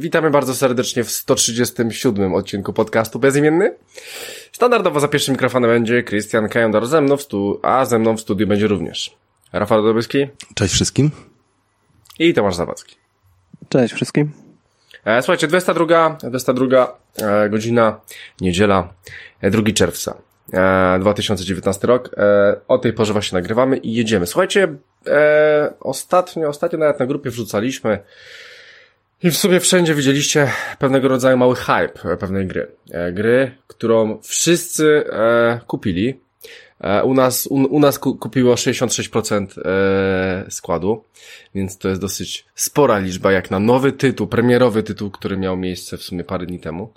Witamy bardzo serdecznie w 137 odcinku podcastu Bezimienny. Standardowo za pierwszym mikrofonem będzie Christian Kajandor ze mną w stu, a ze mną w studiu będzie również Rafał Dobyski. Cześć wszystkim. I Tomasz Zawadzki. Cześć wszystkim. E, słuchajcie, 22, 22 e, godzina, niedziela, 2 e, czerwca. 2019 rok. O tej porze właśnie nagrywamy i jedziemy. Słuchajcie, ostatnio, ostatnio nawet na grupie wrzucaliśmy i w sumie wszędzie widzieliście pewnego rodzaju mały hype pewnej gry. Gry, którą wszyscy kupili. U nas, u, u nas kupiło 66% składu, więc to jest dosyć spora liczba, jak na nowy tytuł, premierowy tytuł, który miał miejsce w sumie parę dni temu.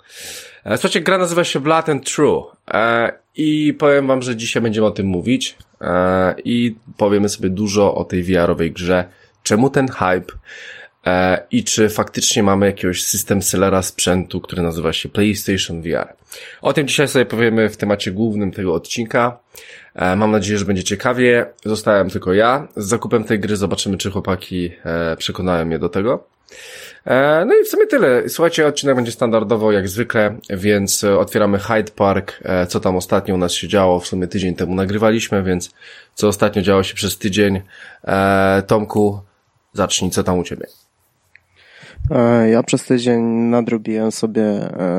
Słuchajcie, gra nazywa się Blood and True i powiem wam, że dzisiaj będziemy o tym mówić e, i powiemy sobie dużo o tej VR-owej grze, czemu ten hype e, i czy faktycznie mamy jakiegoś system sellera sprzętu, który nazywa się PlayStation VR. O tym dzisiaj sobie powiemy w temacie głównym tego odcinka. E, mam nadzieję, że będzie ciekawie. Zostałem tylko ja z zakupem tej gry. Zobaczymy, czy chłopaki e, przekonają mnie do tego. E, no i w sumie tyle. Słuchajcie, odcinek będzie standardowo jak zwykle, więc otwieramy Hyde Park. E, co tam ostatnio u nas się działo? W sumie tydzień temu nagrywaliśmy, więc co ostatnio działo się przez tydzień? E, Tomku, zacznij, co tam u Ciebie? Ja przez tydzień nadrobiłem sobie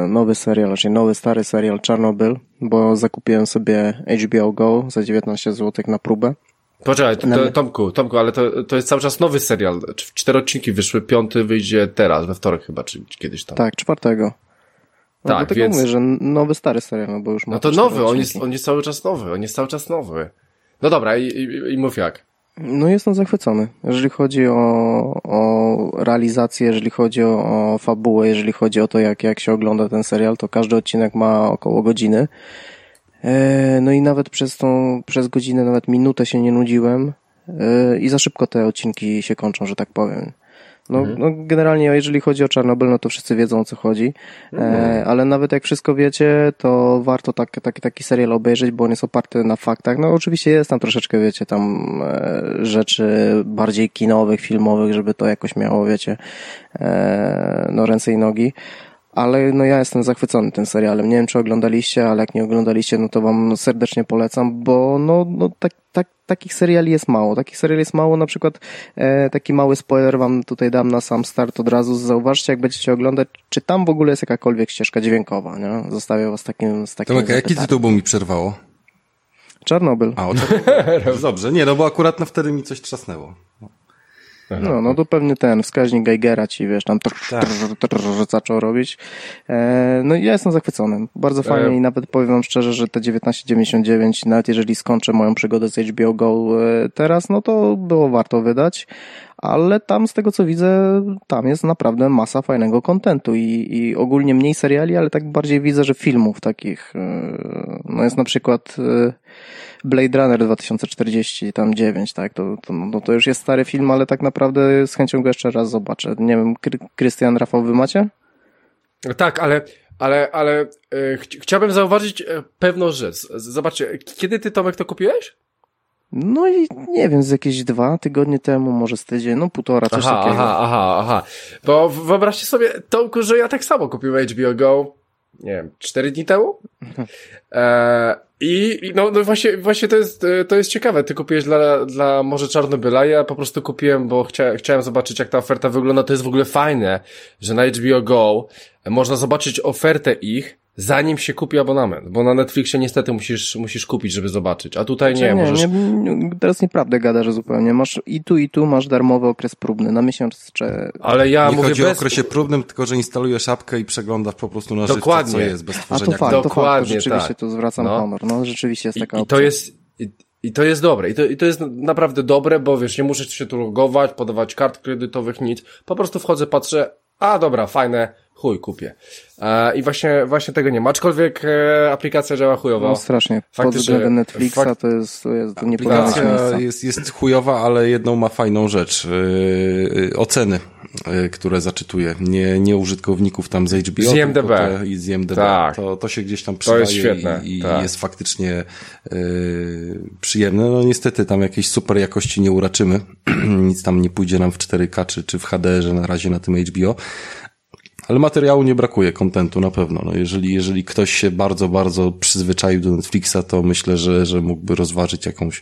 nowy serial, czyli nowy, stary serial Czarnobyl, bo zakupiłem sobie HBO Go za 19 zł na próbę. Poczekaj, to, to, Tomku, Tomku, ale to, to jest cały czas nowy serial. Cztery odcinki wyszły, piąty wyjdzie teraz, we wtorek chyba, czy kiedyś tam. Tak, czwartego. No, tak, dlatego więc... mówię, że nowy, stary serial, no bo już ma No to nowy, on jest, on jest cały czas nowy, on jest cały czas nowy. No dobra, i, i, i mów jak. No jestem zachwycony. Jeżeli chodzi o, o realizację, jeżeli chodzi o, o fabułę, jeżeli chodzi o to, jak, jak się ogląda ten serial, to każdy odcinek ma około godziny. E, no i nawet przez tą, przez godzinę, nawet minutę się nie nudziłem e, i za szybko te odcinki się kończą, że tak powiem. No, mhm. no generalnie jeżeli chodzi o Czarnobyl, no to wszyscy wiedzą o co chodzi, e, mhm. ale nawet jak wszystko wiecie, to warto tak, taki, taki serial obejrzeć, bo on jest oparty na faktach. No oczywiście jest tam troszeczkę, wiecie, tam rzeczy bardziej kinowych, filmowych, żeby to jakoś miało, wiecie, no ręce i nogi, ale no ja jestem zachwycony tym serialem. Nie wiem, czy oglądaliście, ale jak nie oglądaliście, no to wam serdecznie polecam, bo no, no tak, tak, takich seriali jest mało. Takich seriali jest mało, na przykład e, taki mały spoiler wam tutaj dam na sam start od razu. Zauważcie, jak będziecie oglądać, czy tam w ogóle jest jakakolwiek ścieżka dźwiękowa, nie? Zostawię was takim, z takim... Tomek, jaki tytuł bo mi przerwało? Czarnobyl. A, o Dobrze, nie, no bo akurat na wtedy mi coś trzasnęło. No, no to pewnie ten wskaźnik Geigera ci, wiesz, tam tak. zaczął robić. E, no i ja jestem zachwycony. Bardzo fajnie e... i nawet powiem wam szczerze, że te 19,99, nawet jeżeli skończę moją przygodę z HBO Go e, teraz, no to było warto wydać ale tam z tego co widzę, tam jest naprawdę masa fajnego kontentu i, i ogólnie mniej seriali, ale tak bardziej widzę, że filmów takich, e, no jest na przykład Blade Runner 2040, tam 9, tak, to, to, no, to już jest stary film, ale tak naprawdę z chęcią go jeszcze raz zobaczę. Nie wiem, Krystian, Rafał, wy macie? Tak, ale, ale, ale e, ch chciałbym zauważyć e, pewną rzecz. Zobaczcie, kiedy ty, Tomek, to kupiłeś? No i nie wiem, z jakieś dwa tygodnie temu, może z tydzień, no półtora, coś aha, takiego. Aha, aha, aha. Bo wyobraźcie sobie, Tomku, że ja tak samo kupiłem HBO Go, nie wiem, cztery dni temu. E, i no, no właśnie, właśnie to jest, to jest ciekawe. Ty kupiłeś dla, dla może Czarnobyla, ja po prostu kupiłem, bo chcia, chciałem zobaczyć, jak ta oferta wygląda. To jest w ogóle fajne, że na HBO Go można zobaczyć ofertę ich, zanim się kupi abonament, bo na Netflixie niestety musisz, musisz kupić, żeby zobaczyć, a tutaj znaczy, nie, nie, możesz... Nie, teraz nieprawdę gadasz zupełnie, masz i tu i tu masz darmowy okres próbny, na miesiąc czy... Ale ja nie mówię chodzi bez... o okresie próbnym, tylko że instalujesz apkę i przeglądasz po prostu na Dokładnie. Żywca, co jest, bez tworzenia. A to fakt, Dokładnie, to fakt, to rzeczywiście tak. tu zwracam no. honor, no rzeczywiście jest taka I, opcja. I to jest... I, i to jest dobre. I to, I to jest naprawdę dobre, bo wiesz, nie muszę się tu logować, podawać kart kredytowych, nic. Po prostu wchodzę, patrzę, a dobra, fajne, chuj, kupię. E, I właśnie, właśnie tego nie ma. Aczkolwiek e, aplikacja działa chujowo. No strasznie. Pod względem Netflix fakt... to jest, to jest Aplikacja jest, jest chujowa, ale jedną ma fajną rzecz. Yy, oceny, yy, które zaczytuje. Nie, nie użytkowników tam z HBO. Z IMDB. Te, I z IMDB. Tak. To, to się gdzieś tam przydaje to jest świetne. i, i tak. jest faktycznie yy, przyjemne. No niestety tam jakiejś super jakości nie uraczymy. Nic tam nie pójdzie nam w 4K czy, czy w HD, że na razie na tym HBO Ale materiału nie brakuje, kontentu na pewno. No jeżeli, jeżeli ktoś się bardzo, bardzo przyzwyczaił do Netflixa, to myślę, że, że mógłby rozważyć jakąś,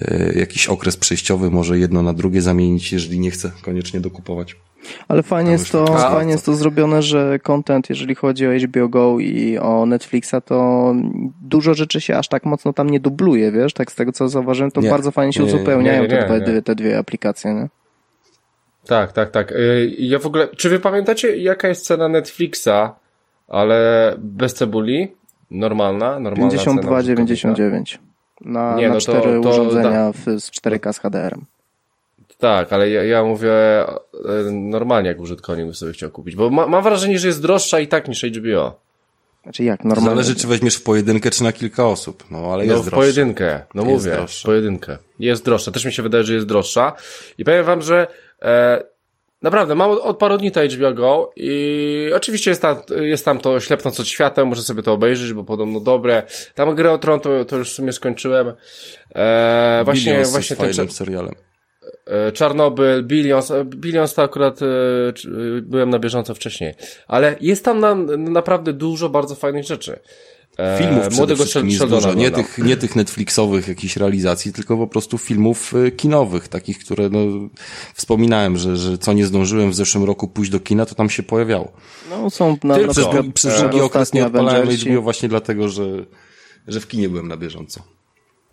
e, jakiś okres przejściowy, może jedno na drugie zamienić, jeżeli nie chce koniecznie dokupować. Ale fajnie jest to, myślę, fajnie jest to zrobione, że content, jeżeli chodzi o HBO Go i o Netflixa, to dużo rzeczy się aż tak mocno tam nie dubluje, wiesz? Tak z tego co zauważyłem, to Nie. bardzo fajnie się Nie, uzupełniają nie, nie, te, dwie, nie. te dwie aplikacje, nie? Tak, tak, tak. Y, Ja w ogóle, czy wy pamiętacie, jaka jest cena Netflixa, ale bez cebuli? Normalna, normalna cena użytkownika? 52,99 na, Nie, na no to- cztery to urządzenia w, z 4K z HDR-em. Tak, ale ja, ja mówię e, normalnie, jak użytkownik by sobie chciał kupić, bo ma, mam wrażenie, że jest droższa i tak niż HBO. Znaczy jak, normalnie. Zależy, czy weźmiesz w pojedynkę, czy na kilka osób. No, ale No jest w droższe. pojedynkę, no Jest mówię, droższa. w pojedynkę. Jest droższa, też mi się wydaje, że jest droższa. I powiem wam, że naprawdę, mam od, paru dni to HBO Go i oczywiście jest tam, jest tam to ślepnąc od świateł, muszę sobie to obejrzeć, bo podobno dobre. Tam grę o Tron to, to już w sumie skończyłem. E, właśnie, Billions właśnie ten fajnym cza- serialem. e, Czarnobyl, Billions, e, Billions to akurat e, e, byłem na bieżąco wcześniej. Ale jest tam na, naprawdę dużo bardzo fajnych rzeczy. E, Filmów młodego Sheldona nie tych, nie tych Netflixowych jakichś realizacji, tylko po prostu filmów y, kinowych, takich, które no, wspominałem, że, że co nie zdążyłem w zeszłym roku pójść do kina, to tam się pojawiało. No są na, Tylko na Przez, przykład długi- przez długi okres nie odpalałem. HBO właśnie dlatego, że, że w kinie byłem na bieżąco.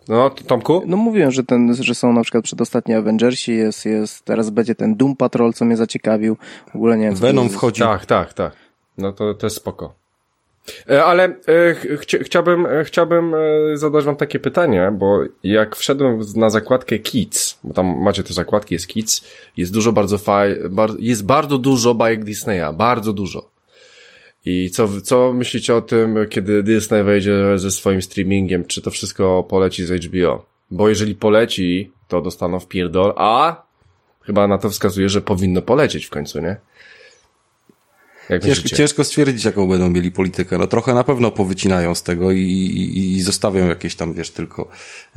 No, to Tomku? No mówiłem, że ten, że są na przykład przedostatni Avengersi, jest, jest, teraz będzie ten Doom Patrol, co mnie zaciekawił. W ogóle nie wiem. Venom wchodzi. Tak, tak, tak. No to, to jest spoko. E, Ale e, ch- chcia, chciałbym, e, chciałbym zadać wam takie pytanie, bo jak wszedłem na zakładkę Kids, bo tam macie te zakładki, jest Kids, jest dużo bardzo faj, bar, jest bardzo dużo bajek Disneya, bardzo dużo. I co, co myślicie o tym, kiedy Disney wejdzie ze swoim streamingiem, czy to wszystko poleci z HBO? Bo jeżeli poleci, to dostaną w pierdol, a chyba na to wskazuje, że powinno polecieć w końcu, nie? Jak Ciężko, ciężko stwierdzić, jaką będą mieli politykę. No trochę na pewno powycinają z tego i, i, i zostawią jakieś tam, wiesz, tylko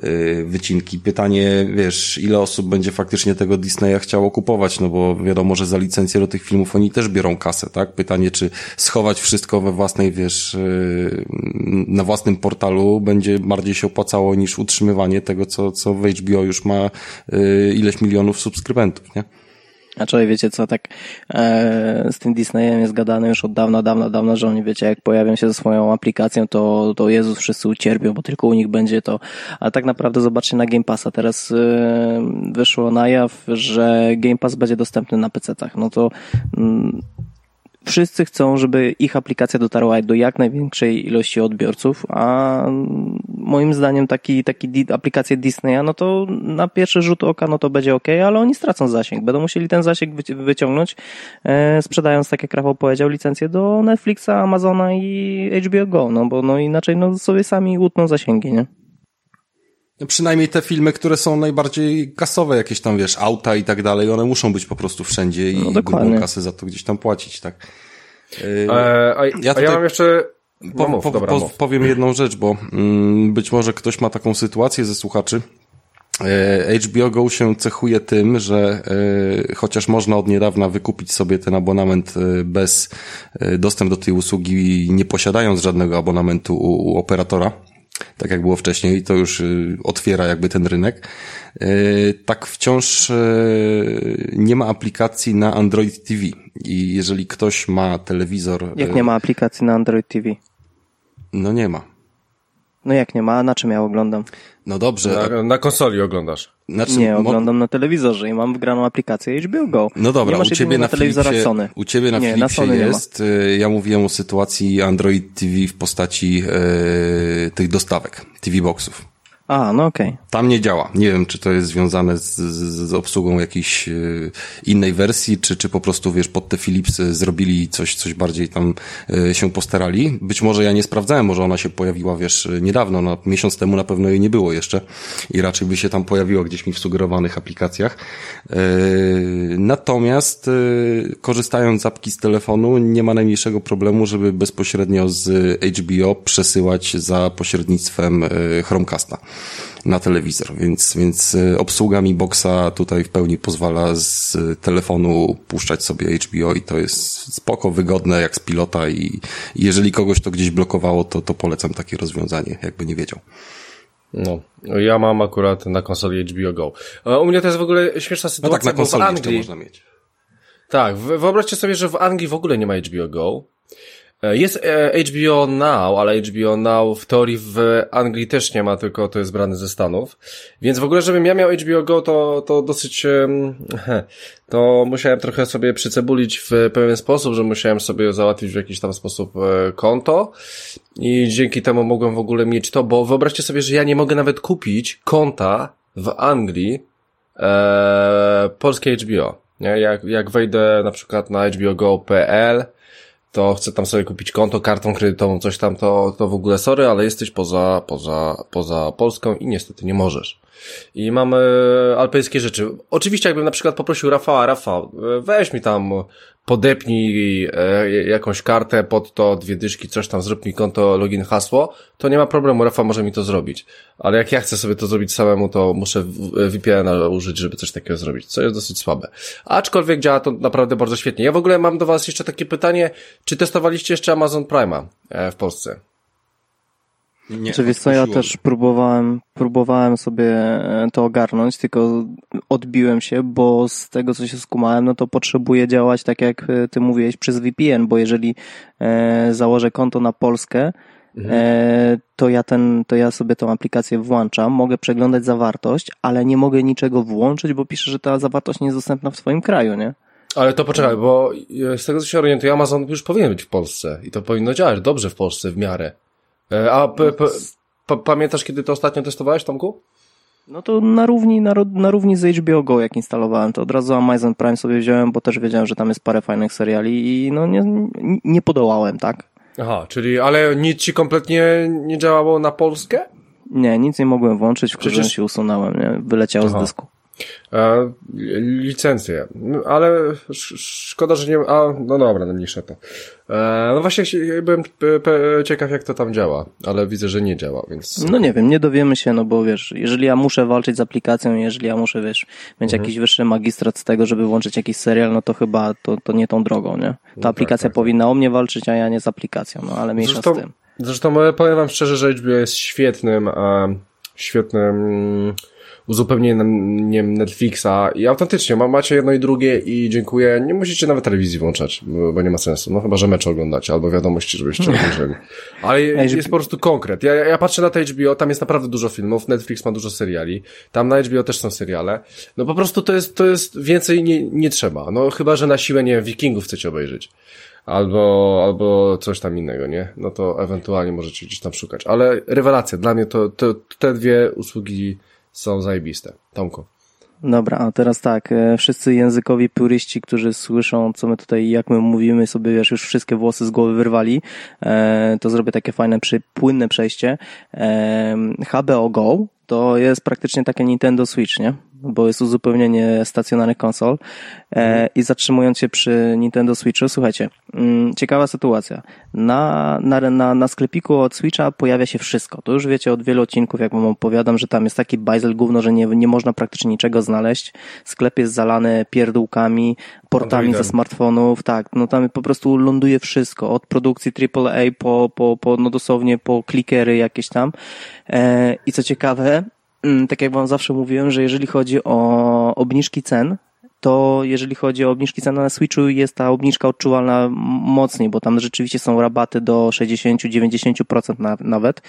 yy, wycinki. Pytanie, wiesz, ile osób będzie faktycznie tego Disneya chciało kupować, no bo wiadomo, że za licencję do tych filmów oni też biorą kasę, tak? Pytanie, czy schować wszystko we własnej, wiesz, yy, na własnym portalu będzie bardziej się opłacało niż utrzymywanie tego, co, co w HBO już ma yy, ileś milionów subskrybentów, nie? Człowiek, wiecie co, tak e, z tym Disneyem jest gadane już od dawna, dawna, dawna, że oni, wiecie, jak pojawią się ze swoją aplikacją, to, to Jezus wszyscy ucierpią, bo tylko u nich będzie to. A tak naprawdę zobaczcie na Game Passa. Teraz e, wyszło na jaw, że Game Pass będzie dostępny na PC-tach. No to mm, wszyscy chcą, żeby ich aplikacja dotarła do jak największej ilości odbiorców, a moim zdaniem taki, taki di- aplikacje Disneya, no to na pierwszy rzut oka, no to będzie ok, ale oni stracą zasięg. Będą musieli ten zasięg wyci- wyciągnąć, e, sprzedając, tak jak Rafał powiedział, licencję do Netflixa, Amazona i HBO Go, no bo no inaczej no sobie sami utną zasięgi, nie? No przynajmniej te filmy, które są najbardziej kasowe, jakieś tam, wiesz, auta i tak dalej, one muszą być po prostu wszędzie i No, grubą kasę za to gdzieś tam płacić, tak. Yy, E, a, Ja ja, a mam jeszcze... po, No mów, po, dobra, po, powiem jedną rzecz, bo mm, być może ktoś ma taką sytuację ze słuchaczy. E, HBO Go się cechuje tym, że e, chociaż można od niedawna wykupić sobie ten abonament e, bez dostęp do tej usługi, nie posiadając żadnego abonamentu u, u operatora, tak jak było wcześniej, to już y, otwiera jakby ten rynek. Y, Tak wciąż y, nie ma aplikacji na Android TV i jeżeli ktoś ma telewizor... Jak nie ma aplikacji na Android TV? No nie ma. No jak nie ma, a na czym ja oglądam? No dobrze. Na, na konsoli oglądasz. Znaczy, Nie, mo- oglądam na telewizorze i mam wgraną aplikację HBO Go. No dobra, nie u ciebie na telewizorach Sony. u ciebie na Nie, Philipsie na Sony jest. y, Ja mówiłem o sytuacji Android TV w postaci y, tych dostawek, TV boxów. A, no okej. Tam nie działa. Nie wiem, czy to jest związane z, z, z obsługą jakiejś y, innej wersji, czy, czy po prostu, wiesz, pod te Philipsy zrobili coś, coś bardziej tam y, się postarali. Być może ja nie sprawdzałem, może ona się pojawiła, wiesz, niedawno, no, miesiąc temu na pewno jej nie było jeszcze i raczej by się tam pojawiła gdzieś mi w sugerowanych aplikacjach. Y, natomiast korzystając z apki z telefonu, nie ma najmniejszego problemu, żeby bezpośrednio z HBO przesyłać za pośrednictwem Chromecasta. Na telewizor, więc, więc e, obsługa mi boxa tutaj w pełni pozwala z telefonu puszczać sobie HBO i to jest spoko, wygodne jak z pilota i jeżeli kogoś to gdzieś blokowało, to, to polecam takie rozwiązanie, jakby nie wiedział. No, ja mam akurat na konsoli HBO Go. U mnie to jest w ogóle śmieszna sytuacja, no tak, na konsoli bo w Anglii... można mieć. Tak, wyobraźcie sobie, że w Anglii w ogóle nie ma HBO Go. E, jest e, HBO Now, ale HBO Now w teorii w Anglii też nie ma, tylko to jest brany ze Stanów. Więc w ogóle, żebym ja miał HBO Go, to, to dosyć, to musiałem trochę sobie przycebulić w pewien sposób, że musiałem sobie załatwić w jakiś tam sposób e, konto i dzięki temu mogłem w ogóle mieć to, bo wyobraźcie sobie, że ja nie mogę nawet kupić konta w Anglii e, polskie HBO. Nie? Jak, jak wejdę na przykład na hbogo.pl to chcę tam sobie kupić konto, kartą kredytową, coś tam, to, to w ogóle sorry, ale jesteś poza, poza, poza Polską i niestety nie możesz. I mamy alpejskie rzeczy. Oczywiście jakbym na przykład poprosił Rafała, Rafał, weź mi tam podepnij e, jakąś kartę pod to, dwie dyszki, coś tam, zrób mi konto, login, hasło, to nie ma problemu, Rafa może mi to zrobić. Ale jak ja chcę sobie to zrobić samemu, to muszę VPN użyć, żeby coś takiego zrobić, co jest dosyć słabe. Aczkolwiek działa to naprawdę bardzo świetnie. Ja w ogóle mam do Was jeszcze takie pytanie, czy testowaliście jeszcze Amazon Prime'a e, w Polsce? Nie, Czy wiesz co, ja też próbowałem, próbowałem sobie e, to ogarnąć, tylko odbiłem się, bo z tego co się skumałem, no to potrzebuję działać tak jak e, ty mówiłeś przez VPN, bo jeżeli e, założę konto na Polskę, mhm. e, to ja ten, to ja sobie tą aplikację włączam, mogę przeglądać zawartość, ale nie mogę niczego włączyć, bo pisze, że ta zawartość nie jest dostępna w twoim kraju, nie? Ale to poczekaj, bo z tego co się orientuję, Amazon już powinien być w Polsce i to powinno działać dobrze w Polsce w miarę. E, a p, pamiętasz, kiedy to ostatnio testowałeś, Tomku? No to na równi, na, na równi z HBO Go, jak instalowałem, to od razu Amazon Prime sobie wziąłem, bo też wiedziałem, że tam jest parę fajnych seriali i no nie, nie podołałem, tak? Aha, czyli, ale nic ci kompletnie nie działało na Polskę? Nie, nic nie mogłem włączyć, w Przecież... się usunąłem, nie? Wyleciało Aha. z dysku. E, licencje. No, ale szkoda, że nie... A, no dobra, mniejsza to. E, no właśnie byłem ciekaw, jak to tam działa, ale widzę, że nie działa, więc... No nie wiem, nie dowiemy się, no bo wiesz, jeżeli ja muszę walczyć z aplikacją, jeżeli ja muszę, wiesz, mieć mhm. jakiś wyższy magistrat z tego, żeby włączyć jakiś serial, no to chyba to, to nie tą drogą, nie? Ta no tak, aplikacja tak, tak, powinna o mnie walczyć, a ja nie z aplikacją, no ale mniejsza zresztą, z tym. Zresztą powiem wam szczerze, że HBO jest świetnym, świetnym uzupełnieniem Netflixa i autentycznie macie jedno i drugie i dziękuję. Nie musicie nawet telewizji włączać, bo nie ma sensu. No chyba, że mecze oglądacie albo wiadomości, żebyście obejrzeli. Ale jest po prostu konkret. Ja, ja patrzę na te HBO, tam jest naprawdę dużo filmów, Netflix ma dużo seriali, tam na HBO też są seriale. No po prostu to jest, to jest więcej nie, nie trzeba. No chyba, że na siłę, nie Wikingów chcecie obejrzeć albo, albo coś tam innego, nie? No to ewentualnie możecie gdzieś tam szukać. Ale rewelacja, dla mnie to, to te dwie usługi są zajebiste. Tomku. Dobra, a teraz tak, e, wszyscy językowi puryści, którzy słyszą, co my tutaj, jak my mówimy sobie, wiesz, już wszystkie włosy z głowy wyrwali, e, to zrobię takie fajne, płynne przejście. E, HBO Go to jest praktycznie takie Nintendo Switch, nie? Bo jest uzupełnienie stacjonarnych konsol. E, I zatrzymując się przy Nintendo Switchu, słuchajcie, mm, ciekawa sytuacja. Na, na, na, na sklepiku od Switcha pojawia się wszystko. To już wiecie od wielu odcinków, jak wam opowiadam, że tam jest taki bajzel gówno, że nie, nie można praktycznie niczego znaleźć. Sklep jest zalany pierdółkami, portami ze smartfonów, tak, no tam po prostu ląduje wszystko, od produkcji AAA po, po, po no dosłownie po klikery jakieś tam. E, I co ciekawe, tak jak wam zawsze mówiłem, że jeżeli chodzi o obniżki cen, to jeżeli chodzi o obniżki cen na Switchu, jest ta obniżka odczuwalna mocniej, bo tam rzeczywiście są rabaty do 60-90% nawet.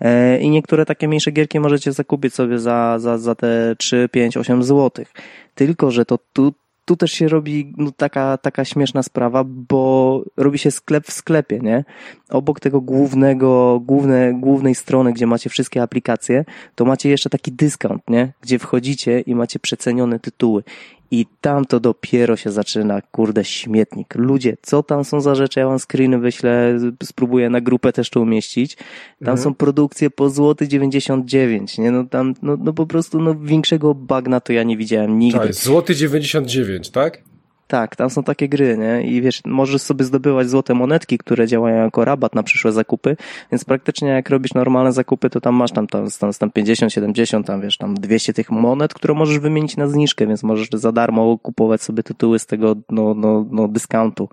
E, I niektóre takie mniejsze gierki możecie zakupić sobie za, za, za te 3, 5, 8 złotych. Tylko, że to tu tu też się robi no, taka, taka śmieszna sprawa, bo robi się sklep w sklepie, nie? Obok tego głównego, główne, głównej strony, gdzie macie wszystkie aplikacje, to macie jeszcze taki dyskont, nie? Gdzie wchodzicie i macie przecenione tytuły. I tam to dopiero się zaczyna, kurde, śmietnik. Ludzie, co tam są za rzeczy? Ja wam screeny wyślę, spróbuję na grupę też to umieścić. Tam mhm. są produkcje po złoty 99, nie? No tam, no, no po prostu, no większego bagna to ja nie widziałem nigdy. Tak, złoty 99, tak? Tak, tam są takie gry, nie? I wiesz, możesz sobie zdobywać złote monetki, które działają jako rabat na przyszłe zakupy, więc praktycznie jak robisz normalne zakupy, to tam masz tam, tam, tam, tam 50, 70, tam wiesz, tam 200 tych monet, które możesz wymienić na zniżkę, więc możesz za darmo kupować sobie tytuły z tego, no, no, no, dyskontu.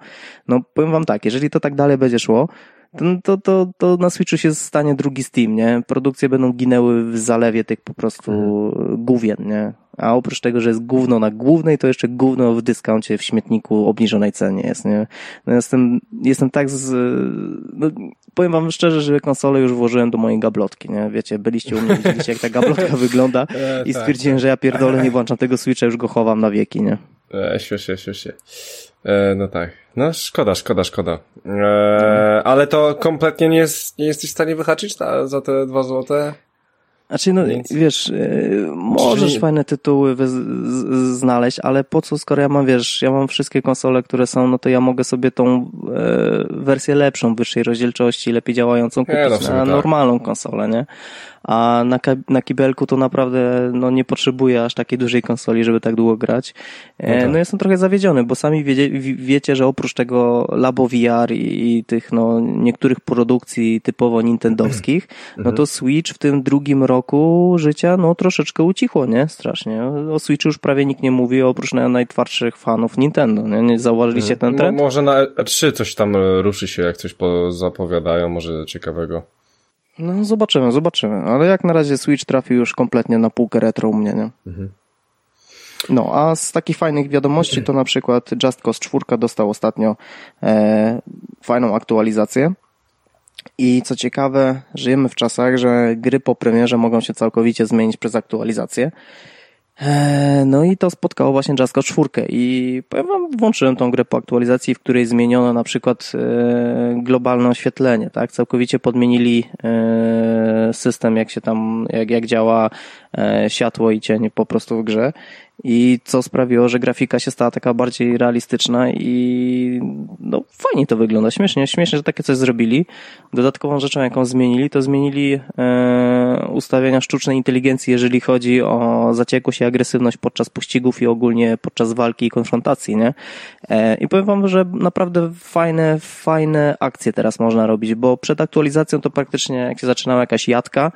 No, powiem wam tak, jeżeli to tak dalej będzie szło, to, to, to na Switchu się stanie drugi Steam, nie? Produkcje będą ginęły w zalewie tych po prostu mhm. główien, nie? A oprócz tego, że jest gówno na głównej, to jeszcze gówno w dyskoncie w śmietniku obniżonej cenie jest, nie? No jestem, jestem tak z, no, powiem wam szczerze, że konsolę już włożyłem do mojej gablotki, nie? Wiecie, byliście u mnie, widzieliście jak ta gablotka wygląda e, i tak, stwierdziłem, że ja pierdolę, nie włączam tego Switcha, już go chowam na wieki, nie? E, śmiesznie, śmiesznie. E, no tak. No szkoda, szkoda, szkoda. E, ale to kompletnie nie, jest, nie jesteś w stanie wyhaczyć ta, za te dwa złote? Znaczy, no Więc... wiesz, yy, możesz Czyli... fajne tytuły znaleźć, ale po co, skoro ja mam, wiesz, ja mam wszystkie konsole, które są, no to ja mogę sobie tą e, wersję lepszą, wyższej rozdzielczości, lepiej działającą kupić no, na tak. normalną konsolę, nie? A na, na kibelku to naprawdę no, nie potrzebuję aż takiej dużej konsoli, żeby tak długo grać. E, no, tak. no jestem trochę zawiedziony, bo sami wiecie, wiecie że oprócz tego Labo VR i, i tych no, niektórych produkcji typowo nintendowskich, no to mhm. Switch w tym drugim roku życia no troszeczkę ucichło, nie? Strasznie. O Switchu już prawie nikt nie mówi, oprócz najtwardszych fanów Nintendo, nie? Nie zauważyliście ten trend? No, może na E3 coś tam ruszy się, jak coś zapowiadają, może ciekawego. No zobaczymy, zobaczymy. Ale jak na razie Switch trafił już kompletnie na półkę retro u mnie, nie? Mhm. No, a z takich fajnych wiadomości to na przykład Just Cause 4 dostał ostatnio e, fajną aktualizację. I co ciekawe, żyjemy w czasach, że gry po premierze mogą się całkowicie zmienić przez aktualizację. E, no i to spotkało właśnie Jazzco 4 i powiem wam, włączyłem tą grę po aktualizacji, w której zmieniono na przykład e, globalne oświetlenie, tak? Całkowicie podmienili e, system, jak się tam, jak, jak działa światło i cień po prostu w grze i co sprawiło, że grafika się stała taka bardziej realistyczna i no fajnie to wygląda, śmiesznie, śmiesznie, że takie coś zrobili. Dodatkową rzeczą, jaką zmienili, to zmienili e, ustawienia sztucznej inteligencji, jeżeli chodzi o zaciekłość i agresywność podczas pościgów i ogólnie podczas walki i konfrontacji, nie? E, I powiem wam, że naprawdę fajne, fajne akcje teraz można robić, bo przed aktualizacją to praktycznie jak się zaczynała jakaś jadka,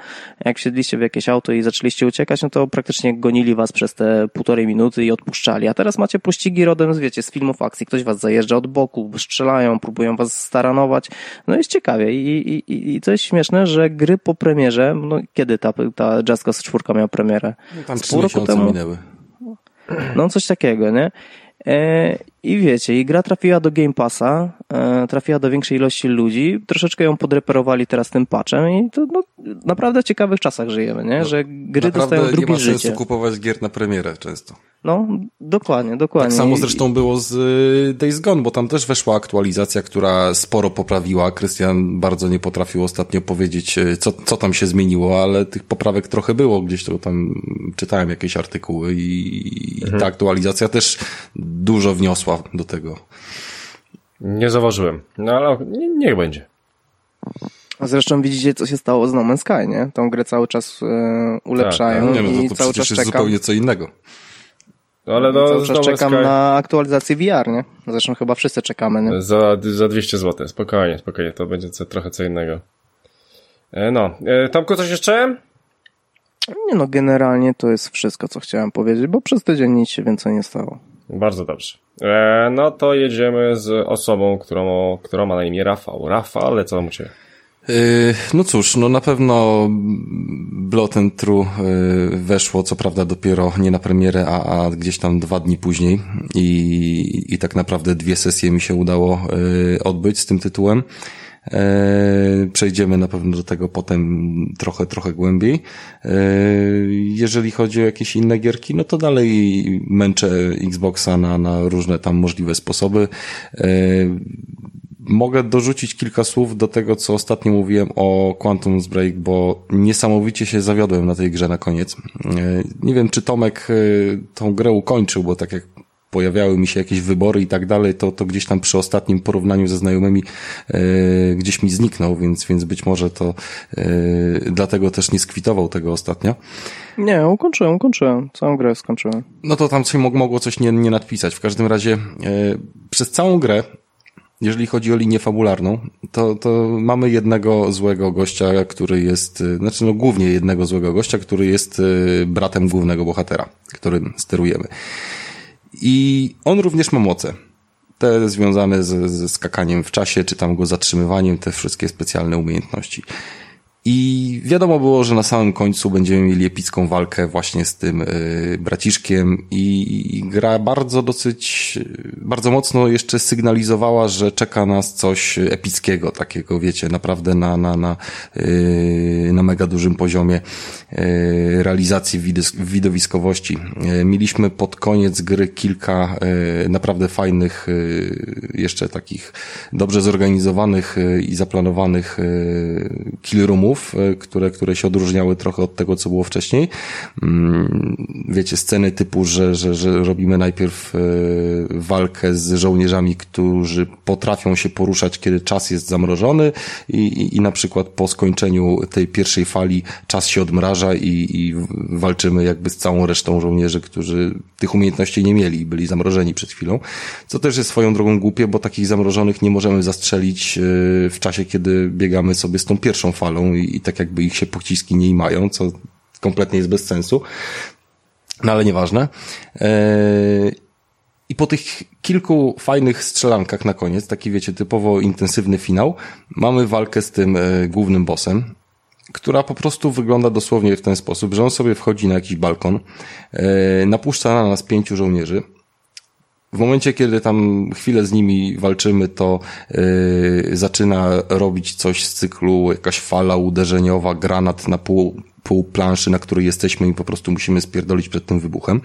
jak siedliście w jakieś auto i zaczęliście uciekać, no to praktycznie gonili was przez te półtorej minuty i odpuszczali. A teraz macie pościgi rodem, wiecie, z filmów akcji. Ktoś was zajeżdża od boku, strzelają, próbują was staranować. No jest ciekawie. I, i, i co jest śmieszne, że gry po premierze, no kiedy ta, ta Just Cause 4 miała premierę? No tam trzy miesiące temu? minęły. No coś takiego, nie? E, I wiecie, i gra trafiła do Game Passa, e, trafiła do większej ilości ludzi, troszeczkę ją podreperowali teraz tym patchem i to no, naprawdę w ciekawych czasach żyjemy, nie? że gry naprawdę dostają drugie życie. nie ma sensu kupować gier na premierę często. No, dokładnie, dokładnie. Tak samo zresztą było z y, Days Gone, bo tam też weszła aktualizacja, która sporo poprawiła. Krystian bardzo nie potrafił ostatnio powiedzieć, y, co, co tam się zmieniło, ale tych poprawek trochę było. Gdzieś to tam czytałem jakieś artykuły i, mhm. i ta aktualizacja też dużo wniosła do tego. Nie zauważyłem. No ale niech będzie. A zresztą widzicie, co się stało z No Man's Sky, nie? Tą grę cały czas e, ulepszają tak, tak. Nie, no to, to cały czas jest zupełnie co innego. No, ale no, cały czas czekam Sky... na aktualizację VR, nie? Zresztą chyba wszyscy czekamy, nie? Za, za 200 zł, spokojnie, spokojnie, to będzie co, trochę co innego. E, no, e, Tomku, coś jeszcze? Nie no, generalnie to jest wszystko, co chciałem powiedzieć, bo przez tydzień nic się więcej nie stało. Bardzo dobrze. E, no to jedziemy z osobą, którą, którą ma na imię Rafał. Rafał, co mu cię? Yy, no cóż, no na pewno and True yy, weszło, co prawda dopiero nie na premierę, a, a gdzieś tam dwa dni później i, i tak naprawdę dwie sesje mi się udało odbyć z tym tytułem. Przejdziemy na pewno do tego potem trochę, trochę głębiej. Jeżeli chodzi o jakieś inne gierki, no to dalej męczę Xboxa na, na różne tam możliwe sposoby mogę dorzucić kilka słów do tego, co ostatnio mówiłem o Quantum Break, bo niesamowicie się zawiodłem na tej grze na koniec. E, nie wiem, czy Tomek e, tą grę ukończył, bo tak jak pojawiały mi się jakieś wybory i tak dalej, to, to gdzieś tam przy ostatnim porównaniu ze znajomymi e, gdzieś mi zniknął, więc, więc być może to e, dlatego też nie skwitował tego ostatnio. Nie, ukończyłem, ukończyłem. Całą grę skończyłem. No to tam się mogło coś nie, nie nadpisać. W każdym razie e, przez całą grę jeżeli chodzi o linię fabularną, to, to mamy jednego złego gościa, który jest, znaczy no głównie jednego złego gościa, który jest bratem głównego bohatera, którym sterujemy. I on również ma moce. Te związane z, ze skakaniem w czasie, czy tam go zatrzymywaniem, te wszystkie specjalne umiejętności. I wiadomo było, że na samym końcu będziemy mieli epicką walkę właśnie z tym y, braciszkiem i, i gra bardzo dosyć, bardzo mocno jeszcze sygnalizowała, że czeka nas coś epickiego, takiego wiecie, naprawdę na, na, na, y, na mega dużym poziomie y, realizacji widowiskowości. Mieliśmy pod koniec gry kilka naprawdę fajnych, jeszcze takich dobrze zorganizowanych i zaplanowanych kill roomów, E, które, które się odróżniały trochę od tego, co było wcześniej. Mm, wiecie, sceny typu, że, że, że robimy najpierw e, walkę z żołnierzami, którzy potrafią się poruszać, kiedy czas jest zamrożony i, i, i na przykład po skończeniu tej pierwszej fali czas się odmraża i, i walczymy jakby z całą resztą żołnierzy, którzy tych umiejętności nie mieli byli zamrożeni przed chwilą. Co też jest swoją drogą głupie, bo takich zamrożonych nie możemy zastrzelić e, w czasie, kiedy biegamy sobie z tą pierwszą falą i, i tak jakby ich się pociski nie mają, co kompletnie jest bez sensu. No ale nieważne. Eee, I po tych kilku fajnych strzelankach na koniec, taki wiecie, typowo intensywny finał, mamy walkę z tym e, głównym bossem, która po prostu wygląda dosłownie w ten sposób, że on sobie wchodzi na jakiś balkon, e, napuszcza na nas pięciu żołnierzy, w momencie, kiedy tam chwilę z nimi walczymy, to yy, zaczyna robić coś z cyklu jakaś fala uderzeniowa, granat na pół, pół planszy, na której jesteśmy i po prostu musimy spierdolić przed tym wybuchem.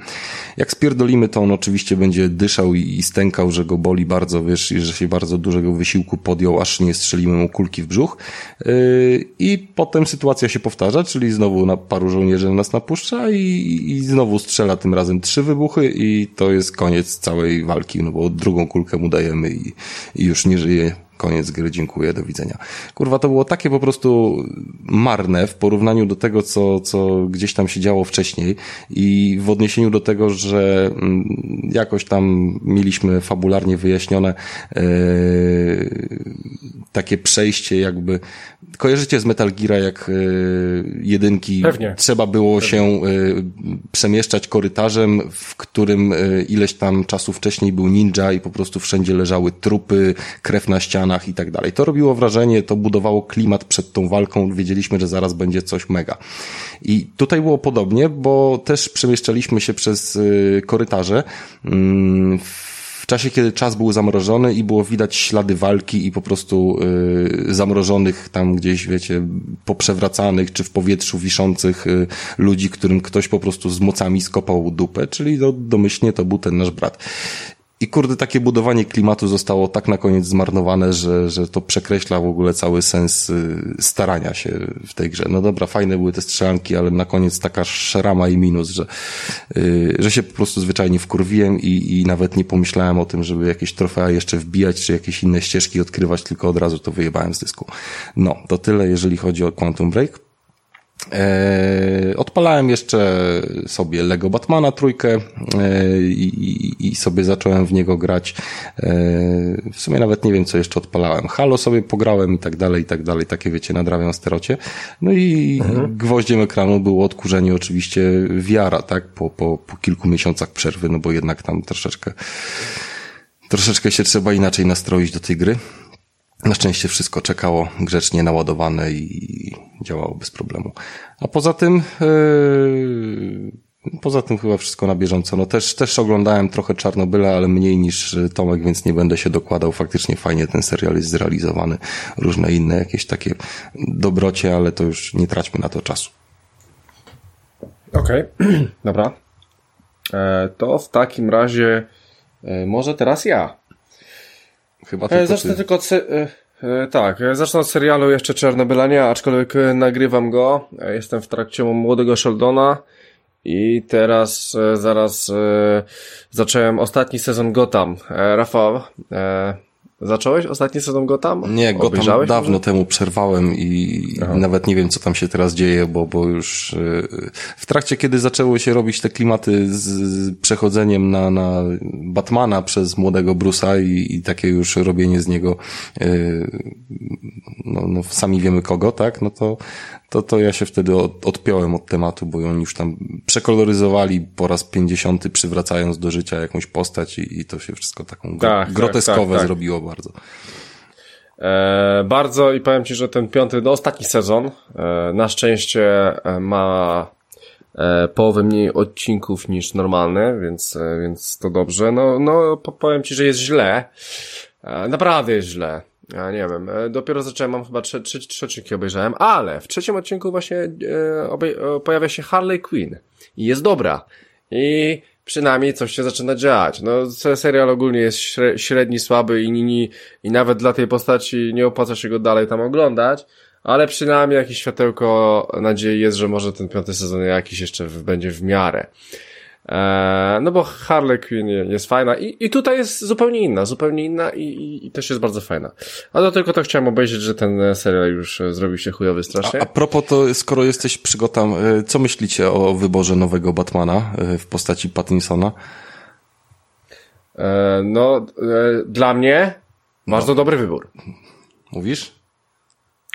Jak spierdolimy, to on oczywiście będzie dyszał i, i stękał, że go boli bardzo, wiesz, i że się bardzo dużego wysiłku podjął, aż nie strzeliły mu kulki w brzuch. Yy, I potem sytuacja się powtarza, czyli znowu na paru żołnierzy nas napuszcza i, i znowu strzela tym razem trzy wybuchy i to jest koniec całej walki, no bo drugą kulkę mu dajemy i, i już nie żyje koniec gry, dziękuję, do widzenia. Kurwa, to było takie po prostu marne w porównaniu do tego, co, co gdzieś tam się działo wcześniej i w odniesieniu do tego, że mm, jakoś tam mieliśmy fabularnie wyjaśnione yy, takie przejście jakby kojarzycie z Metal Gear jak yy, jedynki Pewnie. trzeba było Pewnie. się yy, przemieszczać korytarzem, w którym ileś tam czasu wcześniej był ninja i po prostu wszędzie leżały trupy, krew na ścianach i tak dalej. To robiło wrażenie, to budowało klimat przed tą walką, wiedzieliśmy, że zaraz będzie coś mega. I tutaj było podobnie, bo też przemieszczaliśmy się przez y, korytarze mm, w czasie, kiedy czas był zamrożony i było widać ślady walki i po prostu y, zamrożonych tam gdzieś, wiecie, poprzewracanych czy w powietrzu wiszących y, ludzi, którym ktoś po prostu z mocami skopał dupę, czyli do, domyślnie to był ten nasz brat. I kurde, takie budowanie klimatu zostało tak na koniec zmarnowane, że, że to przekreśla w ogóle cały sens y, starania się w tej grze. No dobra, fajne były te strzelanki, ale na koniec taka szrama i minus, że, yy, że się po prostu zwyczajnie wkurwiłem i, i nawet nie pomyślałem o tym, żeby jakieś trofea jeszcze wbijać, czy jakieś inne ścieżki odkrywać, tylko od razu to wyjebałem z dysku. No, to tyle, jeżeli chodzi o Quantum Break. E, odpalałem jeszcze sobie Lego Batmana trójkę e, i, i, sobie zacząłem w niego grać. E, w sumie nawet nie wiem, co jeszcze odpalałem. Halo sobie pograłem i tak dalej, i tak dalej. Takie wiecie, nadrabiam sterocie. No i mhm. gwoździem ekranu było odkurzenie oczywiście wiara, tak? Po, po, po kilku miesiącach przerwy, no bo jednak tam troszeczkę troszeczkę się trzeba inaczej nastroić do tej gry. Na szczęście wszystko czekało grzecznie naładowane i działało bez problemu. A poza tym, yy, poza tym chyba wszystko na bieżąco. No też, też oglądałem trochę Czarnobyla, ale mniej niż Tomek, więc nie będę się dokładał. Faktycznie fajnie ten serial jest zrealizowany. Różne inne jakieś takie dobrocie, ale to już nie traćmy na to czasu. Okej, okay. dobra. E, to w takim razie e, może teraz ja. Chyba e, tylko Zacznę ty. tylko od... Se- e, tak, zacznę od serialu jeszcze Czarnobyla nie, aczkolwiek nagrywam go. Jestem w trakcie Młodego Sheldona I teraz e, zaraz e, zacząłem ostatni sezon Gotham. E, Rafał, e, zacząłeś ostatni sezon Gotham? Nie, Gotham Obejrzałeś dawno może? temu przerwałem i nawet nie wiem, co tam się teraz dzieje, bo, bo już y, w trakcie, kiedy zaczęły się robić te klimaty z, z przechodzeniem na, na Batmana przez młodego Bruce'a i, i takie już robienie z niego y, no, no sami wiemy kogo, tak, no to, to, to ja się wtedy od, odpiąłem od tematu, bo oni już tam przekoloryzowali po raz pięćdziesiąty, przywracając do życia jakąś postać i, i to się wszystko taką Tak, tak, groteskowe tak, tak. zrobiło bardzo. E, bardzo i powiem Ci, że ten piąty, no ostatni sezon e, na szczęście e, ma e, połowę mniej odcinków niż normalny, więc, e, więc to dobrze. No, no po- powiem Ci, że jest źle. E, naprawdę jest źle. Ja nie wiem, e, dopiero zacząłem, mam chyba trzy, trzy, trzy odcinki obejrzałem, ale w trzecim odcinku właśnie e, obej- e, pojawia się Harley Quinn i jest dobra. I przynajmniej coś się zaczyna dziać. No, se- serial ogólnie jest śre- średni, słaby i, i, i nawet dla tej postaci nie opłaca się go dalej tam oglądać, ale przynajmniej jakieś światełko nadziei jest, że może ten piąty sezon jakiś jeszcze będzie w miarę. Eee, no bo Harley Quinn je- jest fajna i, i tutaj jest zupełnie inna, zupełnie inna i, i, i też jest bardzo fajna. A to tylko to chciałem obejrzeć, że ten e, serial już e, zrobił się chujowy strasznie. A, a propos to, skoro jesteś przygotam, y, co myślicie o wyborze nowego Batmana w postaci Pattinsona? E, no, e, dla mnie bardzo dobry wybór. Mówisz?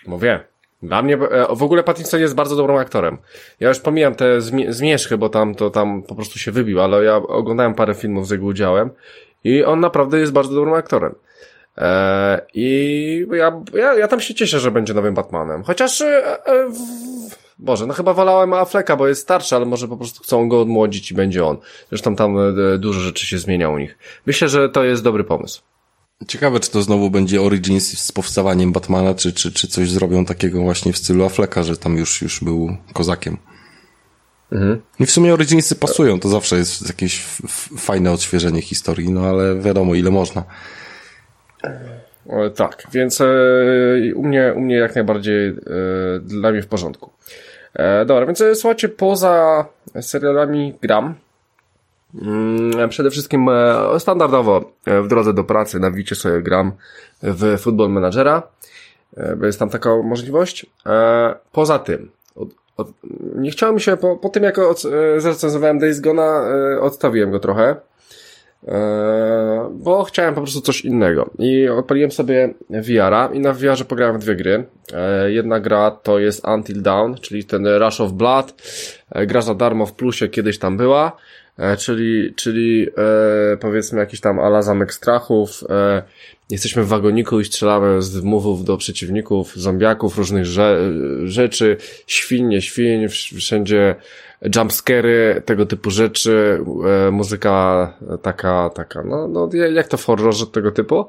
Mówię. Dla mnie, e, w ogóle Pattinson jest bardzo dobrym aktorem. Ja już pomijam te zmie- zmierzchy, bo tam to tam po prostu się wybił, ale ja oglądałem parę filmów z jego udziałem i on naprawdę jest bardzo dobrym aktorem. E, I ja, ja, ja tam się cieszę, że będzie nowym Batmanem. Chociaż, e, e, w, Boże, no chyba wolałem Afflecka, bo jest starszy, ale może po prostu chcą go odmłodzić i będzie on. Zresztą tam e, dużo rzeczy się zmienia u nich. Myślę, że to jest dobry pomysł. Ciekawe, czy to znowu będzie Origins z powstawaniem Batmana, czy, czy, czy coś zrobią takiego właśnie w stylu Afflecka, że tam już, już był kozakiem. I w sumie Originsy pasują, to zawsze jest jakieś fajne odświeżenie historii, no ale wiadomo, ile można. E, Tak, więc e, u, mnie, u mnie jak najbardziej e, dla mnie w porządku. E, dobra, więc e, słuchajcie, poza serialami gram. Mm, przede wszystkim e, standardowo e, w drodze do pracy na Wicie sobie gram w Football Managera, e, bo jest tam taka możliwość. Poza tym, od, od, nie chciało mi się, po, po tym jak od, zrecenzowałem Days Gona, odstawiłem go trochę. Bo chciałem po prostu coś innego. I odpaliłem sobie VR-a i na VR-ze pograłem dwie gry. Jedna gra to jest Until Dawn, czyli ten Rush of Blood. Gra za darmo w plusie kiedyś tam była. Eee, czyli, czyli e, powiedzmy jakiś tam ala zamek strachów. E, jesteśmy w wagoniku i strzelamy z mówów do przeciwników, zombiaków, różnych rze rzeczy, świn, nie świn, wsz- wszędzie jumpscary, tego typu rzeczy, e, muzyka taka, taka, no, no jak to w horrorze tego typu.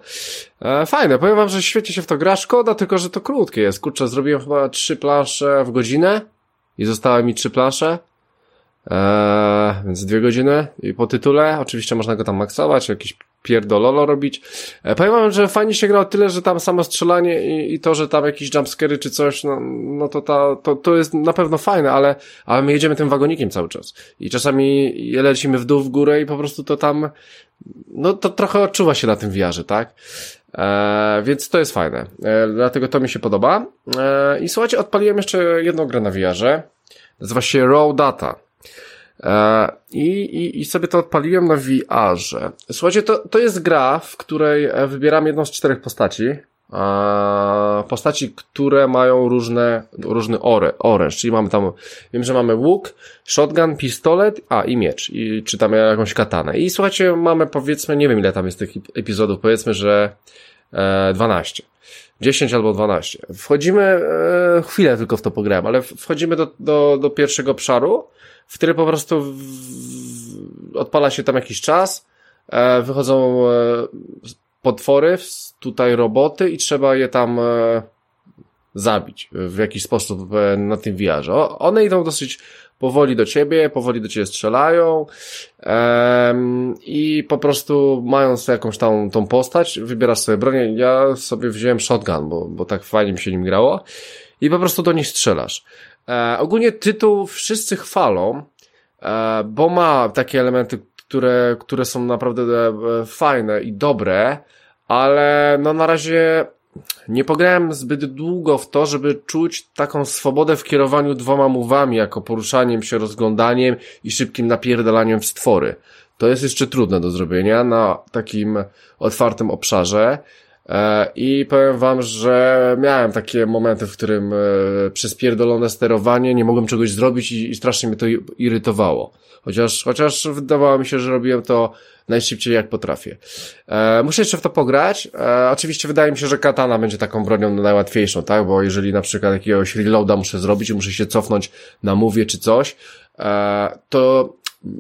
E, fajne, powiem wam, że świetnie się w to gra, szkoda tylko, że to krótkie jest, kurczę, zrobiłem chyba trzy plansze w godzinę i zostały mi trzy plansze, Eee, więc dwie godziny i po tytule. Oczywiście można go tam maksować, jakieś pierdololo robić. E, powiem wam, że fajnie się gra o tyle, że tam samo strzelanie i, i to, że tam jakieś jumpscary czy coś, no, no to, ta, to, to jest na pewno fajne, ale, ale my jedziemy tym wagonikiem cały czas. I czasami lecimy w dół, w górę i po prostu to tam, no to trochę odczuwa się na tym wiarze, tak? E, więc to jest fajne. E, dlatego to mi się podoba. E, I słuchajcie, odpaliłem jeszcze jedną grę na wiarze. Nazywa się Raw Data. E, I, i, I sobie to odpaliłem na VR-ze. Słuchajcie, to, to jest gra, w której e, wybieram jedną z czterech postaci. E, postaci, które mają różne, różny ore, oręż, czyli mamy tam, wiem, że mamy łuk, shotgun, pistolet, a i miecz, i czy tam jakąś katanę. I słuchajcie, mamy powiedzmy, nie wiem ile tam jest tych epizodów, powiedzmy, że e, 12. 10 albo 12. Wchodzimy, chwilę tylko w to pograłem, ale wchodzimy do, do, do pierwszego obszaru, w który po prostu w, w, odpala się tam jakiś czas, e, wychodzą e, potwory, tutaj roboty i trzeba je tam e, zabić w jakiś sposób e, na tym wiarze. One idą dosyć powoli do ciebie, powoli do ciebie strzelają i po prostu mając jakąś tam tą postać, wybierasz sobie bronię. Ja sobie wziąłem shotgun, bo, bo tak fajnie mi się nim grało i po prostu do nich strzelasz. E, ogólnie tytuł wszyscy chwalą, e, bo ma takie elementy, które, które są naprawdę e, fajne i dobre, ale no na razie nie pograłem zbyt długo w to, żeby czuć taką swobodę w kierowaniu dwoma mówami, jako poruszaniem się, rozglądaniem i szybkim napierdalaniem w stwory. To jest jeszcze trudne do zrobienia na takim otwartym obszarze. E, I powiem wam, że miałem takie momenty, w którym e, przez pierdolone sterowanie nie mogłem czegoś zrobić i, i strasznie mnie to irytowało. Chociaż, chociaż wydawało mi się, że robiłem to najszybciej jak potrafię. E, muszę jeszcze w to pograć. E, oczywiście wydaje mi się, że katana będzie taką bronią najłatwiejszą, tak? Bo jeżeli na przykład jakiegoś reloada muszę zrobić i muszę się cofnąć na mówię czy coś, e, to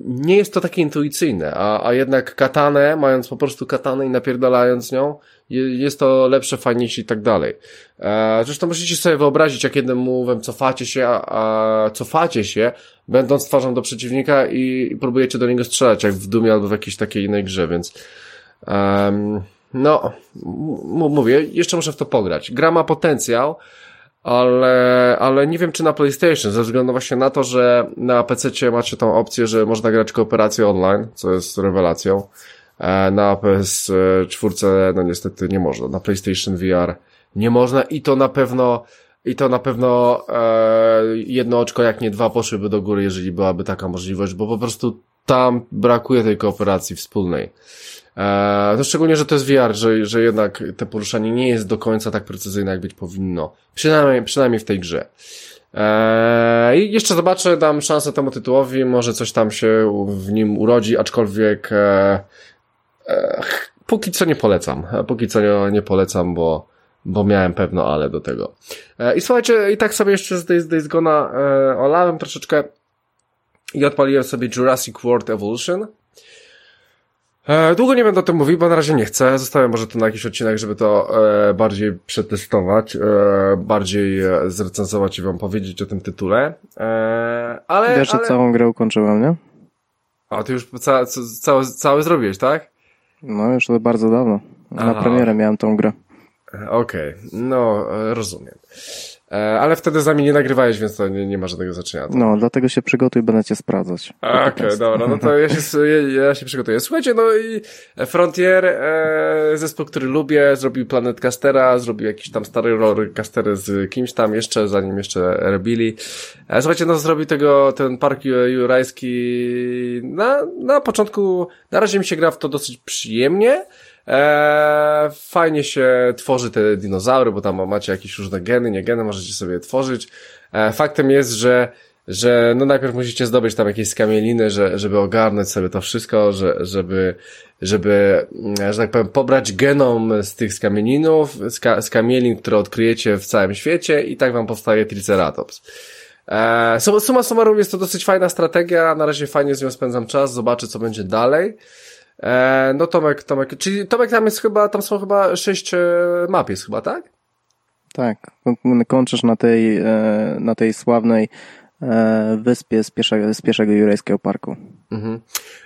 nie jest to takie intuicyjne, a, a jednak katanę, mając po prostu katanę i napierdalając nią, jest to lepsze, fajniejsze i tak dalej. E, zresztą musicie sobie wyobrazić, jak jednym mówem cofacie się, a, a cofacie się, będąc twarzą do przeciwnika i, i próbujecie do niego strzelać, jak w Dumie albo w jakiejś takiej innej grze, więc um, no, mówię, jeszcze muszę w to pograć. Gra ma potencjał, ale, ale nie wiem czy na PlayStation, ze względu właśnie na to, że na PC macie tą opcję, że można grać kooperację online, co jest rewelacją. E, na PS4 no niestety nie można. Na PlayStation VR nie można i to na pewno i to na pewno e, jedno oczko, jak nie dwa, poszłyby do góry, jeżeli byłaby taka możliwość, bo po prostu tam brakuje tej kooperacji wspólnej. E, no szczególnie, że to jest VR, że, że jednak te poruszanie nie jest do końca tak precyzyjne, jak być powinno. Przynajmniej, przynajmniej w tej grze. E, I jeszcze zobaczę, dam szansę temu tytułowi, może coś tam się w nim urodzi, aczkolwiek e, póki co nie polecam. Póki co nie, polecam, bo, bo miałem pewno ale do tego. E, I słuchajcie, i tak sobie jeszcze z Days, Days Gona e, olałem troszeczkę i odpaliłem sobie Jurassic World Evolution. E, długo nie będę o tym mówił, bo na razie nie chcę. Zostawiam może to na jakiś odcinek, żeby to e, bardziej przetestować, e, bardziej e, zrecenzować i wam powiedzieć o tym tytule. E, ale, Wiesz, że ale... całą grę ukończyłem, nie? A, ty już ca, cały, cały zrobiłeś, tak? No, już to bardzo dawno. Na Aha. premierę miałem tą grę. Okej, no e, rozumiem. E, ale wtedy z nami nie nagrywałeś, więc to nie, nie ma żadnego znaczenia. No, dlatego się przygotuj, będę cię sprawdzać. Okej, dobra, no to ja się, ja, ja się przygotuję. Słuchajcie, no i Frontier, e, zespół, który lubię, zrobił Planet Castera, zrobił jakiś tam stary rory castery z kimś tam jeszcze, zanim jeszcze robili. E, słuchajcie, no zrobił tego, ten park ju- jurajski na, na początku, na razie mi się gra w to dosyć przyjemnie, Eee, fajnie się tworzy te dinozaury, bo tam macie jakieś różne geny, nie geny, możecie sobie tworzyć. Eee, faktem jest, że że no najpierw musicie zdobyć tam jakieś skamieliny, że, żeby ogarnąć sobie to wszystko, że, żeby, żeby, mm, że tak powiem, pobrać genom z tych skamielinów, ska, skamielin, które odkryjecie w całym świecie i tak wam powstaje Triceratops. Eee, sum- summa summarum jest to dosyć fajna strategia, na razie fajnie z nią spędzam czas, zobaczę co będzie dalej. E, no Tomek, Tomek, czyli Tomek tam jest chyba, tam są chyba sześć e, map jest chyba, tak? Tak, kończysz na tej, e, na tej sławnej wyspie z pierwszego, z pierwszego jurajskiego parku. Mhm.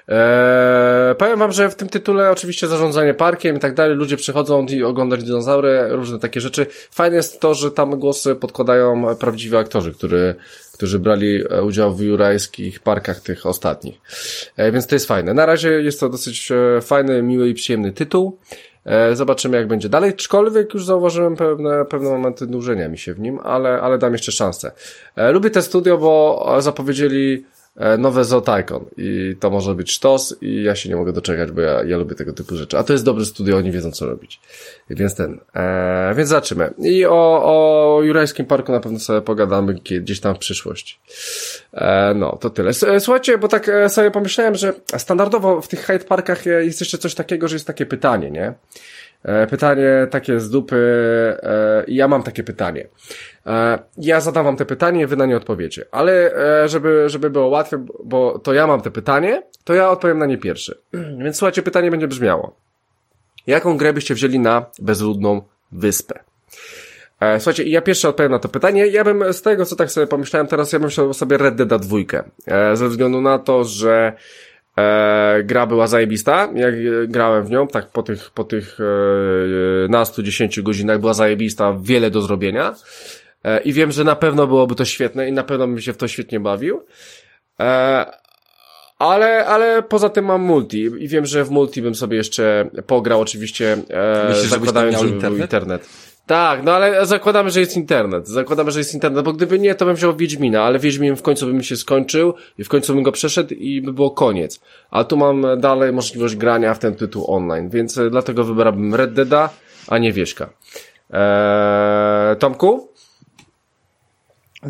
E, powiem wam, że w tym tytule oczywiście zarządzanie parkiem i tak dalej, ludzie przychodzą i oglądać dinozaury, różne takie rzeczy. Fajne jest to, że tam głosy podkładają prawdziwi aktorzy, który, którzy brali e, udział w jurajskich parkach tych ostatnich. E, więc to jest fajne. Na razie jest to dosyć e, fajny, miły i przyjemny tytuł. E, Zobaczymy, jak będzie dalej. Aczkolwiek już zauważyłem pewne, pewne momenty nużenia mi się w nim, ale, ale dam jeszcze szansę. E, Lubię te studio, bo zapowiedzieli nowe Zootykon i to może być sztos i ja się nie mogę doczekać, bo ja, ja lubię tego typu rzeczy. A to jest dobre studio, oni wiedzą co robić. Więc ten, e, więc zaczynamy. I o, o Jurajskim Parku na pewno sobie pogadamy gdzieś tam w przyszłości. E, no, to tyle. E, Słuchajcie, bo tak e, sobie pomyślałem, że standardowo w tych Hyde Parkach e, jest jeszcze coś takiego, że jest takie pytanie, nie? E, Pytanie takie z dupy, e, ja mam takie pytanie. E, Ja zadam wam te pytanie, wy na nie odpowiecie. Ale e, żeby, żeby było łatwiej, bo to ja mam te pytanie, to ja odpowiem na nie pierwszy. Więc słuchajcie, pytanie będzie brzmiało. Jaką grę byście wzięli na bezludną wyspę? E, Słuchajcie, ja pierwszy odpowiem na to pytanie. Ja bym z tego, co tak sobie pomyślałem teraz, ja bym wziął sobie Red Dead 2. E, Ze względu na to, że e, gra była zajebista. Jak grałem w nią, tak po tych, po tych e, nastu, dziesięciu godzinach była zajebista, wiele do zrobienia. E, I wiem, że na pewno byłoby to świetne i na pewno bym się w to świetnie bawił. E, Ale, ale poza tym mam multi i wiem, że w multi bym sobie jeszcze pograł oczywiście, e, Myślisz, zakładając, był internet? internet. Tak, no ale zakładamy, że jest internet. Zakładamy, że jest internet, bo gdyby nie, to bym wziął Wiedźmina, ale Wiedźmin w końcu by mi się skończył i w końcu bym go przeszedł i by było koniec. A tu mam dalej możliwość grania w ten tytuł online, więc dlatego wybrałbym Red Deada, a nie Wieśka. Eee, Tomku?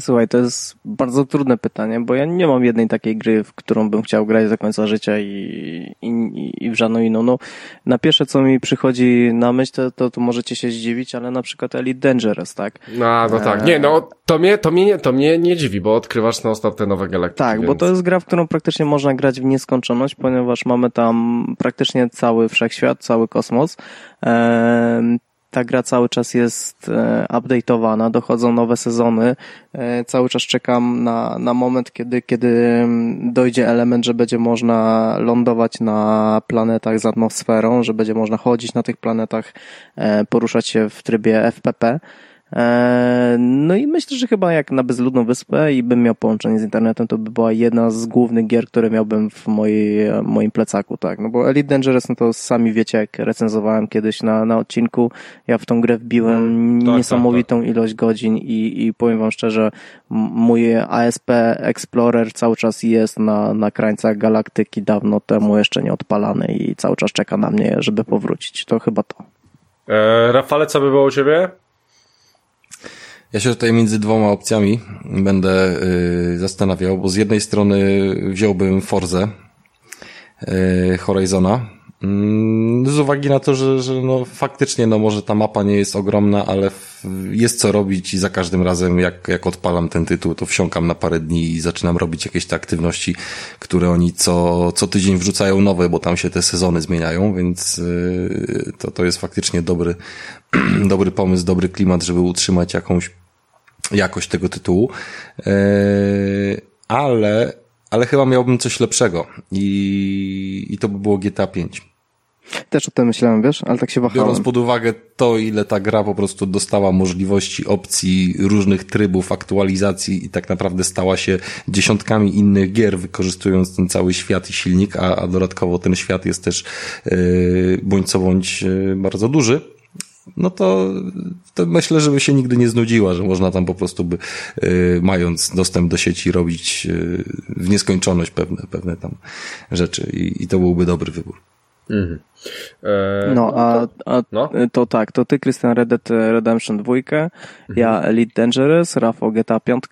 Słuchaj, to jest bardzo trudne pytanie, bo ja nie mam jednej takiej gry, w którą bym chciał grać do końca życia i, i, i w żadną inną. No, na pierwsze, co mi przychodzi na myśl, to, to, to możecie się zdziwić, ale na przykład Elite Dangerous, tak? No, no tak. Nie, no, to mnie, to mnie, to mnie nie dziwi, bo odkrywasz stop te nowe galaktyki. Tak, więc... bo to jest gra, w którą praktycznie można grać w nieskończoność, ponieważ mamy tam praktycznie cały wszechświat, cały kosmos. Ehm, ta gra cały czas jest e, update'owana, dochodzą nowe sezony. E, cały czas czekam na, na moment, kiedy, kiedy mm, dojdzie element, że będzie można lądować na planetach z atmosferą, że będzie można chodzić na tych planetach, e, poruszać się w trybie FPP. E, No i myślę, że chyba jak na bezludną wyspę i bym miał połączenie z internetem, to by była jedna z głównych gier, które miałbym w mojej, moim plecaku, tak. No bo Elite Dangerous, no to sami wiecie, jak recenzowałem kiedyś na, na odcinku, ja w tą grę wbiłem Mm, tak, niesamowitą ilość godzin i, i powiem wam szczerze, mój ASP Explorer cały czas jest na, na krańcach galaktyki, dawno temu jeszcze nie odpalany i cały czas czeka na mnie, żeby powrócić. To chyba to. E, Rafale, co by było u ciebie? Ja się tutaj między dwoma opcjami będę y, zastanawiał, bo z jednej strony wziąłbym Forzę y, Horizona, z uwagi na to, że, że no, faktycznie no, może ta mapa nie jest ogromna, ale jest co robić i za każdym razem jak, jak odpalam ten tytuł, to wsiąkam na parę dni i zaczynam robić jakieś te aktywności, które oni co, co tydzień wrzucają nowe, bo tam się te sezony zmieniają, więc y, to, to jest faktycznie dobry, dobry pomysł, dobry klimat, żeby utrzymać jakąś jakość tego tytułu. Eee, ale, ale chyba miałbym coś lepszego i, i to by było GTA 5. Też o tym myślałem, wiesz, ale tak się wahałem. Biorąc pod uwagę to, ile ta gra po prostu dostała możliwości, opcji, różnych trybów, aktualizacji i tak naprawdę stała się dziesiątkami innych gier, wykorzystując ten cały świat i silnik, a, a dodatkowo ten świat jest też yy, bądź co bądź yy, bardzo duży, no to, to myślę, żeby się nigdy nie znudziła, że można tam po prostu by, yy, mając dostęp do sieci, robić yy, w nieskończoność pewne, pewne tam rzeczy i, i to byłby dobry wybór. Mhm. E, No, a, a no. to tak, to ty, Christian, Red Dead Redemption 2, ja Elite Dangerous, Rafał GTA 5,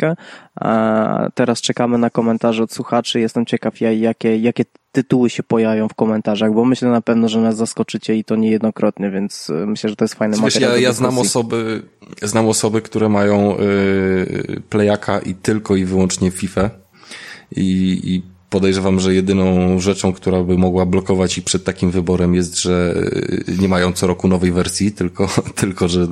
a teraz czekamy na komentarze od słuchaczy, jestem ciekaw, ja- jakie, jakie tytuły się pojawią w komentarzach, bo myślę na pewno, że nas zaskoczycie i to niejednokrotnie, więc y, myślę, że to jest fajny Wiesz, materiał. ja, ja znam osoby, znam osoby, które mają yy, playaka i tylko i wyłącznie FIFA i, i podejrzewam, że jedyną rzeczą, która by mogła blokować ich przed takim wyborem jest, że yy, nie mają co roku nowej wersji, tylko, tylko że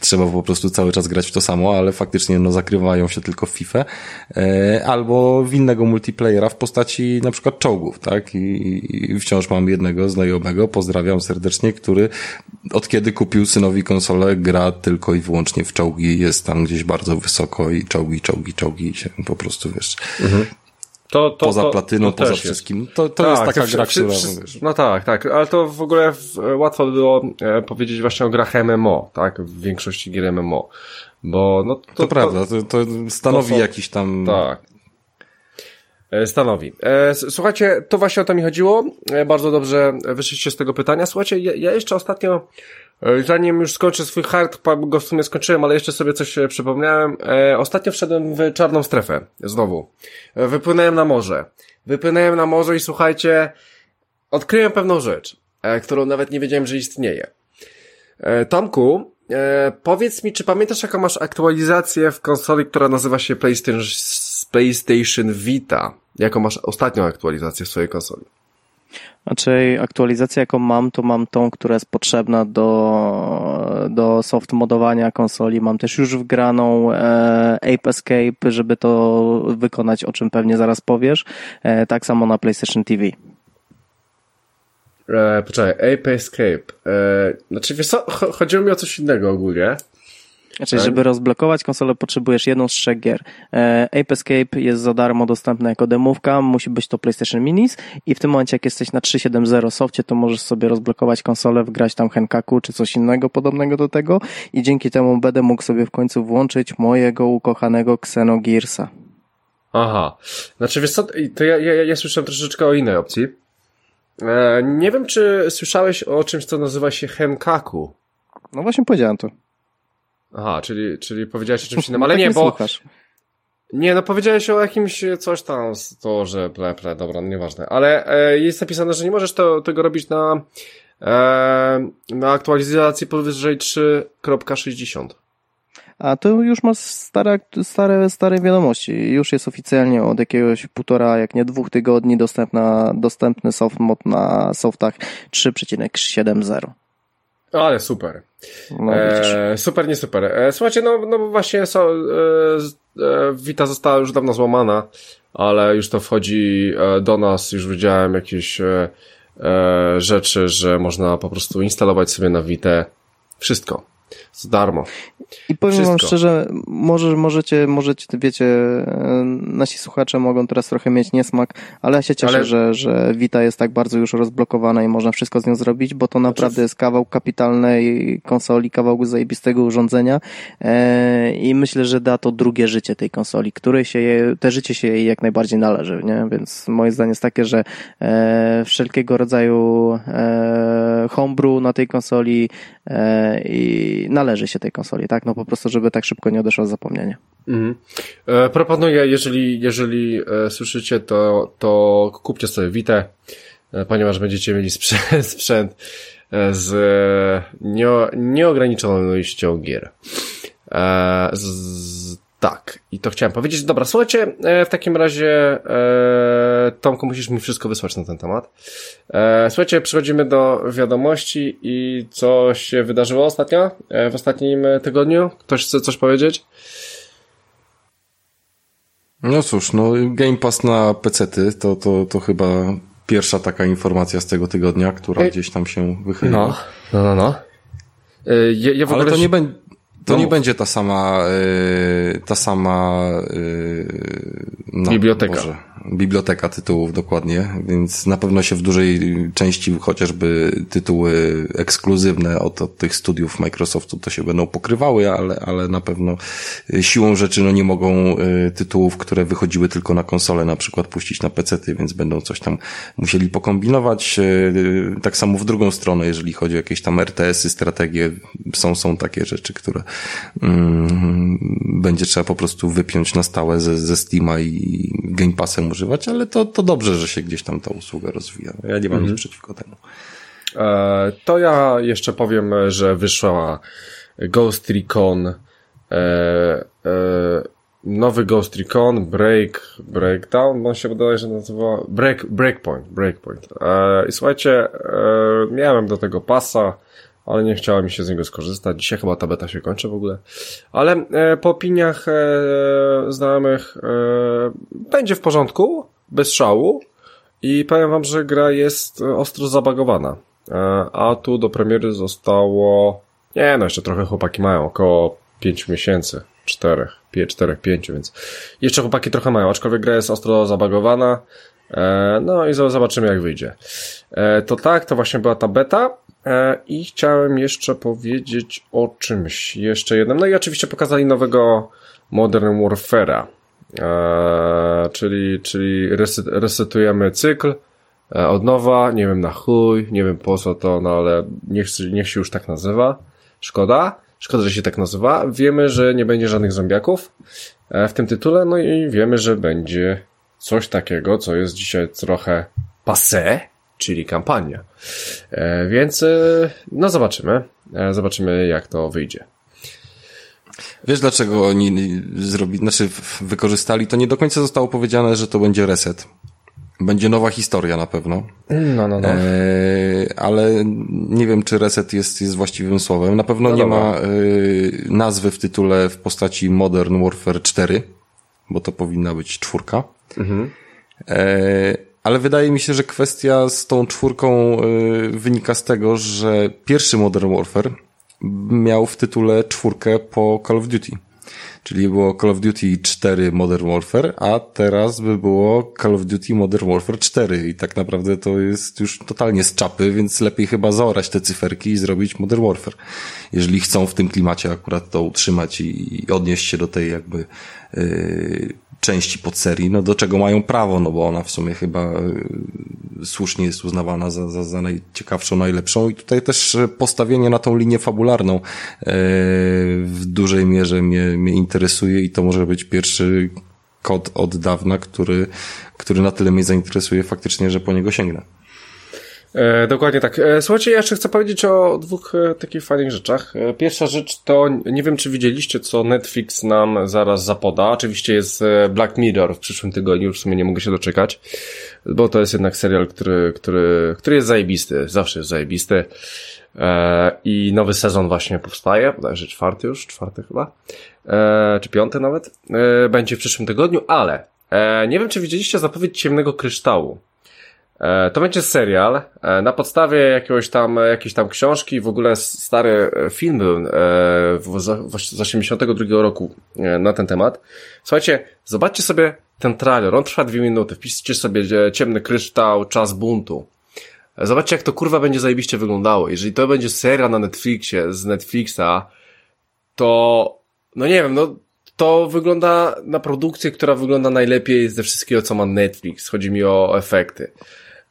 trzeba po prostu cały czas grać w to samo, ale faktycznie no, zakrywają się tylko w FIFA e, albo w innego multiplayera w postaci na przykład czołgów, tak? I, I wciąż mam jednego znajomego, pozdrawiam serdecznie, który od kiedy kupił synowi konsolę, gra tylko i wyłącznie w czołgi, jest tam gdzieś bardzo wysoko i czołgi, czołgi, czołgi i się po prostu, wiesz, To, to, poza to, platyną, poza wszystkim. To, to jest taka to gra, wszy- która, No tak, tak, ale to w ogóle w, łatwo było e, powiedzieć właśnie o grach MMO, tak, w większości gier MMO, bo no to, to, prawda, to, to stanowi są- jakiś tam... Tak. E, Stanowi. E, Słuchajcie, to właśnie o to mi chodziło. E, Bardzo dobrze wyszliście z tego pytania. Słuchajcie, ja, jeszcze ostatnio, zanim już skończę swój hard, go w sumie skończyłem, ale jeszcze sobie coś przypomniałem. Ostatnio wszedłem w czarną strefę. Znowu. Wypłynąłem na morze. Wypłynąłem na morze i słuchajcie, odkryłem pewną rzecz, którą nawet nie wiedziałem, że istnieje. Tomku, powiedz mi, czy pamiętasz jaką masz aktualizację w konsoli, która nazywa się PlayStation, PlayStation Vita? Jaką masz ostatnią aktualizację w swojej konsoli? Znaczy aktualizację jaką mam, to mam tą, która jest potrzebna do, do soft modowania konsoli. Mam też już wgraną e, Ape Escape, żeby to wykonać, o czym pewnie zaraz powiesz. E, tak samo na PlayStation TV. E, poczekaj, Ape Escape. E, znaczy, wiesz co, cho- chodziło mi o coś innego ogólnie. Znaczy, żeby rozblokować konsolę potrzebujesz jedną z trzech gier. E, Ape Escape jest za darmo dostępna jako demówka, musi być to PlayStation Minis i w tym momencie jak jesteś na 3.7.0 softie, to możesz sobie rozblokować konsolę, wgrać tam Henkaku czy coś innego podobnego do tego i dzięki temu będę mógł sobie w końcu włączyć mojego ukochanego Xenogearsa. Aha. Znaczy, wiesz co, to ja, ja, ja słyszałem troszeczkę o innej opcji. E, nie wiem, czy słyszałeś o czymś, co nazywa się Henkaku. No właśnie powiedziałem to. Aha, czyli, czyli powiedziałeś o czymś innym, ale nie, bo... Słuchasz. Nie, no powiedziałeś o jakimś coś tam, to, że ple, ple, dobra, no nieważne. Ale e, jest napisane, że nie możesz to, tego robić na, e, na aktualizacji powyżej 3.60. A to już ma stare, stare, stare wiadomości. Już jest oficjalnie od jakiegoś półtora, jak nie dwóch tygodni dostępna, dostępny soft mod na softach 3,7.0. Ale super. No, e, super, nie super. E, słuchajcie, no, no właśnie so, e, e, Vita została już dawno złamana, ale już to wchodzi e, do nas, już widziałem jakieś e, rzeczy, że można po prostu instalować sobie na Vita wszystko. Z darmo. I powiem Wszystko. wam szczerze, może, możecie, możecie, wiecie, e, nasi słuchacze mogą teraz trochę mieć niesmak, ale ja się cieszę, ale... że, że Vita jest tak bardzo już rozblokowana i można wszystko z nią zrobić, bo to znaczy naprawdę jest kawał kapitalnej konsoli, kawał zajebistego urządzenia e, i myślę, że da to drugie życie tej konsoli, której się je, te życie się jej jak najbardziej należy, nie? Więc moje zdanie jest takie, że e, wszelkiego rodzaju e, homebrew na tej konsoli e, i należy się tej konsoli, tak? No po prostu, żeby tak szybko nie odeszło zapomnienie. Mhm. E, proponuję, jeżeli, jeżeli e, słyszycie, to, to kupcie sobie Witę, e, ponieważ będziecie mieli sprzęt, sprzęt e, z nie, nieograniczoną ilością gier. E, z, tak, i to chciałem powiedzieć. Dobra, słuchajcie, e, w takim razie e, Tomku, musisz mi wszystko wysłać na ten temat. E, słuchajcie, przechodzimy do wiadomości i co się wydarzyło ostatnio, e, w ostatnim tygodniu? Ktoś chce coś powiedzieć? No cóż, no Game Pass na PC-ty to, to, to chyba pierwsza taka informacja z tego tygodnia, która gdzieś tam się wychyliła. No, no, no. no. Ja, ja Ale to nie będzie to nie będzie ta sama, yy, ta sama yy, no, biblioteka. Boże, biblioteka tytułów dokładnie, więc na pewno się w dużej części chociażby tytuły ekskluzywne od, od tych studiów Microsoftu to się będą pokrywały, ale, ale na pewno siłą rzeczy no nie mogą y, tytułów, które wychodziły tylko na konsole na przykład puścić na PC-ty, więc będą coś tam musieli pokombinować. Y, tak samo w drugą stronę, jeżeli chodzi o jakieś tam RTS-y, strategie, są, są takie rzeczy, które mm, będzie trzeba po prostu wypiąć na stałe ze, ze Steama i Game Passem używać, ale to, to dobrze, że się gdzieś tam ta usługa rozwija. Ja nie mam mhm. nic przeciwko temu. E, to ja jeszcze powiem, że wyszła Ghost Recon e, e, nowy Ghost Recon Break Breakdown, on się wydaje, że nazywa Break, Breakpoint, Breakpoint. E, I słuchajcie, e, miałem do tego pasa, ale nie chciałem się z niego skorzystać. Dzisiaj chyba ta beta się kończy w ogóle. Ale e, po opiniach e, znajomych e, będzie w porządku, bez szału i powiem wam, że gra jest ostro zabagowana. E, a tu do premiery zostało, nie no, jeszcze trochę chłopaki mają, około 5 miesięcy, 4, 4, 5, więc jeszcze chłopaki trochę mają, aczkolwiek gra jest ostro zabagowana. E, no i zobaczymy jak wyjdzie. E, to tak, to właśnie była ta beta. E, I chciałem jeszcze powiedzieć o czymś jeszcze jednym. No i oczywiście pokazali nowego Modern Warfare'a, e, czyli, czyli reset, resetujemy cykl e, od nowa, nie wiem na chuj, nie wiem po co to, no ale niech, niech się już tak nazywa. Szkoda. Szkoda, że się tak nazywa. Wiemy, że nie będzie żadnych zombiaków w tym tytule, no i wiemy, że będzie coś takiego, co jest dzisiaj trochę passé, czyli kampania. E, więc e, no zobaczymy. E, zobaczymy jak to wyjdzie. Wiesz dlaczego oni zrobili, znaczy wykorzystali, to nie do końca zostało powiedziane, że to będzie reset. Będzie nowa historia na pewno. No, no, no. E, ale nie wiem, czy reset jest, jest właściwym słowem. Na pewno no nie dobra. ma e, nazwy w tytule w postaci Modern Warfare 4, bo to powinna być czwórka. Mhm. E, ale wydaje mi się, że kwestia z tą czwórką y, wynika z tego, że pierwszy Modern Warfare miał w tytule czwórkę po Call of Duty. Czyli było Call of Duty 4 Modern Warfare, a teraz by było Call of Duty Modern Warfare 4 i tak naprawdę to jest już totalnie z czapy, więc lepiej chyba zaorać te cyferki i zrobić Modern Warfare. Jeżeli chcą w tym klimacie akurat to utrzymać i, odnieść się do tej jakby yy, części podserii, no do czego mają prawo, no bo ona w sumie chyba y, słusznie jest uznawana za, za, za najciekawszą, najlepszą i tutaj też postawienie na tą linię fabularną y, w dużej mierze mnie, mnie interesuje i to może być pierwszy kod od dawna, który, który na tyle mnie zainteresuje faktycznie, że po niego sięgnę. E, dokładnie tak. E, słuchajcie, ja jeszcze chcę powiedzieć o dwóch e, takich fajnych rzeczach. E, pierwsza rzecz to, nie wiem czy widzieliście, co Netflix nam zaraz zapoda. Oczywiście jest e, Black Mirror w przyszłym tygodniu, w sumie nie mogę się doczekać, bo to jest jednak serial, który, który, który jest zajebisty, zawsze jest zajebisty. E, I nowy sezon właśnie powstaje, bodajże czwarty już, czwarty chyba, czy piąty nawet, będzie w przyszłym tygodniu, ale nie wiem czy widzieliście zapowiedź Ciemnego Kryształu. E, to będzie serial e, na podstawie jakiegoś tam, jakiejś tam książki, w ogóle stary e, film był z 82 roku na ten temat. Słuchajcie, zobaczcie sobie ten trailer, on trwa dwie minuty, wpiszcie sobie ciemny kryształ, czas buntu. Zobaczcie jak to kurwa będzie zajebiście wyglądało. Jeżeli to będzie serial na Netflixie, z Netflixa, to, no nie wiem, no to wygląda na produkcję, która wygląda najlepiej ze wszystkiego, co ma Netflix. Chodzi mi o efekty.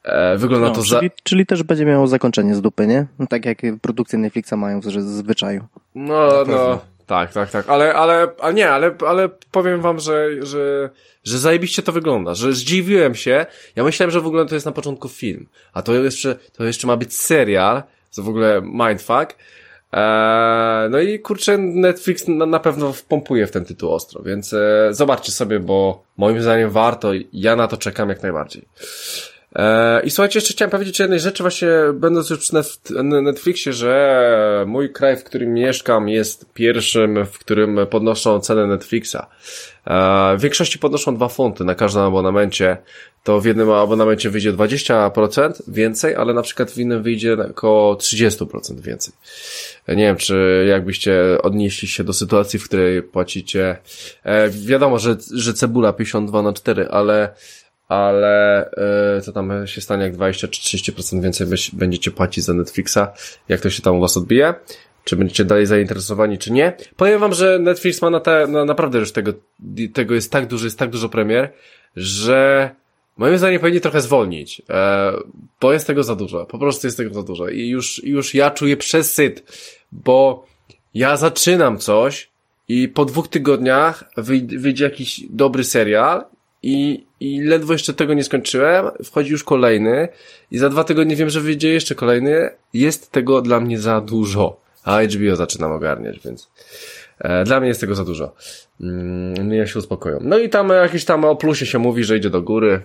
E, wygląda no, to czyli, za... czyli też będzie miało zakończenie z dupy, nie? No, tak jak produkcje Netflixa mają w zwyczaju. No, no, tak, tak, tak, ale, ale, ale nie, ale, ale powiem wam, że, że, że zajebiście to wygląda, że zdziwiłem się, ja myślałem, że w ogóle to jest na początku film, a to jeszcze, to jeszcze ma być serial, to w ogóle mindfuck, Eee, no i kurczę, Netflix na, na pewno wpompuje w ten tytuł ostro, więc e, zobaczcie sobie, bo moim zdaniem warto, ja na to czekam jak najbardziej. E, I słuchajcie, jeszcze chciałem powiedzieć o jednej rzeczy, właśnie będąc już przy Netflixie, że mój kraj, w którym mieszkam, jest pierwszym, w którym podnoszą cenę Netflixa. E, w większości podnoszą dwa funty na każdym abonamencie. To w jednym abonamencie wyjdzie 20% więcej, ale na przykład w innym wyjdzie około 30% więcej. Nie wiem, czy jakbyście odnieśli się do sytuacji, w której płacicie, e, wiadomo, że, że cebula 52 na 4, ale ale yy, co tam się stanie, jak 20 czy 30% więcej będziecie płacić za Netflixa, jak to się tam u was odbije? Czy będziecie dalej zainteresowani, czy nie? Powiem wam, że Netflix ma na, te, na naprawdę już tego, tego jest tak dużo, jest tak dużo premier, że moim zdaniem powinni trochę zwolnić, e, bo jest tego za dużo, po prostu jest tego za dużo i już, już ja czuję przesyt, bo ja zaczynam coś i po dwóch tygodniach wyjdzie jakiś dobry serial i, i ledwo jeszcze tego nie skończyłem, wchodzi już kolejny i za dwa tygodnie wiem, że wyjdzie jeszcze kolejny. Jest tego dla mnie za dużo. A HBO zaczynam ogarniać, więc e, dla mnie jest tego za dużo. Mm, ja się uspokoją. No i tam jakieś tam o plusie się mówi, że idzie do góry.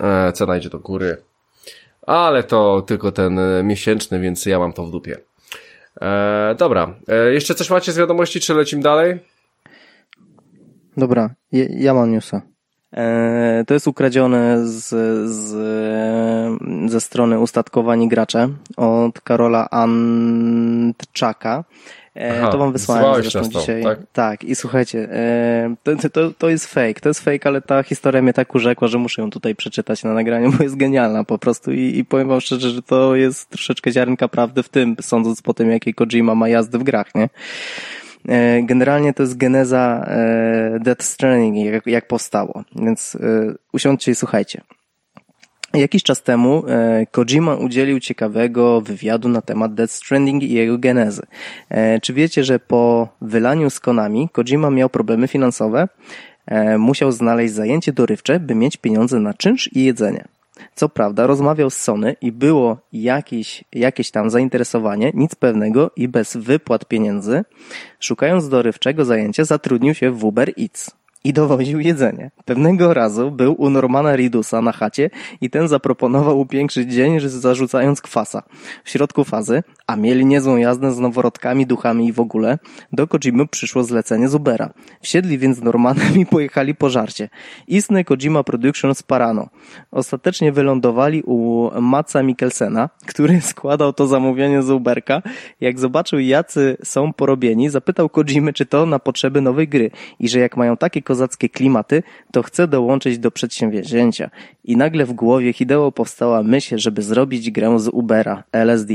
E, cena idzie do góry. Ale to tylko ten e, miesięczny, więc ja mam to w dupie. E, dobra. E, jeszcze coś macie z wiadomości, czy lecimy dalej? Dobra, ja, ja mam newsa. E, to jest ukradzione z, z, ze strony Ustatkowani Gracze od Karola Antczaka. E, Aha, to wam wysłałem zresztą dzisiaj. Tak? tak, i słuchajcie, e, to, to, to jest fake, to jest fake, ale ta historia mnie tak urzekła, że muszę ją tutaj przeczytać na nagraniu, bo jest genialna po prostu i, i powiem wam szczerze, że to jest troszeczkę ziarnka prawdy w tym, sądząc po tym, jakie Kojima ma jazdy w grach, nie? E, generalnie to jest geneza e, Death Stranding, jak, jak powstało. Więc e, usiądźcie i słuchajcie. Jakiś czas temu Kojima udzielił ciekawego wywiadu na temat Death Stranding i jego genezy. Czy wiecie, że po wylaniu z Konami Kojima miał problemy finansowe? Musiał znaleźć zajęcie dorywcze, by mieć pieniądze na czynsz i jedzenie. Co prawda rozmawiał z Sony i było jakieś, jakieś tam zainteresowanie, nic pewnego i bez wypłat pieniędzy, szukając dorywczego zajęcia zatrudnił się w Uber Eats. I dowoził jedzenie. Pewnego razu był u Normana Ridusa na chacie i ten zaproponował upiększyć dzień, zarzucając kwasa. W środku fazy, a mieli niezłą jazdę z noworodkami, duchami i w ogóle, do Kojimy przyszło zlecenie z Ubera. Wsiedli więc z Normanem i pojechali po żarcie. Istny Kojima Productions Parano. Ostatecznie wylądowali u Matsa Mikkelsena, który składał to zamówienie z Uberka. Jak zobaczył, jacy są porobieni, zapytał Kojimy, czy to na potrzeby nowej gry i że jak mają takie kozackie klimaty, to chce dołączyć do przedsięwzięcia. I nagle w głowie Hideo powstała myśl, żeby zrobić grę z Ubera, LSD.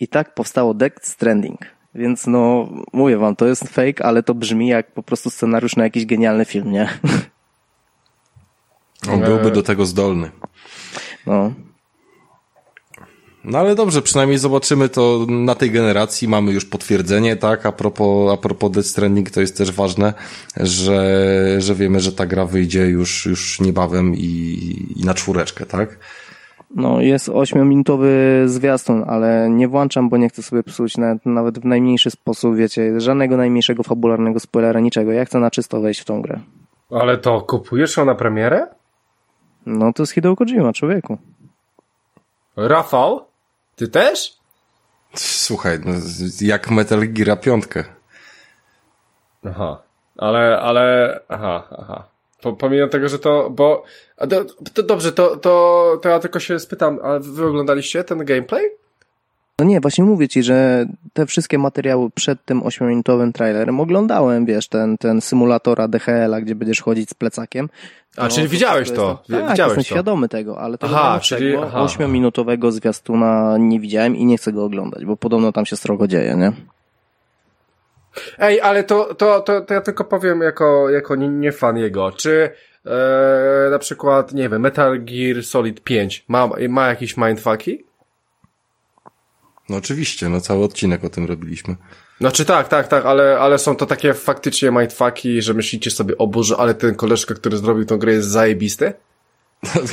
I tak powstało Death Stranding. Więc no, mówię wam, to jest fake, ale to brzmi jak po prostu scenariusz na jakiś genialny film, nie? On byłby do tego zdolny. No. No ale dobrze, przynajmniej zobaczymy to na tej generacji, mamy już potwierdzenie, tak, a propos, a propos Death Stranding to jest też ważne, że, że wiemy, że ta gra wyjdzie już, już niebawem i, i na czwóreczkę, tak? No, jest ośmiominutowy zwiastun, ale nie włączam, bo nie chcę sobie psuć nawet, nawet w najmniejszy sposób, wiecie, żadnego najmniejszego fabularnego spoilera, niczego. Ja chcę na czysto wejść w tą grę. Ale to kupujesz ją na premierę? No, to jest Hideo Kojima, człowieku. Rafał? Ty też? Słuchaj, no, jak Metal Gear 5. Aha, ale, ale, aha, aha. Pomimo tego, że to, bo, to dobrze, to, to, to ja tylko się spytam, a wy oglądaliście ten gameplay? No nie, właśnie mówię ci, że te wszystkie materiały przed tym 8-minutowym trailerem oglądałem, wiesz, ten, ten symulatora DHL-a, gdzie będziesz chodzić z plecakiem. A, czyli widziałeś to? Jestem, tak, widziałeś jestem to. świadomy tego, ale tego aha, czyli, aha. 8-minutowego zwiastuna nie widziałem i nie chcę go oglądać, bo podobno tam się strogo dzieje, nie? Ej, ale to, to, to, to ja tylko powiem jako, jako nie, nie fan jego. Czy e, na przykład, nie wiem, Metal Gear Solid 5 ma, ma jakieś mindfucki? No oczywiście, no cały odcinek o tym robiliśmy. Znaczy tak, tak, tak, ale, ale są to takie faktycznie mindfucki, że myślicie sobie, o Boże, ale ten koleżka, który zrobił tą grę jest zajebisty?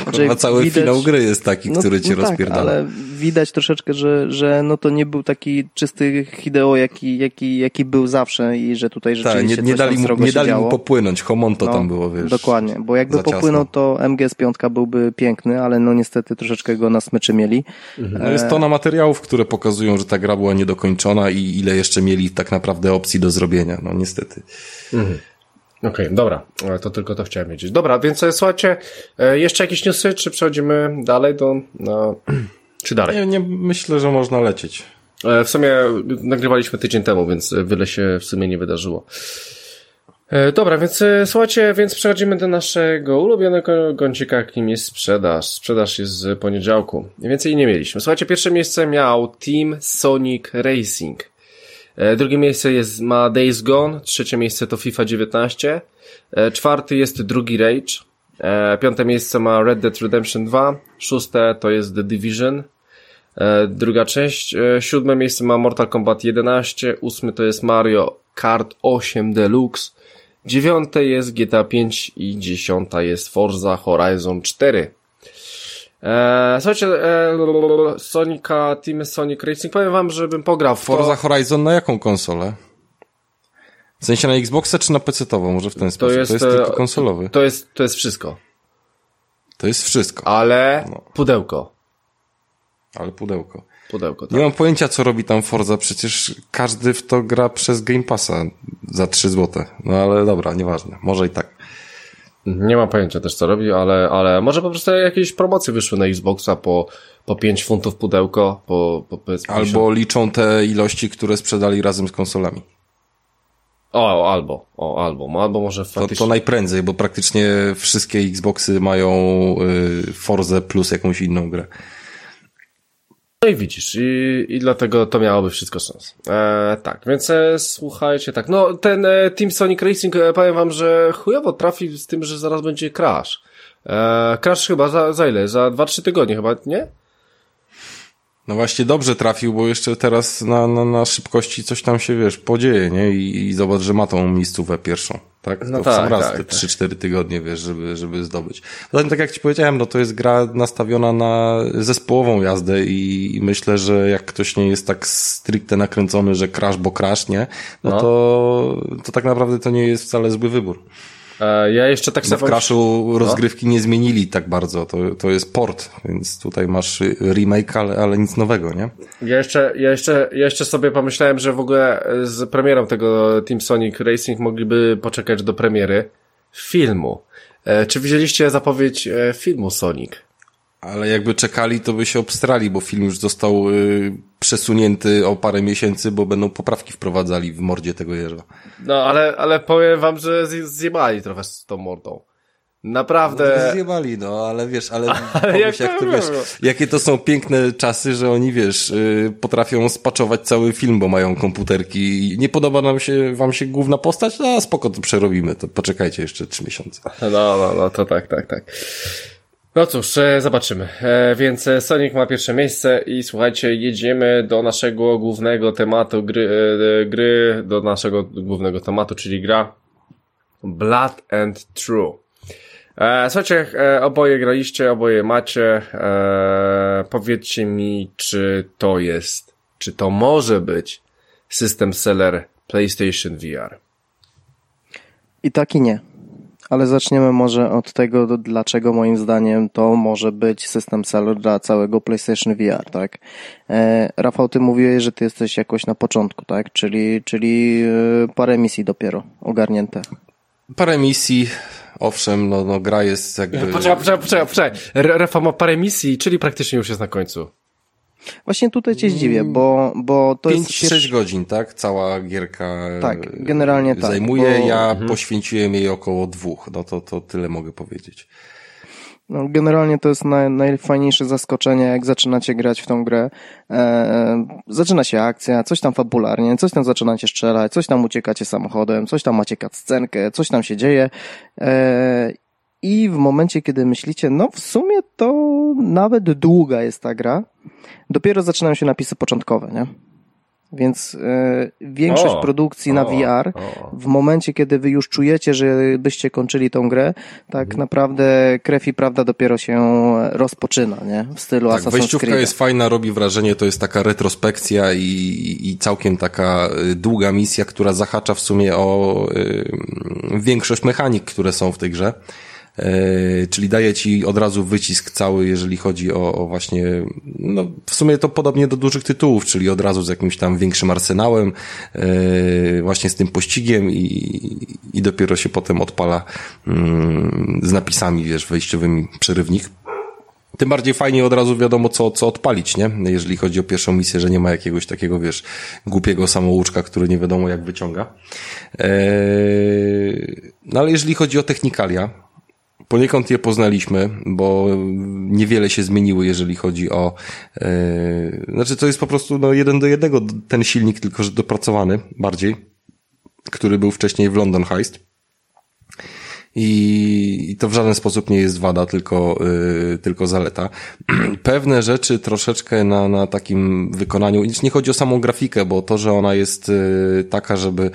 Znaczy, cały widać, finał gry jest taki, no, który cię no rozpierdala. Tak, ale widać troszeczkę, że, że no to nie był taki czysty Hideo, jaki, jaki, jaki był zawsze i że tutaj rzeczywiście tak, nie, nie dali, mu, nie dali mu popłynąć, Homonto no, tam było, wiesz. Dokładnie, bo jakby popłynął, to MGS5 byłby piękny, ale no niestety troszeczkę go na smyczy mieli. No jest tona materiałów, które pokazują, że ta gra była niedokończona i ile jeszcze mieli tak naprawdę opcji do zrobienia, no niestety. Mhm. Okej, okay, dobra, to tylko to chciałem wiedzieć. Dobra, więc słuchajcie, jeszcze jakieś newsy, czy przechodzimy dalej do, no, czy dalej? Nie, nie, myślę, że można lecieć. W sumie nagrywaliśmy tydzień temu, więc wiele się w sumie nie wydarzyło. Dobra, więc słuchajcie, więc przechodzimy do naszego ulubionego gącika, jakim jest sprzedaż. Sprzedaż jest z poniedziałku. Więcej nie mieliśmy. Słuchajcie, pierwsze miejsce miał Team Sonic Racing. Drugie miejsce jest, ma Days Gone, trzecie miejsce to FIFA 19, czwarty jest drugi Rage, piąte miejsce ma Red Dead Redemption 2, szóste to jest The Division, druga część, siódme miejsce ma Mortal Kombat 11, ósmy to jest Mario Kart 8 Deluxe, dziewiąte jest GTA 5 i dziesiąta jest Forza Horizon 4. Eee, słuchajcie, e, Sonika, Team Sonic Racing, powiem wam, żebym pograł w Forza Horizon na jaką konsolę? W sensie na Xboxa czy na PC-tową? Może w ten sposób. To jest, to jest tylko konsolowy. To jest, to jest wszystko. To jest wszystko. Ale no. pudełko. Ale pudełko. Pudełko, tak. Nie mam pojęcia, co robi tam Forza, przecież każdy w to gra przez Game Passa za 3 złote. No ale dobra, nieważne. Może i tak. Nie mam pojęcia też co robi, ale, ale może po prostu jakieś promocje wyszły na Xboxa po, po 5 funtów pudełko, po, po Albo 50. liczą te ilości, które sprzedali razem z konsolami. O, albo, o, albo, albo może faktycznie... To, to najprędzej, bo praktycznie wszystkie Xboxy mają y, Forze plus jakąś inną grę. No i widzisz, i, i dlatego to miałoby wszystko sens. E, tak, więc e, słuchajcie, tak, no ten e, Team Sonic Racing, e, powiem wam, że chujowo trafi z tym, że zaraz będzie Crash. E, crash chyba za, za ile? Za 2-3 tygodnie chyba, nie? No właśnie dobrze trafił, bo jeszcze teraz na, na, na szybkości coś tam się, wiesz, podzieje, nie? I, i zobacz, że ma tą miejscówę pierwszą, tak? No to tak, w sam raz tak, te tak. 3-4 tygodnie, wiesz, żeby, żeby zdobyć. Zatem, tak jak ci powiedziałem, no to jest gra nastawiona na zespołową jazdę i, i myślę, że jak ktoś nie jest tak stricte nakręcony, że crash, bo crash, nie? No, No. To, to tak naprawdę to nie jest wcale zły wybór. E, ja jeszcze tak no samo... w Crashu rozgrywki no? nie zmienili tak bardzo, to, to jest port, więc tutaj masz remake, ale, ale nic nowego, nie? Ja jeszcze, ja, jeszcze, ja jeszcze sobie pomyślałem, że w ogóle z premierą tego Team Sonic Racing mogliby poczekać do premiery filmu. E, czy widzieliście zapowiedź e, filmu Sonic? Ale jakby czekali, to by się obstrali, bo film już został y, przesunięty o parę miesięcy, bo będą poprawki wprowadzali w mordzie tego jeża. No, ale, ale powiem wam, że zjebali trochę z tą mordą. Naprawdę. No, zjebali, no, ale wiesz, ale, ale jak, jak to wiesz, jakie to są piękne czasy, że oni, wiesz, y, potrafią spaczować cały film, bo mają komputerki. Nie podoba nam się, wam się główna postać? No, spoko, to przerobimy, to poczekajcie jeszcze trzy miesiące. No, no, no, to tak, tak, tak. No cóż, e, zobaczymy. E, więc e, Sonic ma pierwsze miejsce i słuchajcie, jedziemy do naszego głównego tematu gry, gry do naszego głównego tematu, czyli gra Blood and True. Słuchajcie, oboje graliście, oboje macie. Powiedzcie mi, czy to jest, czy to może być system seller PlayStation VR? I tak i nie. Ale zaczniemy może od tego, dlaczego moim zdaniem to może być system seller dla całego PlayStation VR, tak? E, Rafał, ty mówiłeś, że ty jesteś jakoś na początku, tak? Czyli, czyli e, parę misji dopiero ogarnięte. Parę misji, owszem, no, no gra jest jakby... Poczekaj, poczekaj, poczekaj, poczekaj. Rafał ma parę misji, czyli praktycznie już jest na końcu. Właśnie tutaj cię zdziwię, bo, bo to 5, jest... 5-6 godzin, tak? Cała gierka tak, generalnie tak, zajmuje. Bo... Ja mhm. poświęciłem jej około dwóch. No to, to tyle mogę powiedzieć. No, generalnie to jest naj, najfajniejsze zaskoczenie, jak zaczynacie grać w tą grę. E, zaczyna się akcja, coś tam fabularnie, coś tam zaczynacie strzelać, coś tam uciekacie samochodem, coś tam macie scenkę, coś tam się dzieje. E, I w momencie, kiedy myślicie, no w sumie to nawet długa jest ta gra, dopiero zaczynają się napisy początkowe, nie? Więc y, większość o, produkcji o, na VR, o. w momencie, kiedy wy już czujecie, że byście kończyli tą grę, tak mhm. naprawdę krew i prawda dopiero się rozpoczyna, nie? W stylu tak, Assassin's wejściówka Creed. jest fajna, robi wrażenie, to jest taka retrospekcja i, i całkiem taka y, długa misja, która zahacza w sumie o y, większość mechanik, które są w tej grze. E, czyli daje ci od razu wycisk cały, jeżeli chodzi o, o, właśnie, no w sumie to podobnie do dużych tytułów, czyli od razu z jakimś tam większym arsenałem, e, właśnie z tym pościgiem i, i dopiero się potem odpala mm, z napisami, wiesz, wejściowymi przerywnik. Tym bardziej fajnie od razu wiadomo, co, co odpalić, nie? Jeżeli chodzi o pierwszą misję, że nie ma jakiegoś takiego, wiesz, głupiego samouczka, który nie wiadomo jak wyciąga. Eee, no ale jeżeli chodzi o technikalia, Poniekąd je poznaliśmy, bo niewiele się zmieniło, jeżeli chodzi o. Yy, znaczy, to jest po prostu no, jeden do jednego ten silnik, tylko że dopracowany bardziej, który był wcześniej w London Heist. I, i to w żaden sposób nie jest wada, tylko, yy, tylko zaleta. Pewne rzeczy troszeczkę na, na takim wykonaniu, nie chodzi o samą grafikę, bo to, że ona jest yy, taka, żeby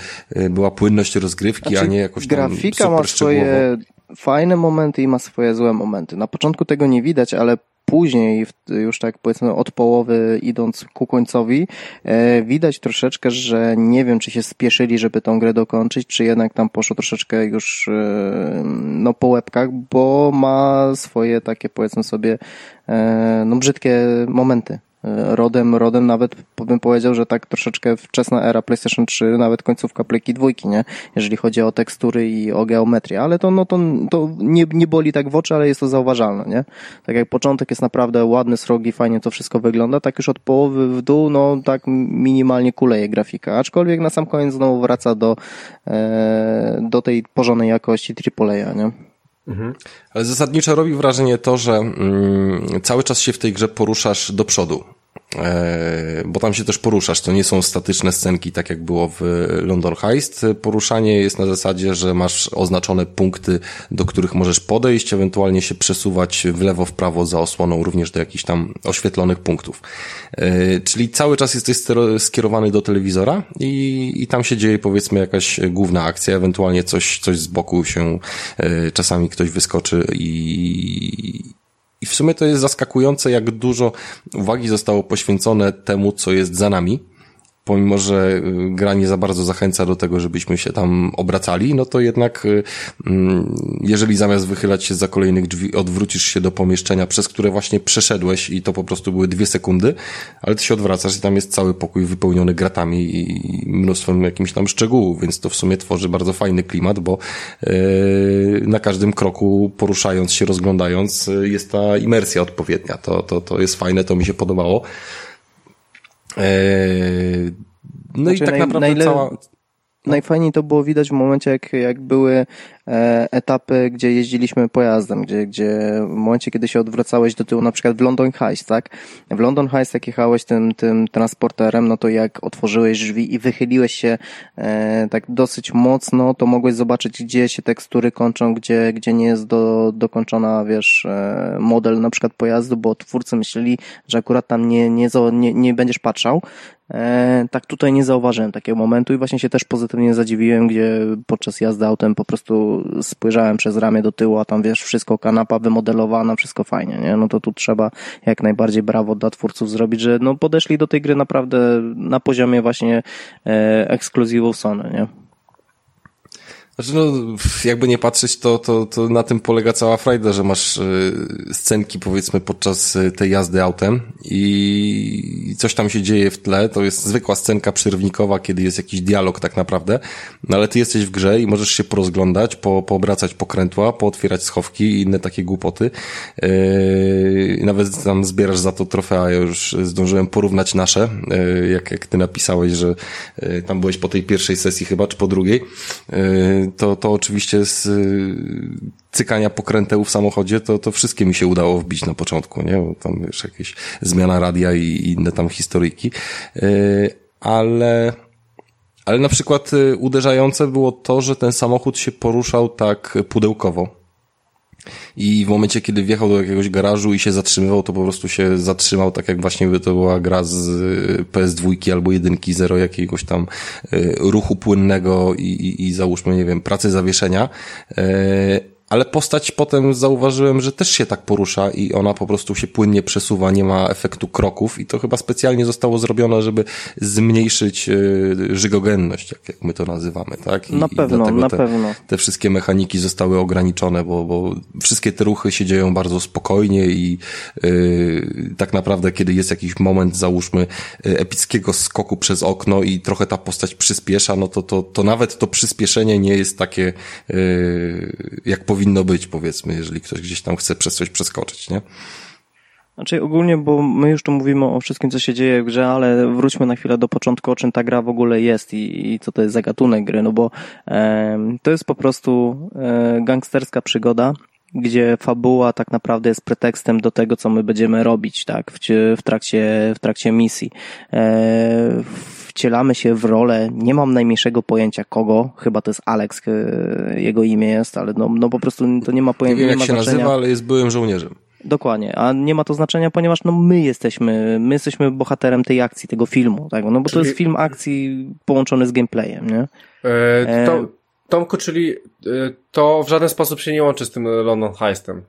była płynność rozgrywki, znaczy, a nie jakoś tam Grafika ma swoje fajne momenty i ma swoje złe momenty. Na początku tego nie widać, ale później, już tak powiedzmy od połowy idąc ku końcowi, e, widać troszeczkę, że nie wiem, czy się spieszyli, żeby tą grę dokończyć, czy jednak tam poszło troszeczkę już e, no po łebkach, bo ma swoje takie powiedzmy sobie e, no brzydkie momenty rodem, rodem nawet bym powiedział, że tak troszeczkę wczesna era PlayStation 3, nawet końcówka Playki dwójki, nie? Jeżeli chodzi o tekstury i o geometrię, ale to, no to, to nie, nie boli tak w oczy, ale jest to zauważalne, nie? Tak jak początek jest naprawdę ładny, srogi, fajnie to wszystko wygląda, tak już od połowy w dół, no tak minimalnie kuleje grafika, aczkolwiek na sam koniec znowu wraca do, e, do tej porządnej jakości AAA, nie? Mhm. Ale zasadniczo robi wrażenie to, że mm, cały czas się w tej grze poruszasz do przodu. E, bo tam się też poruszasz. To nie są statyczne scenki, tak jak było w London Heist. Poruszanie jest na zasadzie, że masz oznaczone punkty, do których możesz podejść, ewentualnie się przesuwać w lewo, w prawo za osłoną, również do jakichś tam oświetlonych punktów. E, czyli cały czas jesteś skierowany do telewizora i, i tam się dzieje powiedzmy jakaś główna akcja, ewentualnie coś, coś z boku się e, czasami ktoś wyskoczy i, i w sumie to jest zaskakujące, jak dużo uwagi zostało poświęcone temu, co jest za nami pomimo, że gra nie za bardzo zachęca do tego, żebyśmy się tam obracali, no to jednak mm, jeżeli zamiast wychylać się za kolejnych drzwi, odwrócisz się do pomieszczenia, przez które właśnie przeszedłeś i to po prostu były dwie sekundy, ale ty się odwracasz i tam jest cały pokój wypełniony gratami i mnóstwem jakimś tam szczegółów, więc to w sumie tworzy bardzo fajny klimat, bo yy, na każdym kroku poruszając się, rozglądając, jest ta imersja odpowiednia. To, to, to jest fajne, to mi się podobało. Yy, no znaczy, i tak naj, naprawdę najle... cała... Najfajniej to było widać w momencie, jak, jak były E, etapy, gdzie jeździliśmy pojazdem, gdzie, gdzie w momencie, kiedy się odwracałeś do tyłu, na przykład w London Heist, tak? W London Heist, jak jechałeś tym, tym transporterem, no to jak otworzyłeś drzwi i wychyliłeś się e, tak dosyć mocno, to mogłeś zobaczyć, gdzie się tekstury kończą, gdzie, gdzie nie jest do, dokończona, wiesz, e, model na przykład pojazdu, bo twórcy myśleli, że akurat tam nie, nie, nie, nie będziesz patrzał, tak tutaj nie zauważyłem takiego momentu i właśnie się też pozytywnie zadziwiłem, gdzie podczas jazdy autem po prostu spojrzałem przez ramię do tyłu, a tam wiesz, wszystko kanapa wymodelowana, wszystko fajnie, nie? No to tu trzeba jak najbardziej brawo dla twórców zrobić, że no podeszli do tej gry naprawdę na poziomie właśnie e, ekskluzywów Sony, nie? Znaczy, no, jakby nie patrzeć, to, to, to na tym polega cała frajda, że masz y, scenki, powiedzmy, podczas y, tej jazdy autem i coś tam się dzieje w tle. To jest zwykła scenka przerwnikowa, kiedy jest jakiś dialog tak naprawdę. No ale ty jesteś w grze i możesz się porozglądać, po, poobracać pokrętła, pootwierać schowki i inne takie głupoty. Yy, nawet tam zbierasz za to trofea. Ja już zdążyłem porównać nasze, yy, jak, jak ty napisałeś, że yy, tam byłeś po tej pierwszej sesji chyba, czy po drugiej. Yy, to, to oczywiście z y, cykania pokręteł w samochodzie, to, to wszystkie mi się udało wbić na początku, nie? Bo tam wiesz, jakieś zmiana radia i inne tam historyjki. Y, ale, ale na przykład y, uderzające było to, że ten samochód się poruszał tak pudełkowo i w momencie, kiedy wjechał do jakiegoś garażu i się zatrzymywał, to po prostu się zatrzymał, tak jak właśnie by to była gra z y, PS2 albo jedynki, zero jakiegoś tam y, ruchu płynnego i, i, i załóżmy, nie wiem, pracy zawieszenia. Ale postać potem zauważyłem, że też się tak porusza i ona po prostu się płynnie przesuwa, nie ma efektu kroków i to chyba specjalnie zostało zrobione, żeby zmniejszyć e, żygogenność, jak, jak my to nazywamy, tak? I, na pewno, na te, pewno. Te wszystkie mechaniki zostały ograniczone, bo, bo wszystkie te ruchy się dzieją bardzo spokojnie i yy, tak naprawdę, kiedy jest jakiś moment, załóżmy, e, epickiego skoku przez okno i trochę ta postać przyspiesza, no to, to, to nawet to przyspieszenie nie jest takie, yy, jak powinno powinno być, powiedzmy, jeżeli ktoś gdzieś tam chce przez coś przeskoczyć, nie? Znaczy ogólnie, bo my już tu mówimy o wszystkim, co się dzieje w grze, ale wróćmy na chwilę do początku, o czym ta gra w ogóle jest i, i co to jest za gatunek gry, no bo e, to jest po prostu e, gangsterska przygoda, gdzie fabuła tak naprawdę jest pretekstem do tego, co my będziemy robić, tak, w, w trakcie, w trakcie misji. E, wcielamy się w rolę, nie mam najmniejszego pojęcia kogo, chyba to jest Alex, e, jego imię jest, ale no, no po prostu to nie ma pojęcia. Nie wiem jak się znaczenia. nazywa, ale jest byłym żołnierzem. Dokładnie, a nie ma to znaczenia, ponieważ no my jesteśmy, my jesteśmy bohaterem tej akcji, tego filmu, tak? No bo to jest film akcji połączony z gameplayem, nie? E, to, e, Tomku, czyli e, to w żaden sposób się nie łączy z tym London Heistem.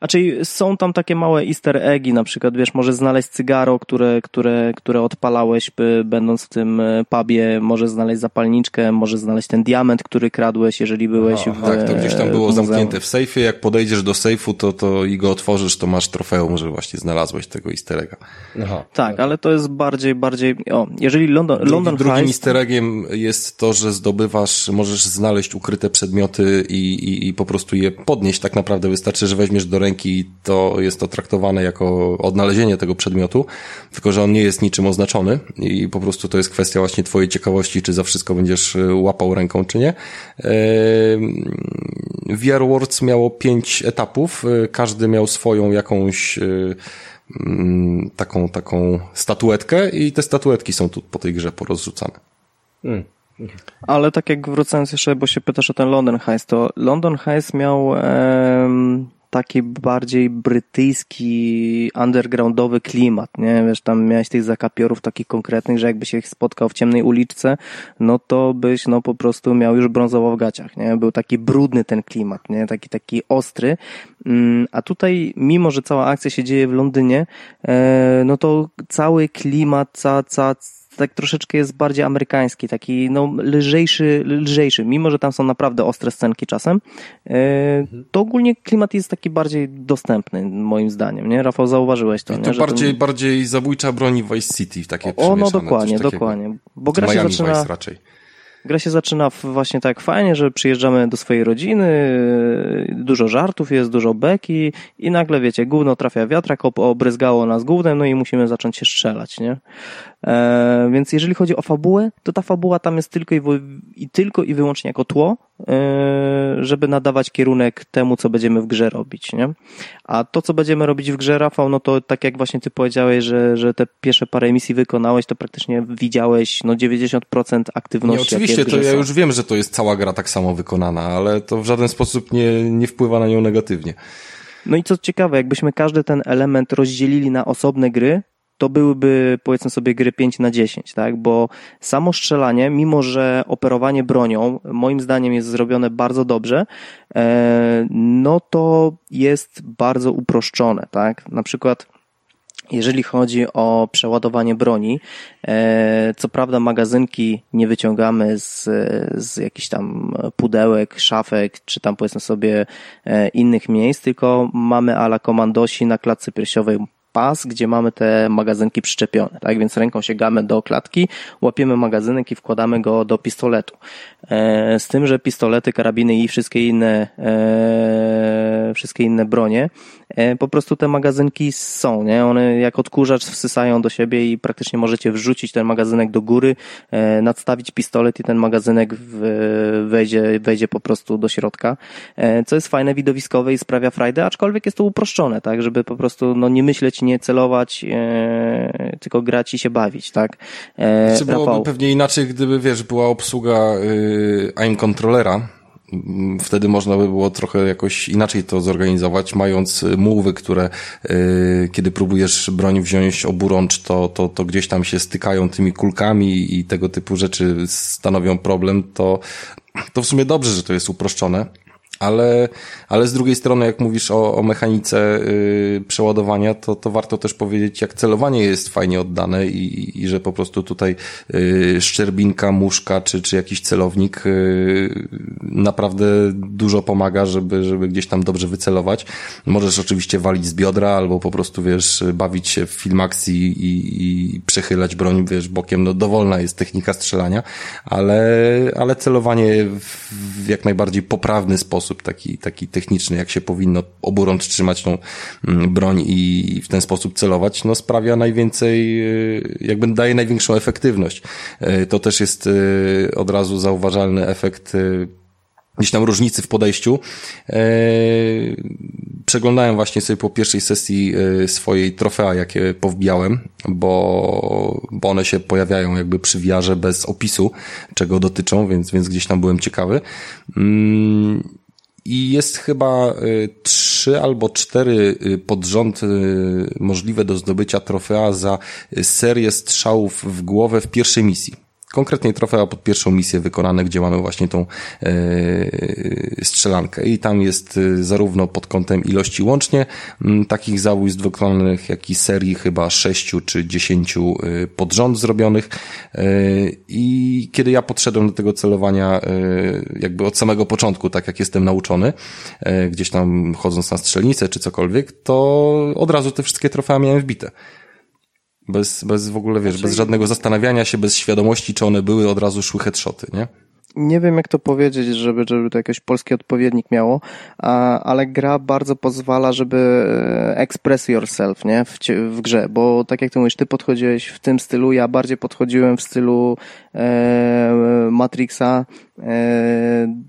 A czyli są tam takie małe easter eggi, na przykład, wiesz, może znaleźć cygaro, które, które, które odpalałeś, by, będąc w tym e, pubie, może znaleźć zapalniczkę, może znaleźć ten diament, który kradłeś, jeżeli byłeś Aha, w Tak, to gdzieś tam było zamknięte w sejfie, jak podejdziesz do sejfu, to, to i go otworzysz, to masz trofeum, że właśnie znalazłeś tego easter egga. Aha. Tak, ale to jest bardziej, bardziej, o, jeżeli London, Drugi, London Drugim Heist... easter eggiem jest to, że zdobywasz, możesz znaleźć ukryte przedmioty i, i, i po prostu je podnieść, tak naprawdę wystarczy, że weźmiesz do ręki to jest to traktowane jako odnalezienie tego przedmiotu, tylko że on nie jest niczym oznaczony i po prostu to jest kwestia właśnie twojej ciekawości, czy za wszystko będziesz e, łapał ręką, czy nie. VR Worlds miało pięć etapów, e, każdy miał swoją jakąś e, mm, taką, taką statuetkę i te statuetki są tu po tej grze porozrzucane. Hmm. Ale tak jak wracając jeszcze, bo się pytasz o ten London Heist, to London Heist miał taki bardziej brytyjski, undergroundowy klimat, nie? Wiesz, tam miałeś tych zakapiorów takich konkretnych, że jakby się ich spotkał w ciemnej uliczce, no to byś, no po prostu miał już brązowo w gaciach, nie? Był taki brudny ten klimat, nie? Taki, taki ostry. Mm, a tutaj, mimo że cała akcja się dzieje w Londynie, e, no to cały klimat, ca, ca, tak troszeczkę jest bardziej amerykański, taki no lżejszy, lżejszy, mimo że tam są naprawdę ostre scenki czasem, to ogólnie klimat jest taki bardziej dostępny, moim zdaniem, nie? Rafał, zauważyłeś to, I nie? to Że bardziej, bardziej zabójcza broni Vice City, takie O, no dokładnie, dokładnie. Bo gra się zaczyna... Vice raczej. Gra się zaczyna właśnie tak fajnie, że przyjeżdżamy do swojej rodziny, yy, dużo żartów jest, dużo beki i nagle, wiecie, gówno trafia wiatrak, ob- obryzgało nas gównem, no i musimy zacząć się strzelać, nie? E, więc jeżeli chodzi o fabułę, to ta fabuła tam jest tylko i, i tylko i wyłącznie jako tło, e, żeby nadawać kierunek temu, co będziemy w grze robić, nie? A to, co będziemy robić w grze, Rafał, no to tak jak właśnie ty powiedziałeś, że, że te pierwsze parę emisji wykonałeś, to praktycznie widziałeś no 90% aktywności. Nie, oczywiście, to ja już wiem, że to jest cała gra tak samo wykonana, ale to w żaden sposób nie, nie wpływa na nią negatywnie. No i co ciekawe, jakbyśmy każdy ten element rozdzielili na osobne gry, to byłyby powiedzmy sobie gry 5 na 10, tak? Bo samo strzelanie, mimo że operowanie bronią moim zdaniem jest zrobione bardzo dobrze, e, no to jest bardzo uproszczone, tak? Na przykład jeżeli chodzi o przeładowanie broni, e, co prawda magazynki nie wyciągamy z, z jakichś tam pudełek, szafek, czy tam powiedzmy sobie e, innych miejsc, tylko mamy ala komandosi na klatce piersiowej pas, gdzie mamy te magazynki przyczepione, tak? Więc ręką sięgamy do klatki, łapiemy magazynek i wkładamy go do pistoletu. E, z tym, że pistolety, karabiny i wszystkie inne, e, wszystkie inne bronie, e, po prostu te magazynki są, nie? One jak odkurzacz wsysają do siebie i praktycznie możecie wrzucić ten magazynek do góry, nadstawić pistolet i ten magazynek wejdzie, wejdzie po prostu do środka, co jest fajne, widowiskowe i sprawia frajdę, aczkolwiek jest to uproszczone, tak? Żeby po prostu no, nie myśleć, nie celować, e, tylko grać i się bawić, tak? E, Czy byłoby Rafał, pewnie inaczej, gdyby, wiesz, była obsługa y, aim kontrolera. Mm, Wtedy można by było trochę jakoś inaczej to zorganizować, mając y, mułwy, które y, kiedy próbujesz broń wziąć oburącz, to, to, to gdzieś tam się stykają tymi kulkami i tego typu rzeczy stanowią problem, to, to w sumie dobrze, że to jest uproszczone. Ale, ale z drugiej strony, jak mówisz o, o mechanice yy, przeładowania, to, to warto też powiedzieć, jak celowanie jest fajnie oddane i, i że po prostu tutaj yy, szczerbinka, muszka czy, czy jakiś celownik yy, naprawdę dużo pomaga, żeby, żeby gdzieś tam dobrze wycelować. Możesz oczywiście walić z biodra albo po prostu, wiesz, bawić się w film akcji i, i przechylać broń, wiesz, bokiem. No dowolna jest technika strzelania, ale, ale celowanie w jak najbardziej poprawny sposób, taki, taki techniczny, jak się powinno oburącz trzymać tą mm, broń i w ten sposób celować, no sprawia najwięcej, yy, jakby daje największą efektywność. Yy, To też jest yy, od razu zauważalny efekt gdzieś tam różnicy w podejściu. Przeglądałem właśnie sobie po pierwszej sesji swojej trofea, jakie powbijałem, bo, bo one się pojawiają jakby przy wiarze bez opisu, czego dotyczą, więc, więc gdzieś tam byłem ciekawy. I jest chyba y, trzy albo cztery y, pod rząd y, możliwe do zdobycia trofea za serię strzałów w głowę w pierwszej misji. Konkretnie trofea pod pierwszą misję wykonane, gdzie mamy właśnie tą e, strzelankę. I tam jest y, zarówno pod kątem ilości łącznie m, takich zabójstw wykonanych, jak i serii chyba sześciu czy dziesięciu y, pod rząd zrobionych. E, I kiedy ja podszedłem do tego celowania e, jakby od samego początku, tak jak jestem nauczony, e, gdzieś tam chodząc na strzelnicę czy cokolwiek, to od razu te wszystkie trofea miałem wbite. Bez, bez w ogóle, wiesz, bez żadnego zastanawiania się, bez świadomości, czy one były, od razu szły headshoty, nie? nie wiem jak to powiedzieć, żeby, żeby to jakiś polski odpowiednik miało, a, ale gra bardzo pozwala, żeby e, express yourself, nie, w, w grze, bo tak jak ty mówisz, ty podchodziłeś w tym stylu, ja bardziej podchodziłem w stylu e, Matrixa,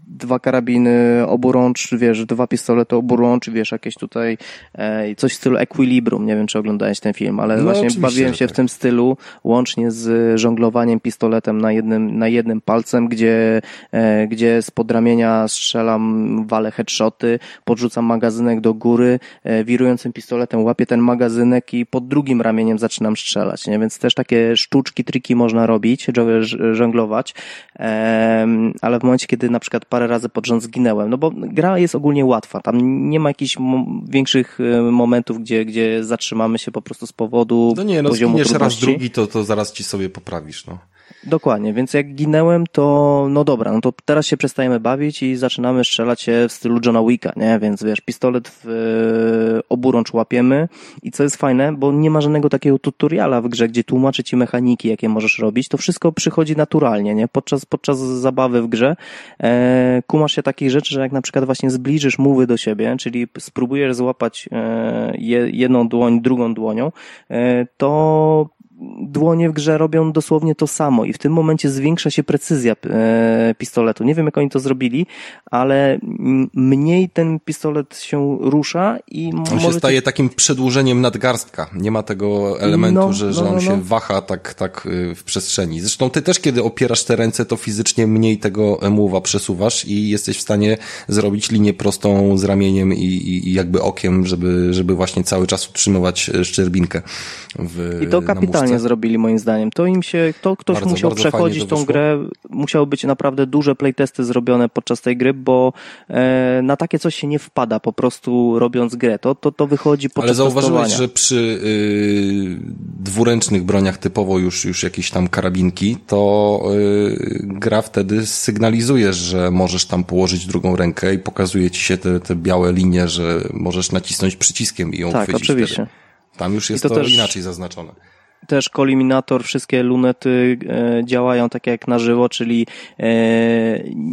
dwa karabiny, oburącz, wiesz, dwa pistolety, oburącz, wiesz, jakieś tutaj e, coś w stylu Equilibrum, nie wiem, czy oglądałeś ten film, ale No, właśnie bawiłem się w tak. tym stylu, łącznie z żonglowaniem pistoletem na jednym, na jednym palcem, gdzie gdzie, e, gdzie z podramienia strzelam, walę headshoty, podrzucam magazynek do góry, e, wirującym pistoletem łapię ten magazynek i pod drugim ramieniem zaczynam strzelać, nie? Więc też takie sztuczki, triki można robić, żonglować, ale w momencie, kiedy na przykład parę razy pod rząd zginęłem, no bo gra jest ogólnie łatwa, tam nie ma jakichś większych e, momentów, gdzie, gdzie zatrzymamy się po prostu z powodu no nie, no, poziomu trudności. raz drugi, to, to zaraz ci sobie poprawisz, no. Dokładnie, więc jak ginęłem, to no dobra, no to teraz się przestajemy bawić i zaczynamy strzelać się w stylu Johna Wicka, nie? Więc wiesz, pistolet w e, oburącz łapiemy i co jest fajne, bo nie ma żadnego takiego tutoriala w grze, gdzie tłumaczy ci mechaniki, jakie możesz robić, to wszystko przychodzi naturalnie, nie? Podczas, podczas zabawy w grze e, kumasz się takich rzeczy, że jak na przykład właśnie zbliżysz mówy do siebie, czyli spróbujesz złapać e, jedną dłoń drugą dłonią, e, to dłonie w grze robią dosłownie to samo i w tym momencie zwiększa się precyzja e, pistoletu. Nie wiem, jak oni to zrobili, ale mniej ten pistolet się rusza i On się staje takim przedłużeniem nadgarstka. Nie ma tego elementu, no, że, że no, on no, się no. waha tak, tak y, w przestrzeni. Zresztą ty też, kiedy opierasz te ręce, to fizycznie mniej tego emuwa przesuwasz i jesteś w stanie zrobić linię prostą z ramieniem i, i, i jakby okiem, żeby, żeby właśnie cały czas utrzymywać e, szczerbinkę w I to kapitalnie zrobili moim zdaniem. To im się, to ktoś bardzo, musiał bardzo przechodzić tą grę, musiały być naprawdę duże playtesty zrobione podczas tej gry, bo e, na takie coś się nie wpada po prostu robiąc grę. To, to, to wychodzi podczas Ale zauważyłeś, że przy y, dwuręcznych broniach typowo już, już jakieś tam karabinki, to y, gra wtedy sygnalizuje, że możesz tam położyć drugą rękę i pokazuje ci się te, te białe linie, że możesz nacisnąć przyciskiem i ją tak, chwycić. oczywiście. Wtedy. Tam już jest to, to też... inaczej zaznaczone też koliminator, wszystkie lunety e, działają tak jak na żywo, czyli e,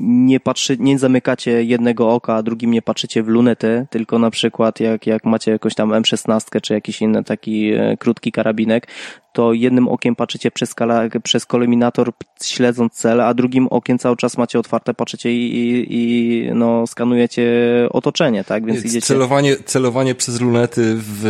nie patrzy, nie zamykacie jednego oka, a drugim nie patrzycie w lunetę, tylko na przykład jak, jak macie jakąś tam M16 czy jakiś inny taki e, krótki karabinek, to jednym okiem patrzycie przez, skala, przez śledząc cel, a drugim okiem cały czas macie otwarte, patrzycie i, i, i no, skanujecie otoczenie, tak? Więc idziecie... Celowanie, celowanie przez lunety w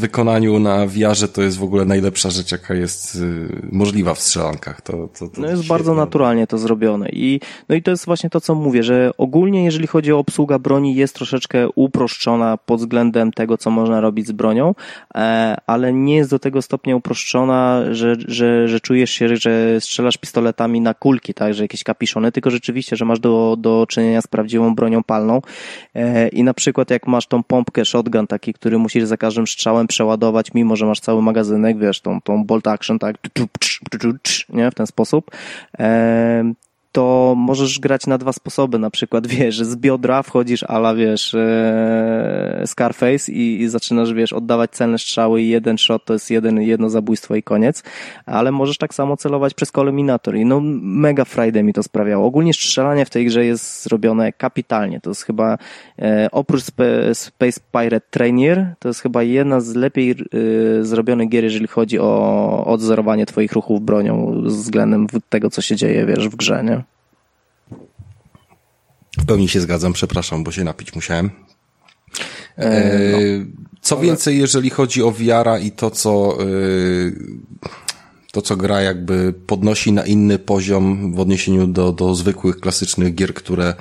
wykonaniu na wiarze to jest w ogóle najlepsza rzecz, jaka jest y, możliwa w strzelankach. To, to, to no jest bardzo naturalnie to zrobione i no i to jest właśnie to, co mówię, że ogólnie jeżeli chodzi o obsługę broni jest troszeczkę uproszczona pod względem tego, co można robić z bronią, e, ale nie jest do tego stopnia uproszczona że, że, że czujesz się, że strzelasz pistoletami na kulki, tak, że jakieś kapiszony, tylko rzeczywiście, że masz do, do czynienia z prawdziwą bronią palną. E, i na przykład jak masz tą pompkę shotgun taki, który musisz za każdym strzałem przeładować, mimo że masz cały magazynek, wiesz, tą, tą bolt action, tak, nie, w ten sposób, e, to możesz grać na dwa sposoby, na przykład, wiesz, z biodra wchodzisz ala, wiesz, e, Scarface i, i zaczynasz, wiesz, oddawać celne strzały i jeden shot to jest jeden, jedno zabójstwo i koniec, ale możesz tak samo celować przez koluminator i no mega Friday mi to sprawiało. Ogólnie strzelanie w tej grze jest zrobione kapitalnie, to jest chyba e, oprócz Spe, Space Pirate Trainer, to jest chyba jedna z lepiej e, zrobionych gier, jeżeli chodzi o odzorowanie twoich ruchów bronią względem tego, co się dzieje, wiesz, w grze, nie? W pełni się zgadzam, przepraszam, bo się napić musiałem. E, no. Co więcej, jeżeli chodzi o wiara i to, co, e, to, co gra jakby podnosi na inny poziom w odniesieniu do, do zwykłych, klasycznych gier, które e,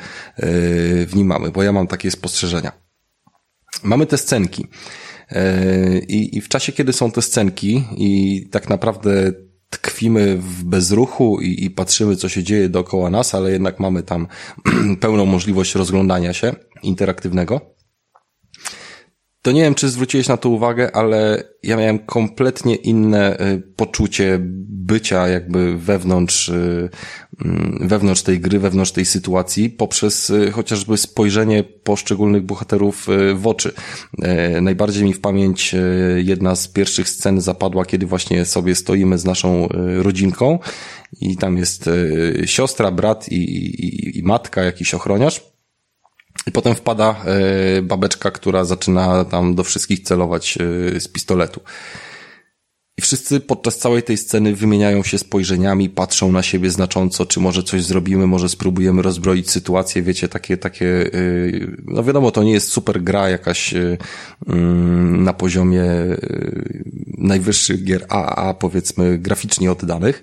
w nim mamy, bo ja mam takie spostrzeżenia. Mamy te scenki. E, I, I w czasie, kiedy są te scenki i tak naprawdę tkwimy w bezruchu i, i patrzymy, co się dzieje dookoła nas, ale jednak mamy tam pełną możliwość rozglądania się interaktywnego. To nie wiem, czy zwróciłeś na to uwagę, ale ja miałem kompletnie inne y, poczucie bycia jakby wewnątrz, y, mm, wewnątrz tej gry, wewnątrz tej sytuacji, poprzez y, chociażby spojrzenie poszczególnych bohaterów w oczy. Najbardziej mi w pamięć jedna z pierwszych scen zapadła, kiedy właśnie sobie stoimy z naszą rodzinką i tam jest siostra, brat i, i, i matka, jakiś ochroniarz i potem wpada e, babeczka, która zaczyna tam do wszystkich celować e, z pistoletu. I wszyscy podczas całej tej sceny wymieniają się spojrzeniami, patrzą na siebie znacząco, czy może coś zrobimy, może spróbujemy rozbroić sytuację, wiecie, takie, takie, e, no wiadomo, to nie jest super gra jakaś mm, na poziomie najwyższych gier AAA, powiedzmy, graficznie oddanych,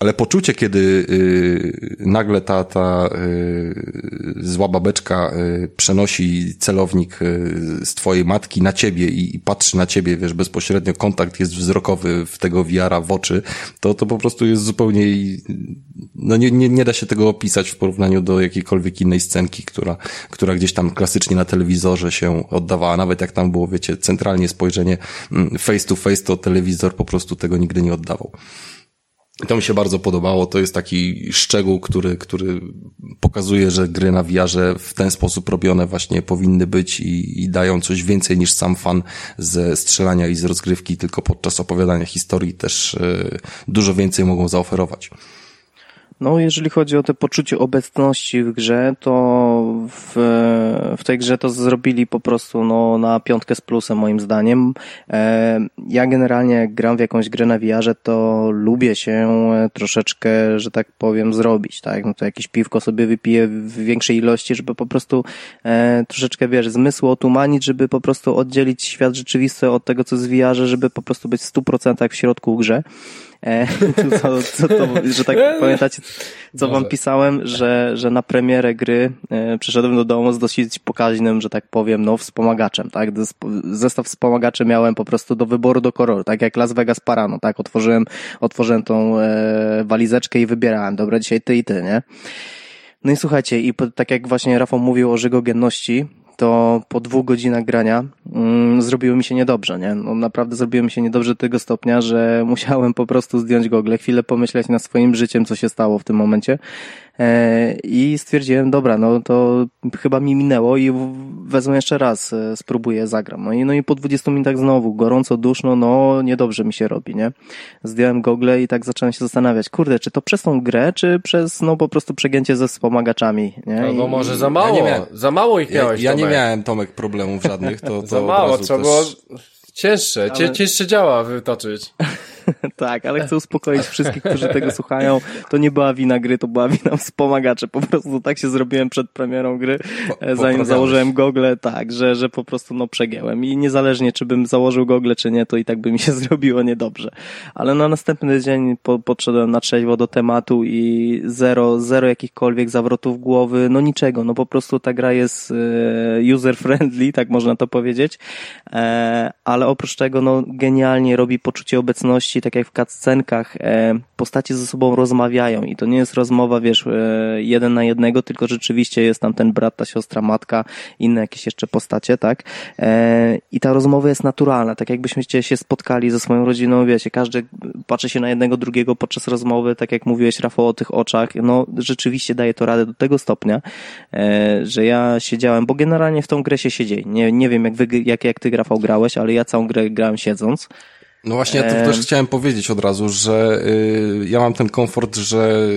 ale poczucie, kiedy y, nagle ta, ta y, zła babeczka y, przenosi celownik y, z twojej matki na ciebie i, i patrzy na ciebie, wiesz, bezpośrednio kontakt jest wzrokowy w tego wiara w oczy, to, to po prostu jest zupełnie, no nie, nie, nie da się tego opisać w porównaniu do jakiejkolwiek innej scenki, która, która gdzieś tam klasycznie na telewizorze się oddawała, nawet jak tam było, wiecie, centralnie spojrzenie mm, face to face, to telewizor po prostu tego nigdy nie oddawał. To mi się bardzo podobało. To jest taki szczegół, który, który pokazuje, że gry na wiarze w ten sposób robione właśnie powinny być i, i dają coś więcej niż sam fan ze strzelania i z rozgrywki, tylko podczas opowiadania historii też y, dużo więcej mogą zaoferować. No, jeżeli chodzi o te poczucie obecności w grze, to w, w tej grze to zrobili po prostu no, na piątkę z plusem moim zdaniem. E, ja generalnie jak gram w jakąś grę na VR, to lubię się troszeczkę, że tak powiem, zrobić, tak? No to jakieś piwko sobie wypiję w większej ilości, żeby po prostu e, troszeczkę, wiesz, zmysł otumanić, żeby po prostu oddzielić świat rzeczywisty od tego, co jest w VR, żeby po prostu być w 100% w środku grze. E, co, co to, że tak pamiętacie, co wam pisałem, że, że na premierę gry e, przyszedłem do domu z dosyć pokaźnym, że tak powiem, no wspomagaczem, tak? Zestaw wspomagaczy miałem po prostu do wyboru do koloru, tak jak Las Vegas Parano, tak? Otworzyłem, otworzyłem tą e, walizeczkę i wybierałem, dobra, dzisiaj ty i ty, nie? No i słuchajcie, i po, tak jak właśnie Rafał mówił o żygogenności, to po dwóch godzinach grania mm, zrobiło mi się niedobrze, nie? No, naprawdę zrobiło mi się niedobrze do tego stopnia, że musiałem po prostu zdjąć gogle, chwilę pomyśleć nad swoim życiem, co się stało w tym momencie i stwierdziłem, dobra, no to chyba mi minęło i wezmę jeszcze raz, e, spróbuję, zagram. No i, no i po 20 minutach znowu, gorąco, duszno, no niedobrze mi się robi, nie? Zdjąłem gogle i tak zacząłem się zastanawiać, kurde, czy to przez tą grę, czy przez, no po prostu przegięcie ze wspomagaczami, nie? No bo może za mało, ja miałem, za mało ich miałeś, Ja, ja nie miałem, Tomek, problemów żadnych, to, to Za mało, trzeba było cięższe, ale... cięższe działa wytoczyć. tak, ale chcę uspokoić wszystkich, którzy tego słuchają. To nie była wina gry, to była wina wspomagaczy. Po prostu tak się zrobiłem przed premierą gry, po, e, zanim założyłem gogle, tak, że, że po prostu no przegięłem. I niezależnie, czy bym założył gogle, czy nie, to i tak by mi się zrobiło niedobrze. Ale na następny dzień po, podszedłem na trzeźwo do tematu i zero, zero jakichkolwiek zawrotów głowy, no niczego. No po prostu ta gra jest e, user-friendly, tak można to powiedzieć. E, ale oprócz tego, no genialnie robi poczucie obecności tak jak w cutscenkach, e, postacie ze sobą rozmawiają i to nie jest rozmowa, wiesz, e, jeden na jednego, tylko rzeczywiście jest tam ten brat, ta siostra, matka, inne jakieś jeszcze postacie, tak? E, I ta rozmowa jest naturalna, tak jakbyśmy się spotkali ze swoją rodziną, wiecie, każdy patrzy się na jednego, drugiego podczas rozmowy, tak jak mówiłeś, Rafał, o tych oczach, no rzeczywiście daje to radę do tego stopnia, że ja siedziałem, bo generalnie w tą grę się siedzi. Nie, nie wiem, jak, wy, jak, jak ty, Rafał, grałeś, ale ja całą grę grałem siedząc. No właśnie, ja to też chciałem powiedzieć od razu, że y, ja mam ten komfort, że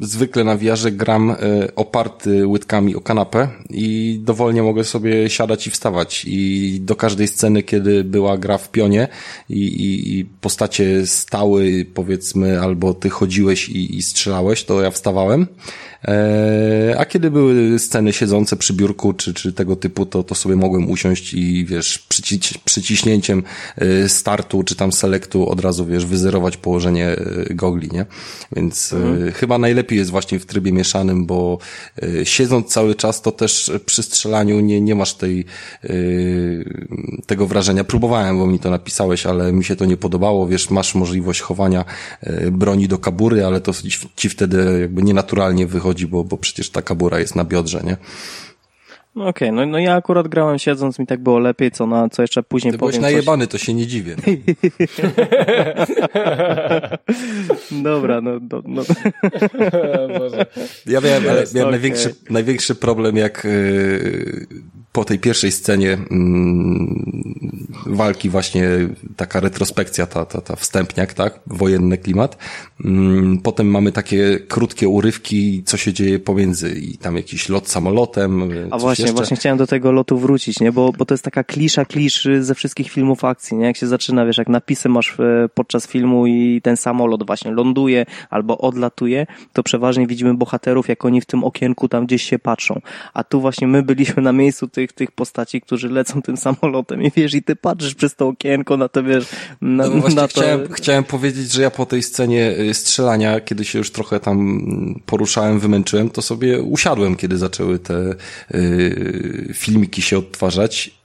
zwykle na wiarze gram y, oparty łydkami o kanapę i dowolnie mogę sobie siadać i wstawać. I do każdej sceny, kiedy była gra w pionie i, i, i postacie stały, powiedzmy, albo ty chodziłeś i, i strzelałeś, to ja wstawałem. E, a kiedy były sceny siedzące przy biurku, czy, czy tego typu, to, to sobie mogłem usiąść i wiesz, przyci przyciśnięciem e, startu, czy tam selektu od razu, wiesz, wyzerować położenie e, gogli, nie? Więc mhm. chyba najlepiej jest właśnie w trybie mieszanym, bo siedząc cały czas, to też przy strzelaniu nie, nie masz tej, tego wrażenia. Próbowałem, bo mi to napisałeś, ale mi się to nie podobało. Wiesz, masz możliwość chowania broni do kabury, ale to ci wtedy jakby nienaturalnie wychodzi chodzi, bo, bo przecież ta kabura jest na biodrze, nie? No okej, okay, no, no ja akurat grałem siedząc, mi tak było lepiej, co, na, co jeszcze później Ty powiem. byłeś najebany, coś... to się nie dziwię. Dobra, no... no, no. ja miałem, ale miałem okay. największy, największy problem, jak yy, po tej pierwszej scenie yy, walki właśnie taka retrospekcja, ta, ta, ta wstępniak, tak? Wojenny klimat. Yy, potem mamy takie krótkie urywki, co się dzieje pomiędzy i tam jakiś lot samolotem. A właśnie, właśnie, jeszcze... właśnie chciałem do tego lotu wrócić, nie? Bo, bo to jest taka klisza klisz ze wszystkich filmów akcji, nie? Jak się zaczyna, wiesz, jak napisy masz e, podczas filmu i ten samolot właśnie ląduje albo odlatuje, to przeważnie widzimy bohaterów, jak oni w tym okienku tam gdzieś się patrzą. A tu właśnie my byliśmy na miejscu tych tych, tych postaci, którzy lecą tym samolotem i wiesz, i ty patrzysz przez to okienko na to, wiesz, na, no na to. Chciałem, chciałem powiedzieć, że ja po tej scenie y, strzelania, kiedy się już trochę tam poruszałem, wymęczyłem, to sobie usiadłem, kiedy zaczęły te y, filmiki się odtwarzać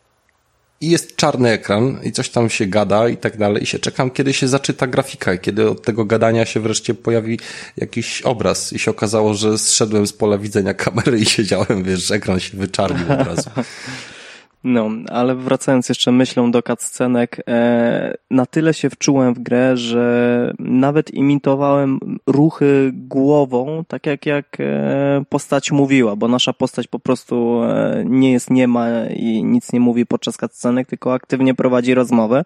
i jest czarny ekran i coś tam się gada i tak dalej i się czekam, kiedy się zaczyta grafika i kiedy od tego gadania się wreszcie pojawi jakiś obraz i się okazało, że zszedłem z pola widzenia kamery i siedziałem, wiesz, ekran się wyczarnił od razu. No, ale wracając jeszcze myślą do cutscenek, e, na tyle się wczułem w grę, że nawet imitowałem ruchy głową, tak jak, jak e, postać mówiła, bo nasza postać po prostu e, nie jest niema i nic nie mówi podczas cutscenek, tylko aktywnie prowadzi rozmowę.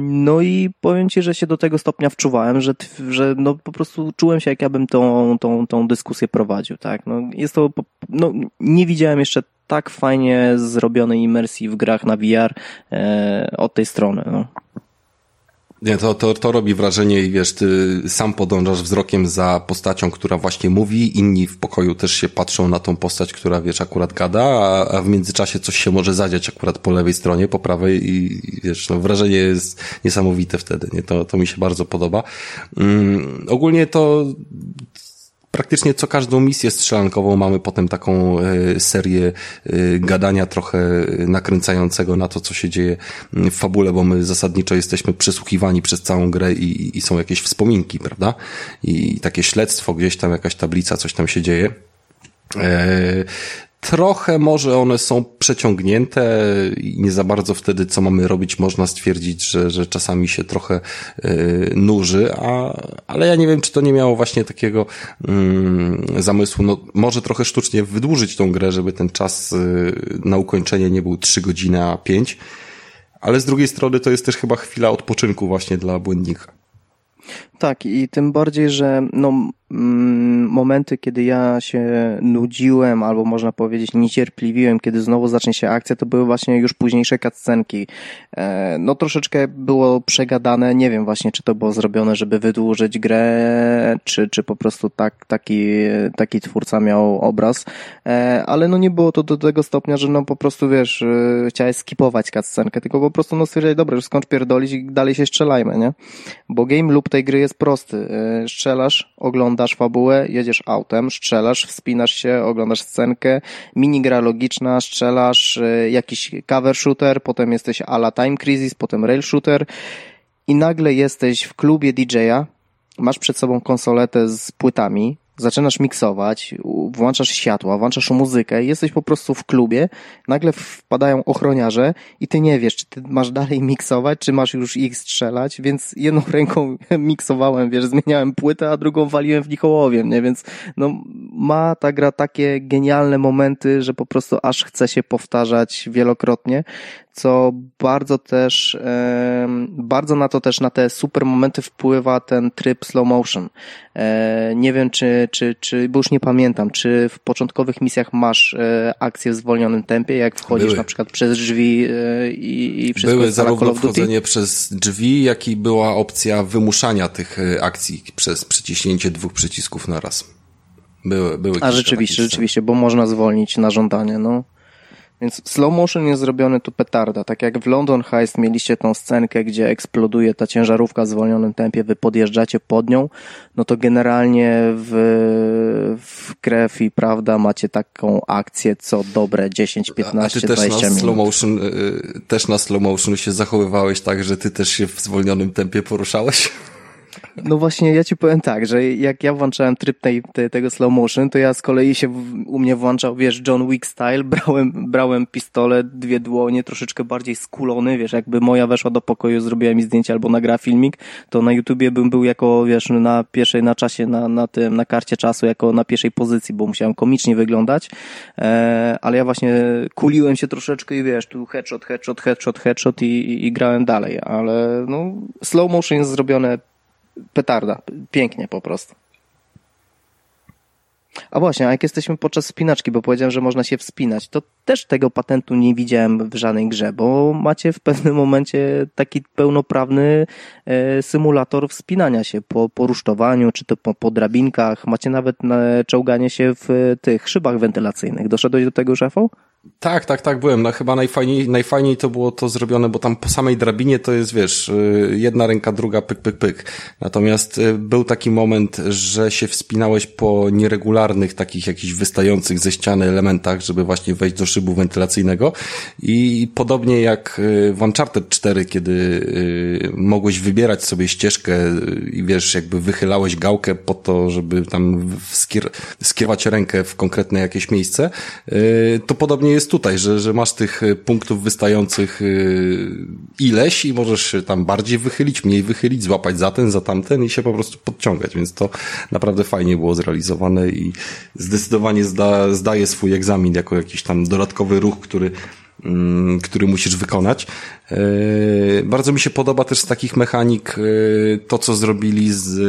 No i powiem Ci, że się do tego stopnia wczuwałem, że, że no po prostu czułem się, jak ja bym tą, tą, tą dyskusję prowadził, tak. No jest to, no nie widziałem jeszcze tak fajnie zrobionej imersji w grach na VR e, od tej strony, no. Nie, to, to, to robi wrażenie i wiesz, ty sam podążasz wzrokiem za postacią, która właśnie mówi, inni w pokoju też się patrzą na tą postać, która wiesz, akurat gada, a, a w międzyczasie coś się może zadziać akurat po lewej stronie, po prawej i, wiesz, no wrażenie jest niesamowite wtedy, nie? To, to mi się bardzo podoba. Mm, ogólnie to praktycznie co każdą misję strzelankową mamy potem taką e, serię e, gadania trochę nakręcającego na to, co się dzieje w fabule, bo my zasadniczo jesteśmy przesłuchiwani przez całą grę i, i są jakieś wspominki, prawda? I takie śledztwo, gdzieś tam jakaś tablica, coś tam się dzieje. Trochę może one są przeciągnięte i nie za bardzo wtedy, co mamy robić, można stwierdzić, że, że czasami się trochę yy, nuży, a, ale ja nie wiem, czy to nie miało właśnie takiego yy, zamysłu, no może trochę sztucznie wydłużyć tą grę, żeby ten czas yy, na ukończenie nie był 3 godziny, a 5, ale z drugiej strony to jest też chyba chwila odpoczynku właśnie dla błędnika. Tak, i tym bardziej, że no, mm, momenty, kiedy ja się nudziłem, albo można powiedzieć niecierpliwiłem, kiedy znowu zacznie się akcja, to były właśnie już późniejsze cutscenki. E, no troszeczkę było przegadane, nie wiem właśnie, czy to było zrobione, żeby wydłużyć grę, czy, czy po prostu tak, taki, taki twórca miał obraz, e, ale no nie było to do tego stopnia, że no po prostu wiesz, e, chciałeś skipować cutscenkę, tylko po prostu no stwierdzać, dobra, już skończ pierdolić i dalej się strzelajmy, nie? Bo game loop tej gry jest prosty. E, strzelasz, oglądasz fabułę, jedziesz autem, strzelasz, wspinasz się, oglądasz scenkę, minigra logiczna, strzelasz, e, jakiś cover shooter, potem jesteś ala time crisis, potem rail shooter i nagle jesteś w klubie DJ-a, masz przed sobą konsoletę z płytami, zaczynasz miksować, włączasz światła, włączasz muzykę, jesteś po prostu w klubie, nagle wpadają ochroniarze i ty nie wiesz, czy ty masz dalej miksować, czy masz już ich strzelać, więc jedną ręką miksowałem, wiesz, zmieniałem płytę, a drugą waliłem w nich ołowiem, nie, więc no ma ta gra takie genialne momenty, że po prostu aż chce się powtarzać wielokrotnie, co bardzo też, bardzo na to też, na te super momenty wpływa ten tryb slow motion. E, nie wiem, czy, czy, czy, bo już nie pamiętam, czy w początkowych misjach masz e, akcję w zwolnionym tempie, jak wchodzisz Były. na przykład przez drzwi e, i, i wszystko Były zarówno wchodzenie przez drzwi, jak i była opcja wymuszania tych akcji przez przyciśnięcie dwóch przycisków na raz. Były, były A rzeczywiście, rzeczywiście, bo można zwolnić na żądanie, no. Więc slow motion jest zrobiony tu petarda. Tak jak w London Heist mieliście tą scenkę, gdzie eksploduje ta ciężarówka w zwolnionym tempie, wy podjeżdżacie pod nią, no to generalnie w, w krew i prawda macie taką akcję co dobre 10, 15, 20 minut. Slow motion, y, y, też na slow motion się zachowywałeś tak, że ty też się w zwolnionym tempie poruszałeś? No właśnie, ja ci powiem tak, że jak ja włączałem tryb tej, tego slow motion, to ja z kolei się w, u mnie włączał, wiesz, John Wick style, brałem, brałem pistolet, dwie dłonie, troszeczkę bardziej skulony, wiesz, jakby moja weszła do pokoju, zrobiła mi zdjęcie albo nagra filmik, to na YouTubie bym był jako, wiesz, na pierwszej, na czasie, na, na tym, na karcie czasu, jako na pierwszej pozycji, bo musiałem komicznie wyglądać, e, ale ja właśnie kuliłem się troszeczkę i wiesz, tu headshot, headshot, headshot, headshot i, i, i grałem dalej, ale no, slow motion jest zrobione petarda. Pięknie po prostu. A właśnie, a jak jesteśmy podczas spinaczki, bo powiedziałem, że można się wspinać, to też tego patentu nie widziałem w żadnej grze, bo macie w pewnym momencie taki pełnoprawny e, symulator wspinania się po, po rusztowaniu, czy to po, po drabinkach, macie nawet czołganie się w tych szybach wentylacyjnych. Doszedłeś do tego, szefo? Tak, tak, tak, byłem. No, chyba najfajniej, najfajniej to było to zrobione, bo tam po samej drabinie to jest, wiesz, y, jedna ręka, druga, pyk, pyk, pyk. Natomiast y, był taki moment, że się wspinałeś po nieregularnych, takich jakichś wystających ze ściany elementach, żeby właśnie wejść do szybu wentylacyjnego. I podobnie jak y, w Uncharted 4, kiedy mogłeś wybierać sobie ścieżkę i wiesz, jakby wychylałeś gałkę po to, żeby tam skier skierować rękę w konkretne jakieś miejsce, to podobnie jest tutaj, że, że masz tych e, punktów wystających e, ileś i możesz się tam bardziej wychylić, mniej wychylić, złapać za ten, za tamten i się po prostu podciągać, więc to naprawdę fajnie było zrealizowane i zdecydowanie zda, zdaje swój egzamin jako jakiś tam dodatkowy ruch, który mm, który musisz wykonać. E, bardzo mi się podoba też z takich mechanik to, co zrobili z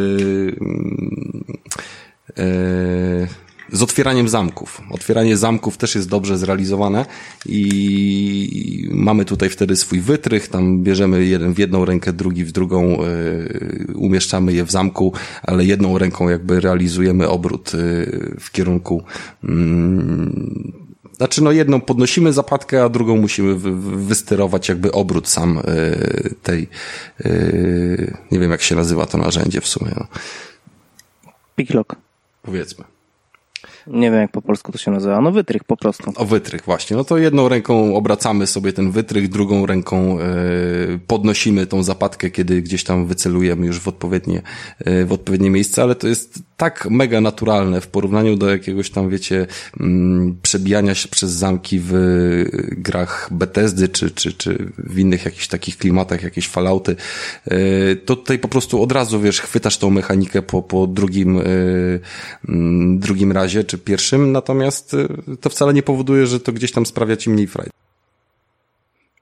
z otwieraniem zamków. Otwieranie zamków też jest dobrze zrealizowane i mamy tutaj wtedy swój wytrych, tam bierzemy jeden w jedną rękę, drugi w drugą, yy, umieszczamy je w zamku, ale jedną ręką jakby realizujemy obrót yy, w kierunku yy, znaczy, no jedną podnosimy zapadkę, a drugą musimy wy, wysterować jakby obrót sam yy, tej, nie wiem jak się nazywa to narzędzie w sumie. No. Picklock. Powiedzmy. Nie wiem, jak po polsku to się nazywa. No wytrych po prostu. O wytrych, właśnie. No to jedną ręką obracamy sobie ten wytrych, drugą ręką e, podnosimy tą zapadkę, kiedy gdzieś tam wycelujemy już w odpowiednie, e, w odpowiednie miejsce, ale to jest tak mega naturalne w porównaniu do jakiegoś tam, wiecie, mm, przebijania się przez zamki w grach Bethesdy, czy, czy, czy w innych jakichś takich klimatach, jakieś falauty. E, to tutaj po prostu od razu, wiesz, chwytasz tą mechanikę po, po drugim, e, mm, drugim razie, czy pierwszym, natomiast y, to wcale nie powoduje, że to gdzieś tam sprawia ci mniej frajdy.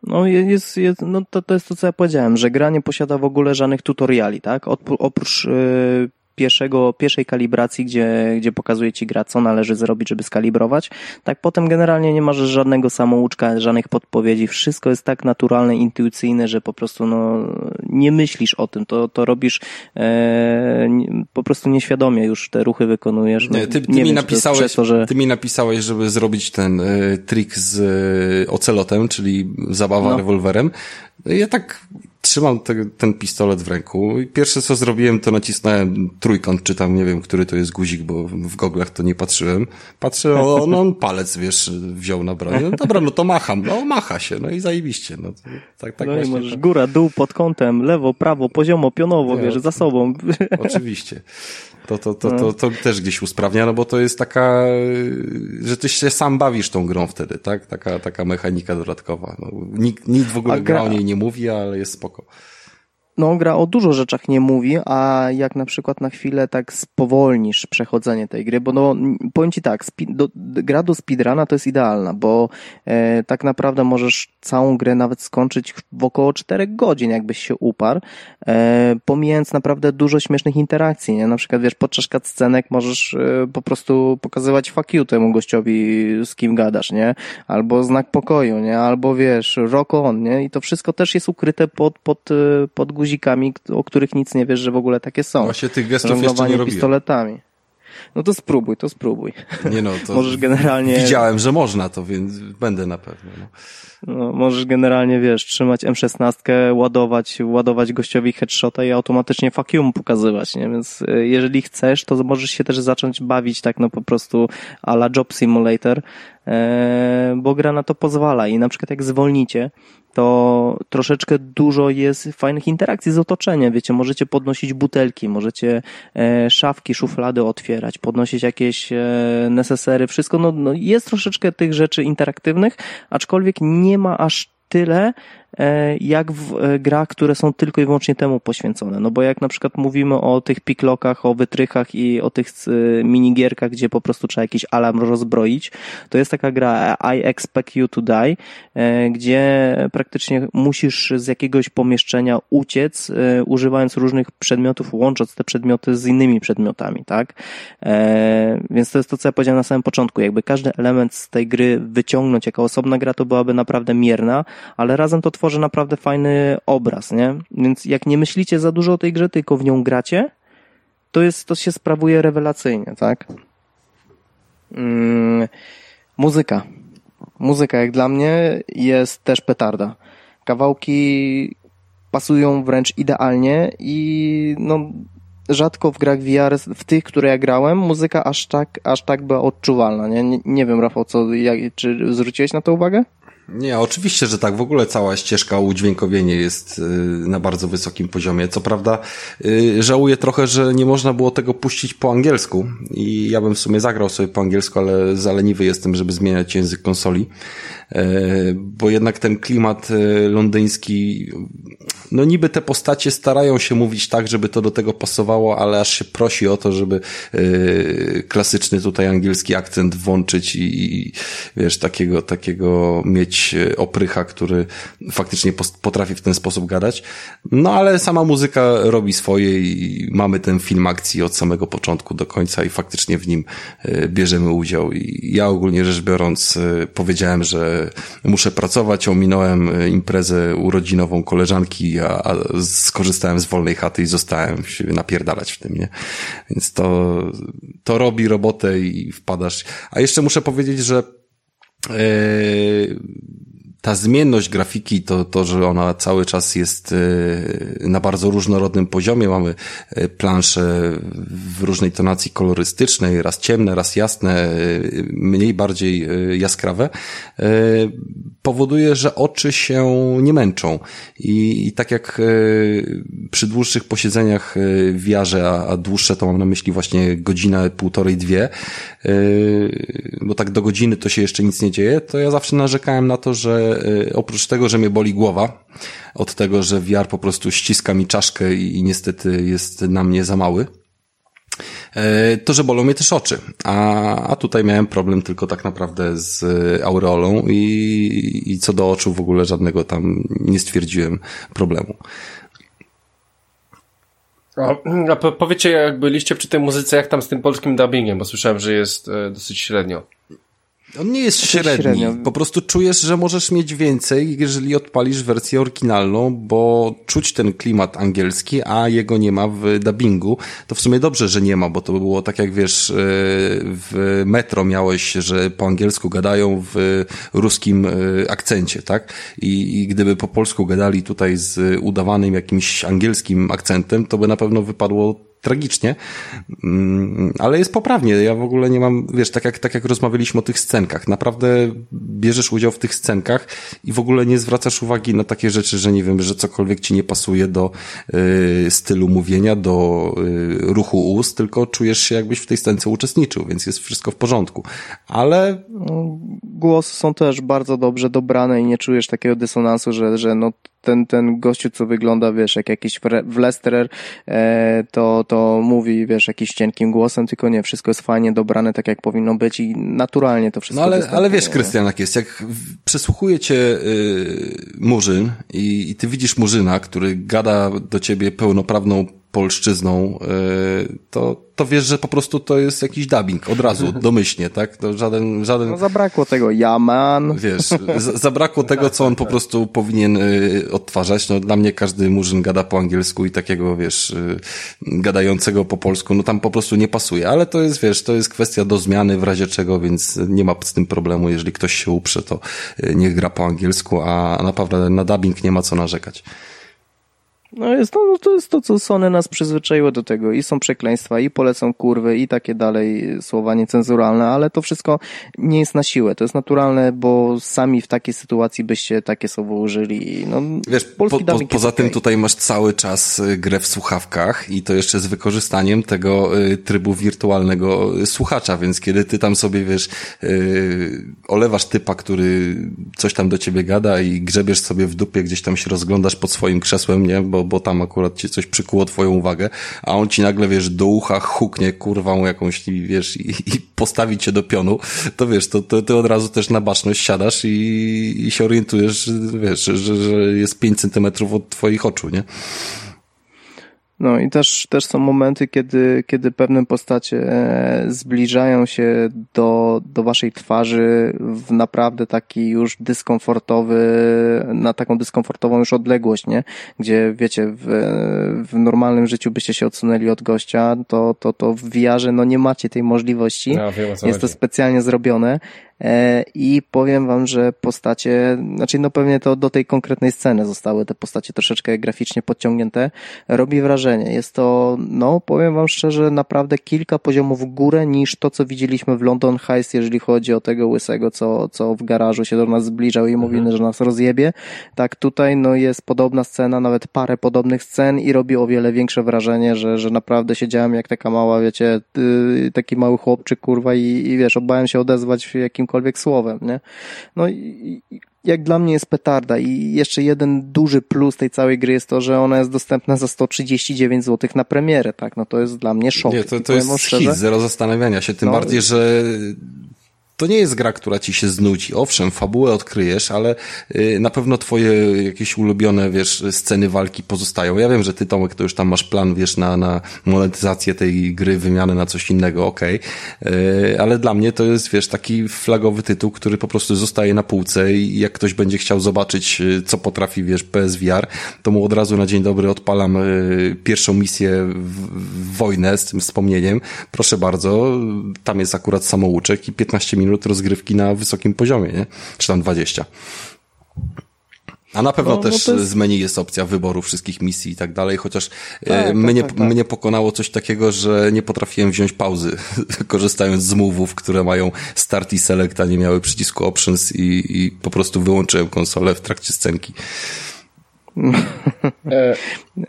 No, jest, jest, no to, to jest to, co ja powiedziałem, że gra nie posiada w ogóle żadnych tutoriali, tak? Oprócz yy, pierwszego, pierwszej kalibracji, gdzie, gdzie pokazuje ci gra, co należy zrobić, żeby skalibrować. Tak potem generalnie nie masz żadnego samouczka, żadnych podpowiedzi. Wszystko jest tak naturalne, intuicyjne, że po prostu no, nie myślisz o tym. To, to robisz e, po prostu nieświadomie już te ruchy wykonujesz. No, nie, ty, ty nie mi wiem, napisałeś, to, że... ty mi napisałeś, żeby zrobić ten e, trik z e, ocelotem, czyli zabawa no. rewolwerem. Ja tak trzymam te, ten pistolet w ręku i pierwsze co zrobiłem, to nacisnąłem trójkąt, czy tam nie wiem, który to jest guzik, bo w goglach to nie patrzyłem. Patrzę, o, no on palec, wiesz, wziął na broń. No dobra, no to macham. No macha się, no i zajebiście. No, tak, tak no właśnie, i możesz tak. góra, dół, pod kątem, lewo, prawo, poziomo, pionowo, nie, wiesz, za sobą. Oczywiście. To, to, to, to, to też gdzieś usprawnia, no bo to jest taka, że ty się sam bawisz tą grą wtedy, tak? Taka, taka mechanika dodatkowa. No, nikt, nikt w ogóle gra... o niej nie mówi, ale jest spoko no, gra o dużo rzeczach nie mówi, a jak na przykład na chwilę tak spowolnisz przechodzenie tej gry, bo no, powiem ci tak, do, gra do speedruna to jest idealna, bo e, tak naprawdę możesz całą grę nawet skończyć w około 4 godzin, jakbyś się uparł, e, pomijając naprawdę dużo śmiesznych interakcji, nie? Na przykład, wiesz, podczas scenek możesz e, po prostu pokazywać fuck you temu gościowi, z kim gadasz, nie? Albo znak pokoju, nie? Albo, wiesz, rock on, nie? I to wszystko też jest ukryte pod, pod, e, pod guzik guzikami, o których nic nie wiesz, że w ogóle takie są. Właśnie tych gestów jeszcze nie robiłem. pistoletami. No to spróbuj, to spróbuj. Nie no, to możesz generalnie... Widziałem, że można to, więc będę na pewno. No. No, możesz generalnie, wiesz, trzymać M16, ładować, ładować gościowi headshota i automatycznie fuck you pokazywać, nie? Więc e, jeżeli chcesz, to możesz się też zacząć bawić tak no po prostu a la Job Simulator, bo gra na to pozwala i na przykład jak zwolnicie, to troszeczkę dużo jest fajnych interakcji z otoczeniem. Wiecie, możecie podnosić butelki, możecie e, szafki, szuflady otwierać, podnosić jakieś e, nesesery, wszystko. No, no jest troszeczkę tych rzeczy interaktywnych, aczkolwiek nie ma aż tyle, E, jak w e, grach, które są tylko i wyłącznie temu poświęcone. No bo jak na przykład mówimy o tych piklokach, o wytrychach i o tych e, minigierkach, gdzie po prostu trzeba jakiś alarm rozbroić, to jest taka gra I Expect You to Die, gdzie praktycznie musisz z jakiegoś pomieszczenia uciec, używając różnych przedmiotów, łącząc te przedmioty z innymi przedmiotami, tak? Więc to jest to, co ja powiedziałem na samym początku. Jakby każdy element z tej gry wyciągnąć jako osobna gra, to byłaby naprawdę mierna, ale razem to tworzy naprawdę fajny obraz, nie? Więc jak nie myślicie za dużo o tej grze, tylko w nią gracie, to jest, to się sprawuje rewelacyjnie, tak? Mm, muzyka. Muzyka jak dla mnie jest też petarda. Kawałki pasują wręcz idealnie i no rzadko w grach VR, w tych, które ja grałem, muzyka aż tak, aż tak była odczuwalna, nie? Nie, nie wiem, Rafał, co, jak, czy zwróciłeś na to uwagę? Nie, oczywiście, że tak. W ogóle cała ścieżka udźwiękowienie jest y, na bardzo wysokim poziomie. Co prawda, y, żałuję trochę, że nie można było tego puścić po angielsku. I ja bym w sumie zagrał sobie po angielsku, ale zaleniwy jestem, żeby zmieniać język konsoli. E, bo jednak ten klimat e, londyński, no niby te postacie starają się mówić tak, żeby to do tego pasowało, ale aż się prosi o to, żeby e, klasyczny tutaj angielski akcent włączyć i wiesz, takiego, takiego mieć oprycha, który faktycznie potrafi w ten sposób gadać. No ale sama muzyka robi swoje i mamy ten film akcji od samego początku do końca i faktycznie w nim bierzemy udział. I ja ogólnie rzecz biorąc powiedziałem, że muszę pracować, ominąłem e, imprezę urodzinową koleżanki, a, a skorzystałem z wolnej chaty i zostałem się napierdalać w tym, nie? Więc to, to robi robotę i wpadasz. A jeszcze muszę powiedzieć, że Yy, ta zmienność grafiki, to, to, że ona cały czas jest e, na bardzo różnorodnym poziomie. Mamy e, plansze w różnej tonacji kolorystycznej, raz ciemne, raz jasne, e, mniej, bardziej jaskrawe, powoduje, że oczy się nie męczą. I, i tak jak przy dłuższych posiedzeniach w a, a dłuższe to mam na myśli właśnie godzinę, półtorej, dwie, bo tak do godziny to się jeszcze nic nie dzieje, to ja zawsze narzekałem na to, że Y, oprócz tego, że mnie boli głowa, od tego, że VR po prostu ściska mi czaszkę i, niestety jest na mnie za mały, y, to, że bolą mnie też oczy. A, a tutaj miałem problem tylko tak naprawdę z aureolą i, i co do oczu w ogóle żadnego tam nie stwierdziłem problemu. A powiecie, jak byliście przy tej muzyce, jak tam z tym polskim dubbingiem, bo słyszałem, że jest e, dosyć średnio. On nie jest średni. Średnio. Po prostu czujesz, że możesz mieć więcej, jeżeli odpalisz wersję oryginalną, bo czuć ten klimat angielski, a jego nie ma w dubbingu. To w sumie dobrze, że nie ma, bo to by było tak jak wiesz, e, w metro miałeś, że po angielsku gadają w ruskim e, akcencie, tak? I, i gdyby po polsku gadali tutaj z udawanym jakimś angielskim akcentem, to by na pewno wypadło tragicznie, mm, ale jest poprawnie. Ja w ogóle nie mam, wiesz, tak jak, tak jak rozmawialiśmy o tych scenkach, naprawdę bierzesz udział w tych scenkach i w ogóle nie zwracasz uwagi na takie rzeczy, że nie wiem, że cokolwiek ci nie pasuje do y, stylu mówienia, do y, ruchu ust, tylko czujesz się jakbyś w tej scence uczestniczył, więc jest wszystko w porządku. Ale... Głosy są też bardzo dobrze dobrane i nie czujesz takiego dysonansu, że, że no ten, ten gościu, co wygląda, wiesz, jak jakiś w Lesterer, e, to, to mówi, wiesz, jakiś cienkim głosem, tylko nie, wszystko jest fajnie dobrane, tak jak powinno być i naturalnie to wszystko No ale, ale wiesz, Krystian, jak jest, jak przesłuchuje cię y, murzyn i, i ty widzisz murzyna, który gada do ciebie pełnoprawną polszczyzną, y, to, to wiesz, że po prostu to jest jakiś dubbing od razu, domyślnie, tak? To żaden, żaden... No zabrakło tego Yaman. Wiesz, zabrakło tego, co on po prostu powinien y, odtwarzać. No dla mnie każdy murzyn gada po angielsku i takiego, wiesz, y, gadającego po polsku, no tam po prostu nie pasuje, ale to jest, wiesz, to jest kwestia do zmiany w razie czego, więc nie ma z tym problemu. Jeżeli ktoś się uprze, to niech gra po angielsku, a naprawdę na dubbing nie ma co narzekać. No jest to, no to jest to, co Sony nas przyzwyczaiło do tego. I są przekleństwa, i polecą kurwy, i takie dalej słowa niecenzuralne, ale to wszystko nie jest na siłę. To jest naturalne, bo sami w takiej sytuacji byście takie słowo użyli. No, Wiesz, po, po, poza tym tutaj masz cały czas y, grę w słuchawkach i to jeszcze z wykorzystaniem tego y, trybu wirtualnego słuchacza, więc kiedy ty tam sobie, wiesz, y, olewasz typa, który coś tam do ciebie gada i grzebiesz sobie w dupie, gdzieś tam się rozglądasz pod swoim krzesłem, nie? Bo bo, tam akurat ci coś przykuło twoją uwagę, a on ci nagle, wiesz, do ucha huknie kurwą jakąś, wiesz, i, i postawi cię do pionu, to wiesz, to, to ty od razu też na baczność siadasz i, i się orientujesz, wiesz, że, że jest 5 centymetrów od twoich oczu, nie? No i też, też są momenty, kiedy, kiedy pewne postacie e, zbliżają się do, do waszej twarzy w naprawdę taki już dyskomfortowy, na taką dyskomfortową już odległość, nie? Gdzie wiecie, w, w normalnym życiu byście się odsunęli od gościa, to, to, to w VR no nie macie tej możliwości. Ja wiem, Jest to specjalnie zrobione i powiem wam, że postacie, znaczy no pewnie to do tej konkretnej sceny zostały te postacie troszeczkę graficznie podciągnięte, robi wrażenie. Jest to, no powiem wam szczerze, naprawdę kilka poziomów w górę niż to, co widzieliśmy w London Heist, jeżeli chodzi o tego łysego, co, co w garażu się do nas zbliżał i mówił, mhm. że nas rozjebie. Tak tutaj, no jest podobna scena, nawet parę podobnych scen i robi o wiele większe wrażenie, że, że naprawdę siedziałem jak taka mała, wiecie, taki mały chłopczyk, kurwa i, i wiesz, obałem się odezwać jakimkolwiek słowem, nie? No i, jak dla mnie jest petarda i jeszcze jeden duży plus tej całej gry jest to, że ona jest dostępna za 139 zł na premierę, tak? No to jest dla mnie szok. Nie, to, to jest szczerze, hit, zero zastanawiania się, tym no, bardziej, że to nie jest gra, która ci się znudzi. Owszem, fabułę odkryjesz, ale y, na pewno twoje jakieś ulubione, wiesz, sceny walki pozostają. Ja wiem, że ty, Tomek, to już tam masz plan, wiesz, na, na monetyzację tej gry, wymianę na coś innego, okej. Okay. Ale dla mnie to jest, wiesz, taki flagowy tytuł, który po prostu zostaje na półce i jak ktoś będzie chciał zobaczyć, y, co potrafi, wiesz, PSVR, to mu od razu na dzień dobry odpalam y, pierwszą misję w wojnę z tym wspomnieniem. Proszę bardzo, tam jest akurat samouczek i 15 minut minut rozgrywki na wysokim poziomie, nie? Czy tam 20. A na pewno no, też no jest... z menu jest opcja wyboru wszystkich misji i tak dalej, chociaż e, tak, mnie, tak, tak, tak. mnie pokonało coś takiego, że nie potrafiłem wziąć pauzy, korzystając z move'ów, które mają start i select, a nie miały przycisku options i, i po prostu wyłączyłem konsolę w trakcie scenki.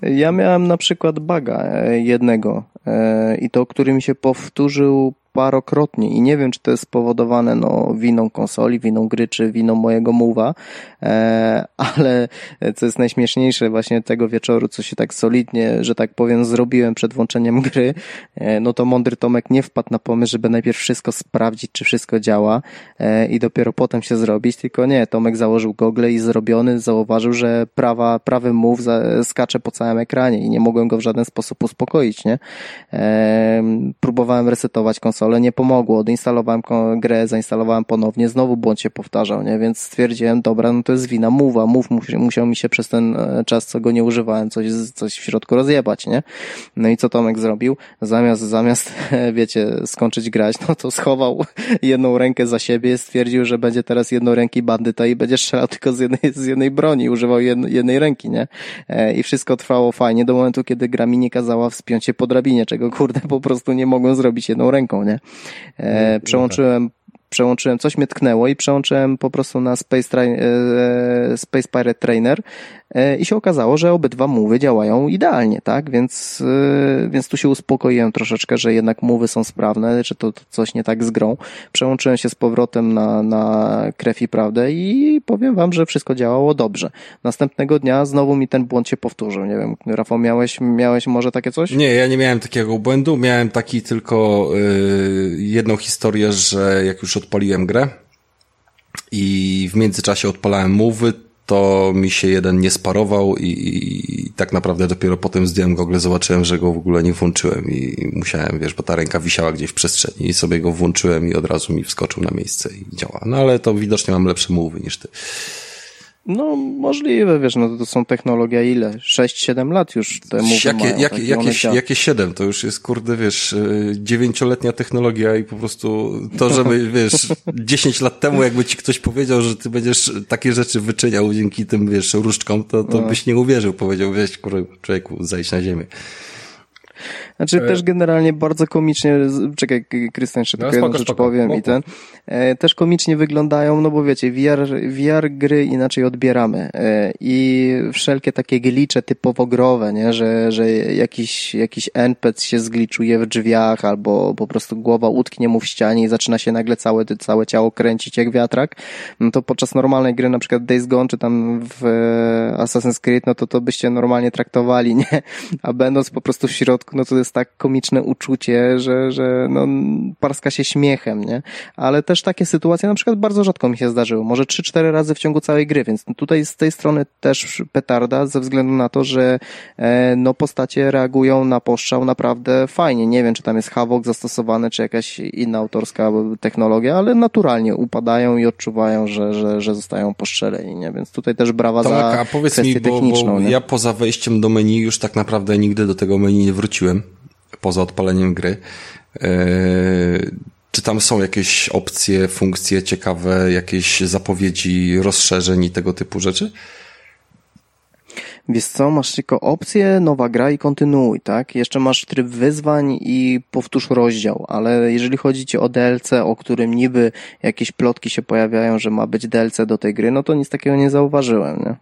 Ja miałem na przykład baga e, jednego e, i to, który mi się powtórzył parokrotnie i nie wiem, czy to jest spowodowane no, winą konsoli, winą gry, czy winą mojego mowa, e, ale co jest najśmieszniejsze właśnie tego wieczoru, co się tak solidnie, że tak powiem, zrobiłem przed włączeniem gry, e, no to mądry Tomek nie wpadł na pomysł, żeby najpierw wszystko sprawdzić, czy wszystko działa e, i dopiero potem się zrobić, tylko nie, Tomek założył gogle i zrobiony zauważył, że prawa, prawy move skacze po całym ekranie i nie mogłem go w żaden sposób uspokoić, nie? E, próbowałem resetować konsolę, konsolę, nie pomogło. Odinstalowałem grę, zainstalowałem ponownie, znowu błąd się powtarzał, nie? Więc stwierdziłem, dobra, no to jest wina Move'a. Move musiał mi się przez ten e, czas, co go nie używałem, coś, coś w środku rozjebać, nie? No i co Tomek zrobił? Zamiast, zamiast, wiecie, skończyć grać, no to schował jedną rękę za siebie, stwierdził, że będzie teraz jednoręki bandyta i będzie strzelał tylko z jednej, z jednej broni, używał jednej ręki, nie? E, I wszystko trwało fajnie do momentu, kiedy gra mi nie kazała wspiąć się po drabinie, czego kurde po prostu nie mogłem zrobić jedną ręką, nie? E, no, przełączyłem przełączyłem, coś mnie tknęło i przełączyłem po prostu na Space, e, Space Pirate Trainer. e, i się okazało, że obydwa mówy działają idealnie, tak? Więc, e, więc tu się uspokoiłem troszeczkę, że jednak mówy są sprawne, że to, to coś nie tak z grą. Przełączyłem się z powrotem na, na krew i prawdę i powiem wam, że wszystko działało dobrze. Następnego dnia znowu mi ten błąd się powtórzył. Nie wiem, Rafał, miałeś, miałeś może takie coś? Nie, ja nie miałem takiego błędu. Miałem taki tylko yy, jedną historię, że jak już odpaliłem grę i w międzyczasie odpalałem mowy, to mi się jeden nie sparował i, i, tak naprawdę dopiero potem zdjąłem gogle, zobaczyłem, że go w ogóle nie włączyłem i musiałem, wiesz, bo ta ręka wisiała gdzieś w przestrzeni i sobie go włączyłem i od razu mi wskoczył na miejsce i działa. No ale to widocznie mam lepsze mowy niż ty. No, możliwe, wiesz, no to są technologia ile? 6-7 lat już te mówy jakie, mają, jakie, jakieś, jakie 7? To już jest, kurde, wiesz, y, dziewięcioletnia technologia i po prostu to, żeby, wiesz, 10 lat temu jakby ci ktoś powiedział, że ty będziesz takie rzeczy wyczyniał dzięki tym, wiesz, różdżkom, to, to no. byś nie uwierzył. Powiedział, wiesz, kurde, człowieku, zejdź na ziemię. Znaczy e... też generalnie bardzo komicznie, czekaj Krystian, jeszcze no, tylko jedną rzecz powiem spoko. i ten, e, też komicznie wyglądają, no bo wiecie, VR, VR gry inaczej odbieramy e, i wszelkie takie glicze typowo growe, nie, że, że jakiś, jakiś NPC się zgliczuje w drzwiach albo po prostu głowa utknie mu w ścianie i zaczyna się nagle całe, całe ciało kręcić jak wiatrak, no to podczas normalnej gry, na przykład Days Gone czy tam w Assassin's Creed, no to to byście normalnie traktowali, nie, a będąc po prostu w środku, no to jest tak komiczne uczucie, że, że no, parska się śmiechem, nie? Ale też takie sytuacje na przykład bardzo rzadko mi się zdarzyły. Może 3-4 razy w ciągu całej gry, więc tutaj z tej strony też petarda ze względu na to, że e, no postacie reagują na postrzał naprawdę fajnie. Nie wiem, czy tam jest Havok zastosowany, czy jakaś inna autorska technologia, ale naturalnie upadają i odczuwają, że, że, że zostają postrzeleni, nie? Więc tutaj też brawa Tomek, za a powiedz mi, bo, techniczną. Bo ja poza wejściem do menu już tak naprawdę nigdy do tego menu nie wróciłem poza odpaleniem gry. E, Czy tam są jakieś opcje, funkcje ciekawe, jakieś zapowiedzi rozszerzeń i tego typu rzeczy? Wiesz co, masz tylko opcję, nowa gra i kontynuuj, tak? Jeszcze masz tryb wyzwań i powtórz rozdział, ale jeżeli chodzi ci o DLC, o którym niby jakieś plotki się pojawiają, że ma być DLC do tej gry, no to nic takiego nie zauważyłem, nie?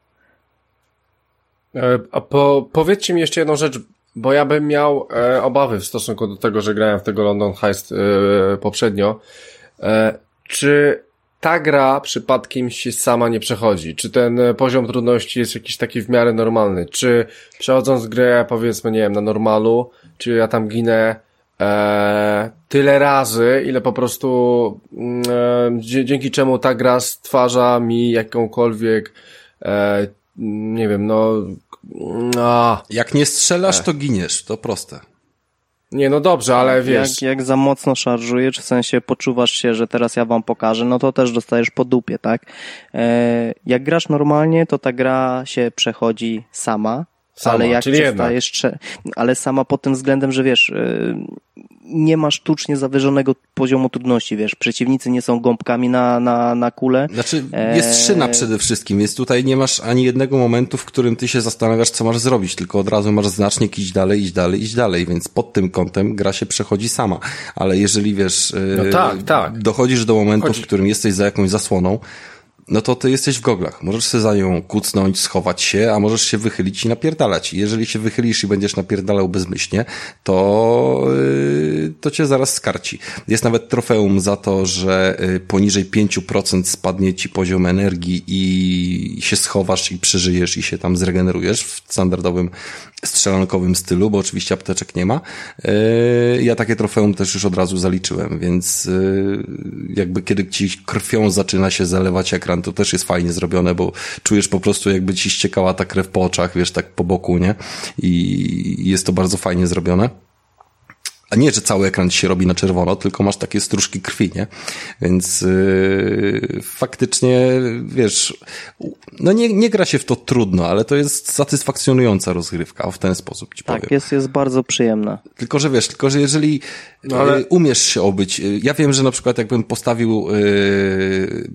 E, a po, powiedzcie mi jeszcze jedną rzecz, bo ja bym miał e, obawy w stosunku do tego, że grałem w tego London Heist e, poprzednio. E, czy ta gra przypadkiem się sama nie przechodzi? Czy ten e, poziom trudności jest jakiś taki w miarę normalny? Czy przechodząc grę, powiedzmy, nie wiem, na normalu, czy ja tam ginę e, tyle razy, ile po prostu mm, e, dzięki czemu ta gra stwarza mi jakąkolwiek e, nie wiem, no a. Jak nie strzelasz, to giniesz, to proste. Nie, no dobrze, ale wiesz. Jak, jak za mocno szarżujesz, w sensie poczuwasz się, że teraz ja wam pokażę, no to też dostajesz po dupie, tak? E, jak grasz normalnie, to ta gra się przechodzi sama. Sama, ale jak czyli przestajesz, ale sama pod tym względem, że wiesz, e, nie ma sztucznie zawyżonego poziomu trudności, wiesz, przeciwnicy nie są gąbkami na, na, na kulę. Znaczy, jest szyna przede wszystkim, więc tutaj nie masz ani jednego momentu, w którym ty się zastanawiasz, co masz zrobić, tylko od razu masz znacznik iść dalej, iść dalej, iść dalej, więc pod tym kątem gra się przechodzi sama. Ale jeżeli, wiesz, no tak, tak. dochodzisz do momentu, Chodzi... w którym jesteś za jakąś zasłoną, no to ty jesteś w goglach. Możesz sobie za nią kucnąć, schować się, a możesz się wychylić i napierdalać. Jeżeli się wychylisz i będziesz napierdalał bezmyślnie, to, yy, to cię zaraz skarci. Jest nawet trofeum za to, że yy, poniżej 5% spadnie ci poziom energii i się schowasz i przeżyjesz i się tam zregenerujesz w standardowym strzelankowym stylu, bo oczywiście apteczek nie ma. Yy, ja takie trofeum też już od razu zaliczyłem, więc yy, jakby kiedy ci krwią zaczyna się zalewać ekran, to też jest fajnie zrobione, bo czujesz po prostu jakby ci ściekała ta krew po oczach, wiesz, tak po boku, nie? I jest to bardzo fajnie zrobione. A nie, że cały ekran ci się robi na czerwono, tylko masz takie stróżki krwi, nie? Więc yy, faktycznie, wiesz, no nie, nie gra się w to trudno, ale to jest satysfakcjonująca rozgrywka, w ten sposób ci tak, powiem. Tak, jest, jest bardzo przyjemna. Tylko, że wiesz, tylko, że jeżeli no, ale... Yy, umiesz się obyć, yy, ja wiem, że na przykład jakbym postawił yy,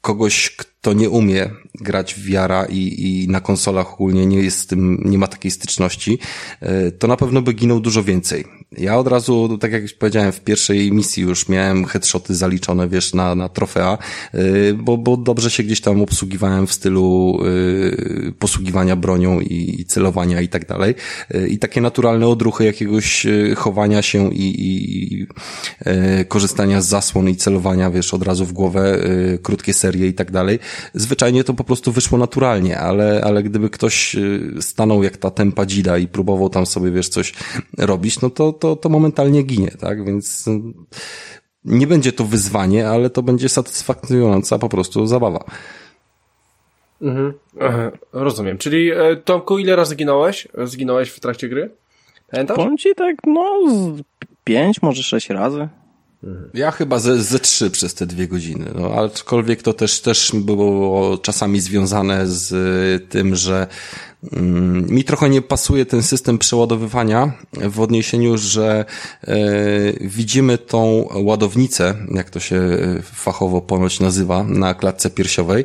kogoś, kto nie umie grać w wiara i, i na konsolach ogólnie nie jest z tym, nie ma takiej styczności, yy, to na pewno by ginął dużo więcej ja od razu, tak jak powiedziałem, w pierwszej misji już miałem headshoty zaliczone, wiesz, na, na trofea, y, bo, bo dobrze się gdzieś tam obsługiwałem w stylu y, posługiwania bronią i, i celowania i tak dalej. I takie naturalne odruchy jakiegoś chowania się i, i, i korzystania z zasłon i celowania, wiesz, od razu w głowę, krótkie serie i tak dalej. Zwyczajnie to po prostu wyszło naturalnie, ale, ale gdyby ktoś stanął jak ta tempa dzida i próbował tam sobie, wiesz, coś robić, no to, to, to momentalnie ginie, tak? Więc nie będzie to wyzwanie, ale to będzie satysfakcjonująca po prostu zabawa. Mhm. rozumiem. Czyli e, Tomku, ile razy zginąłeś? Zginąłeś w trakcie gry? Pamiętasz? Powiem ci tak, no, pięć, może sześć razy. Ja chyba ze, ze trzy przez te dwie godziny, no, aczkolwiek to też, też było czasami związane z tym, że mm, mi trochę nie pasuje ten system przeładowywania w odniesieniu, że e, widzimy tą ładownicę, jak to się fachowo ponoć nazywa, na klatce piersiowej,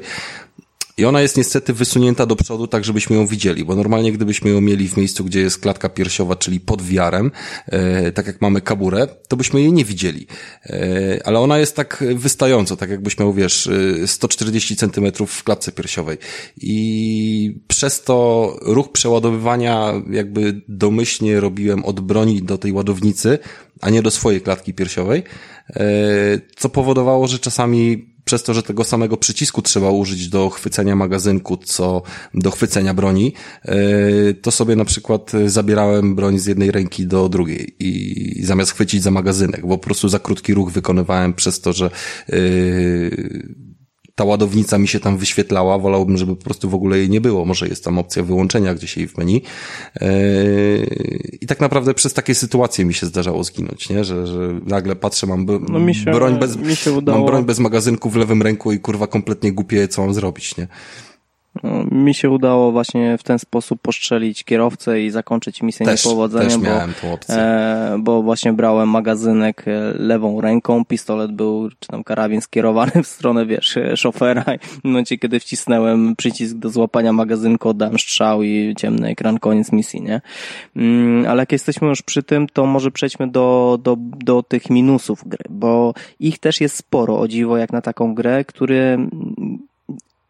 i ona jest niestety wysunięta do przodu, tak żebyśmy ją widzieli, bo normalnie gdybyśmy ją mieli w miejscu, gdzie jest klatka piersiowa, czyli pod wiarem, e, tak jak mamy kaburę, to byśmy jej nie widzieli. E, ale ona jest tak wystająco, tak jakbyś miał, wiesz, 140 e, centymetrów w klatce piersiowej. I przez to ruch przeładowywania jakby domyślnie robiłem od broni do tej ładownicy, a nie do swojej klatki piersiowej, e, co powodowało, że czasami przez to, że tego samego przycisku trzeba użyć do chwycenia magazynku, co do chwycenia broni, e, to sobie na przykład zabierałem broń z jednej ręki do drugiej i zamiast chwycić za magazynek, bo po prostu za krótki ruch wykonywałem przez to, że e, ta ładownica mi się tam wyświetlała, wolałbym, żeby po prostu w ogóle jej nie było. Może jest tam opcja wyłączenia gdzieś jej w menu. Yy, I tak naprawdę przez takie sytuacje mi się zdarzało zginąć, nie? Że, że nagle patrzę, mam no się, broń bez, mam broń bez magazynku w lewym ręku i kurwa kompletnie głupie, co mam zrobić, nie? No, mi się udało właśnie w ten sposób postrzelić kierowcę i zakończyć misję też, niepowodzeniem, też bo, miałem tą opcję. e, bo właśnie brałem magazynek e, lewą ręką, pistolet był, czy tam karabin skierowany w stronę, wiesz, e, szofera i w momencie, kiedy wcisnąłem przycisk do złapania magazynku, oddałem strzał i ciemny ekran, koniec misji, nie? Mm, ale jak jesteśmy już przy tym, to może przejdźmy do, do, do tych minusów gry, bo ich też jest sporo, o dziwo, jak na taką grę, który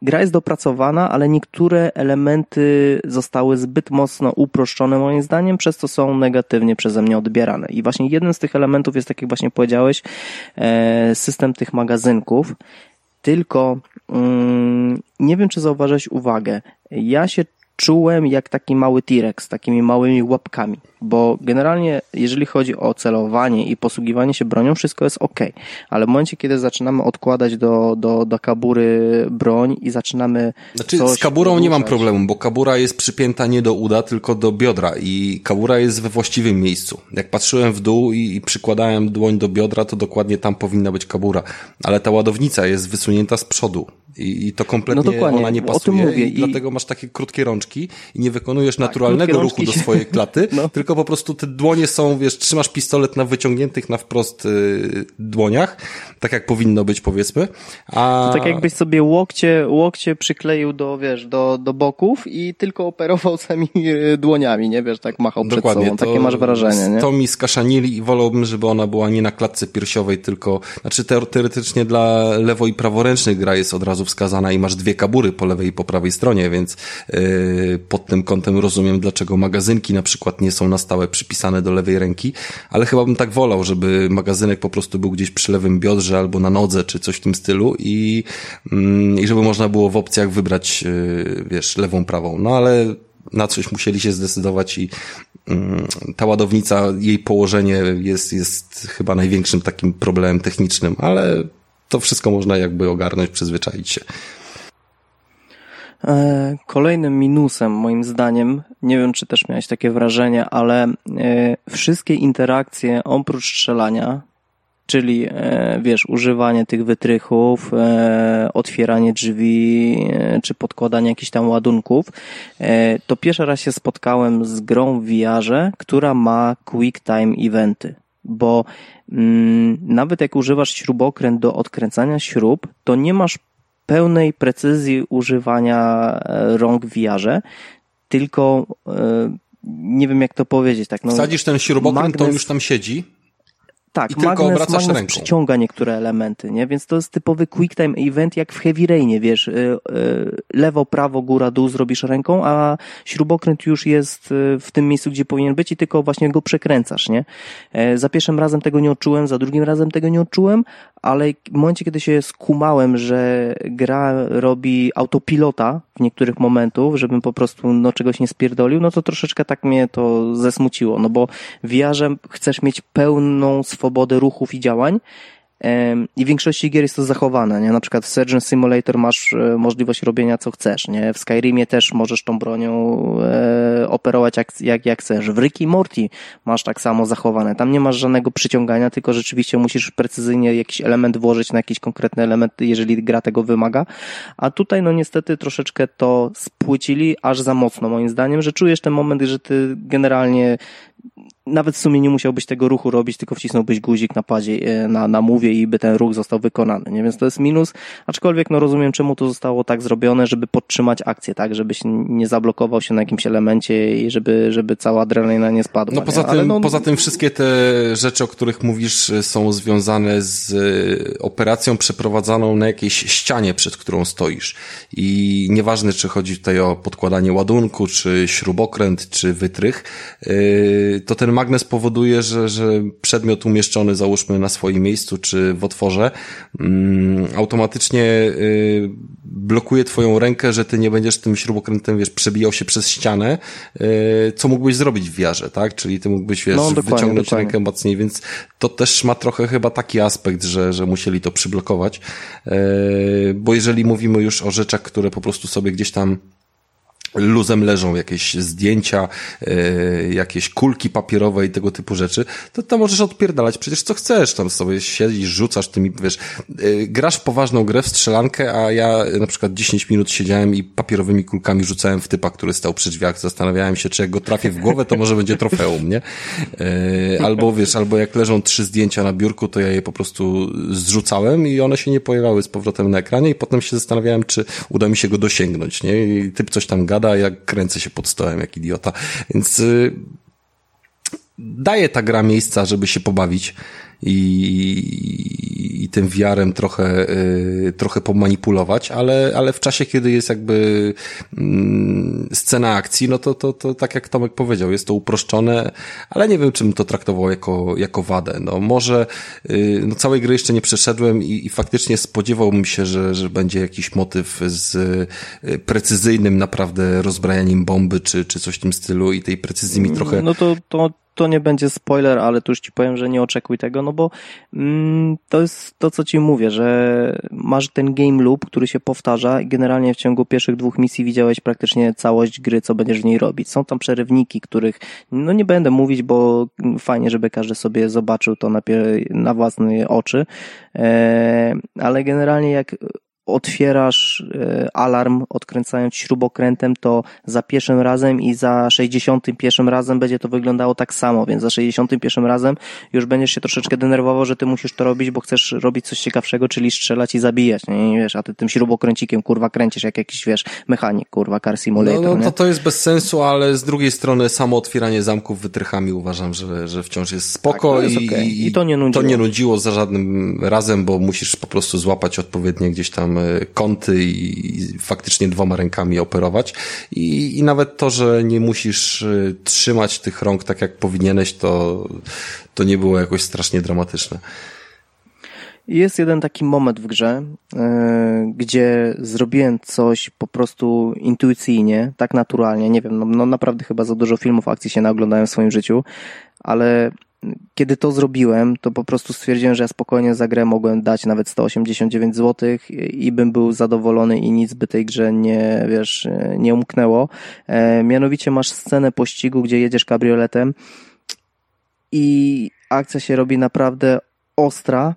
gra jest dopracowana, ale niektóre elementy zostały zbyt mocno uproszczone moim zdaniem, przez co są negatywnie przeze mnie odbierane. I właśnie jeden z tych elementów jest, tak jak właśnie powiedziałeś, e, system tych magazynków. Tylko mm, nie wiem, czy zauważyłeś uwagę. Ja się czułem jak taki mały T-Rex z takimi małymi łapkami, bo generalnie jeżeli chodzi o celowanie i posługiwanie się bronią, wszystko jest ok, ale w momencie, kiedy zaczynamy odkładać do, do, do kabury broń i zaczynamy Znaczy z kaburą nie mam problemu, bo kabura jest przypięta nie do uda, tylko do biodra i kabura jest we właściwym miejscu. Jak patrzyłem w dół i, i przykładałem dłoń do biodra, to dokładnie tam powinna być kabura, ale ta ładownica jest wysunięta z przodu i, i to kompletnie No ona nie o tym pasuje mówię i, i- dlatego masz takie krótkie rączki i nie wykonujesz naturalnego krótkie ruchu do swojej klaty, No. tylko po prostu te dłonie są, wiesz, trzymasz pistolet na wyciągniętych na wprost y, dłoniach, tak jak powinno być powiedzmy, a... To tak jakbyś sobie łokcie, łokcie przykleił do, wiesz, do, do boków i tylko operował samymi e, dłoniami, nie wiesz, tak machał przed Dokładnie. sobą. Takie masz wrażenie, nie? To mi skaszanili i wolałbym, żeby ona była nie na klatce piersiowej, tylko, znaczy teor- teoretycznie dla lewo- i praworęcznych gra jest od razu wskazana i masz dwie kabury po lewej i po prawej stronie, więc yy, pod tym kątem rozumiem, dlaczego magazynki na przykład nie są na stałe przypisane do lewej ręki, ale chyba bym tak wolał, żeby magazynek po prostu był gdzieś przy lewym biodrze albo na nodze, czy coś w tym stylu i, mm, i żeby można było w opcjach wybrać, yy, wiesz, lewą, prawą. No ale na coś musieli się zdecydować i mm, ta ładownica, jej położenie jest, jest chyba największym takim problemem technicznym, ale to wszystko można jakby ogarnąć, przyzwyczaić się. E, Kolejnym minusem, moim zdaniem, nie wiem, czy też miałeś takie wrażenie, ale e, wszystkie interakcje oprócz strzelania, czyli, e, wiesz, używanie tych wytrychów, otwieranie drzwi, czy podkładanie jakichś tam ładunków, to pierwszy raz się spotkałem z grą w VR-ze, która ma quick time eventy, bo mm, nawet jak używasz śrubokręt do odkręcania śrub, to nie masz pełnej precyzji używania e, rąk w VR-ze, tylko e, nie wiem jak to powiedzieć, tak no. Wsadzisz ten śrubokręt, to już tam siedzi. tak, i tylko magnes, obracasz magnes ręką. przyciąga niektóre elementy, nie? Więc to jest typowy quick time event jak w Heavy Rainie, wiesz, y, lewo, prawo, góra, dół zrobisz ręką, a śrubokręt już jest w tym miejscu, gdzie powinien być i tylko właśnie go przekręcasz, nie? E, Za pierwszym razem tego nie odczułem, za drugim razem tego nie odczułem, ale w momencie, kiedy się skumałem, że gra robi autopilota w niektórych momentów, żebym po prostu no, czegoś nie spierdolił, no to troszeczkę tak mnie to zesmuciło, no bo w chcesz mieć pełną swobodę ruchów i działań, I w większości gier jest to zachowane, nie? Na przykład w Surgeon Simulator masz e, możliwość robienia co chcesz, nie? W Skyrimie też możesz tą bronią e, operować jak, jak, jak chcesz. W Rick i Morty masz tak samo zachowane. Tam nie masz żadnego przyciągania, tylko rzeczywiście musisz precyzyjnie jakiś element włożyć na jakiś konkretny element, jeżeli gra tego wymaga. A tutaj no niestety troszeczkę to spłycili aż za mocno moim zdaniem, że czujesz ten moment, że ty generalnie nawet w sumie nie musiałbyś tego ruchu robić, tylko wcisnąłbyś guzik na padzie, e, na, na mówie i by ten ruch został wykonany, nie? Więc to jest minus, aczkolwiek no rozumiem, czemu to zostało tak zrobione, żeby podtrzymać akcję, tak? Żebyś nie zablokował się na jakimś elemencie i żeby, żeby cała adrenalina nie spadła. No nie? poza Ale tym, no, poza tym wszystkie te rzeczy, o których mówisz, y, są związane z y, operacją przeprowadzaną na jakiejś ścianie, przed którą stoisz. I nieważne, czy chodzi tutaj o podkładanie ładunku, czy śrubokręt, czy wytrych, to ten magnes powoduje, że, że przedmiot umieszczony, załóżmy, na swoim miejscu, czy w otworze, mm, automatycznie y, blokuje twoją rękę, że ty nie będziesz tym śrubokrętem, wiesz, przebijał się przez ścianę, y, co mógłbyś zrobić w wiarze, tak? Czyli ty mógłbyś, wiesz, No, dokładnie, wyciągnąć dokładnie. rękę mocniej, więc to też ma trochę chyba taki aspekt, że, że musieli to przyblokować, y, bo jeżeli mówimy już o rzeczach, które po prostu sobie gdzieś tam luzem leżą jakieś zdjęcia, e, jakieś kulki papierowe i tego typu rzeczy, to tam możesz odpierdalać przecież co chcesz, tam sobie siedzisz, rzucasz tymi, wiesz, e, grasz poważną grę, w strzelankę, a ja na przykład 10 minut siedziałem i papierowymi kulkami rzucałem w typa, który stał przy drzwiach, zastanawiałem się, czy jak go trafię w głowę, to może będzie trofeum, nie? E, albo wiesz, albo jak leżą trzy zdjęcia na biurku, to ja je po prostu zrzucałem i one się nie pojawiały z powrotem na ekranie i potem się zastanawiałem, czy uda mi się go dosięgnąć, nie? I typ coś tam gada, jak kręcę się pod stołem jak idiota. Więc y, daje ta gra miejsca, żeby się pobawić i, i tym wiarem trochę, y, trochę pomanipulować, ale, ale w czasie, kiedy jest jakby mm, scena akcji, no to, to, to tak jak Tomek powiedział, jest to uproszczone, ale nie wiem, czym to traktował jako, jako wadę. No może y, no całej gry jeszcze nie przeszedłem i, i faktycznie spodziewałbym się, że, że będzie jakiś motyw z y, precyzyjnym naprawdę rozbrajaniem bomby, czy, czy coś w tym stylu i tej precyzji mi trochę... No to, to to nie będzie spoiler, ale tu już ci powiem, że nie oczekuj tego, no bo mm, to jest to, co ci mówię, że masz ten game loop, który się powtarza i generalnie w ciągu pierwszych dwóch misji widziałeś praktycznie całość gry, co będziesz w niej robić. Są tam przerywniki, których no nie będę mówić, bo fajnie, żeby każdy sobie zobaczył to na, na własne oczy, e, ale generalnie jak otwierasz e, alarm odkręcając śrubokrętem, to za pierwszym razem i za 61 razem będzie to wyglądało tak samo, więc za 61 razem już będziesz się troszeczkę denerwował, że ty musisz to robić, bo chcesz robić coś ciekawszego, czyli strzelać i zabijać, nie, nie wiesz, a ty tym śrubokręcikiem kurwa kręcisz jak jakiś, wiesz, mechanik, kurwa, car simulator, No, no to, to jest bez sensu, ale z drugiej strony samo otwieranie zamków wytrychami uważam, że, że wciąż jest spoko tak, jest i, okay. I, to nie nudziło. To nie nudziło za żadnym razem, bo musisz po prostu złapać odpowiednie gdzieś tam E, kąty i faktycznie dwoma rękami operować. I, i nawet to, że nie musisz e, trzymać tych rąk tak jak powinieneś, to, to nie było jakoś strasznie dramatyczne. Jest jeden taki moment w grze, yy, gdzie zrobiłem coś po prostu intuicyjnie, tak naturalnie. Nie wiem, no, no naprawdę chyba za dużo filmów akcji się naoglądałem w swoim życiu, ale kiedy to zrobiłem, to po prostu stwierdziłem, że ja spokojnie za grę mogłem dać nawet 189 zł i bym był zadowolony i nic by tej grze nie, wiesz, nie umknęło. E, mianowicie masz scenę pościgu, gdzie jedziesz kabrioletem i akcja się robi naprawdę ostra,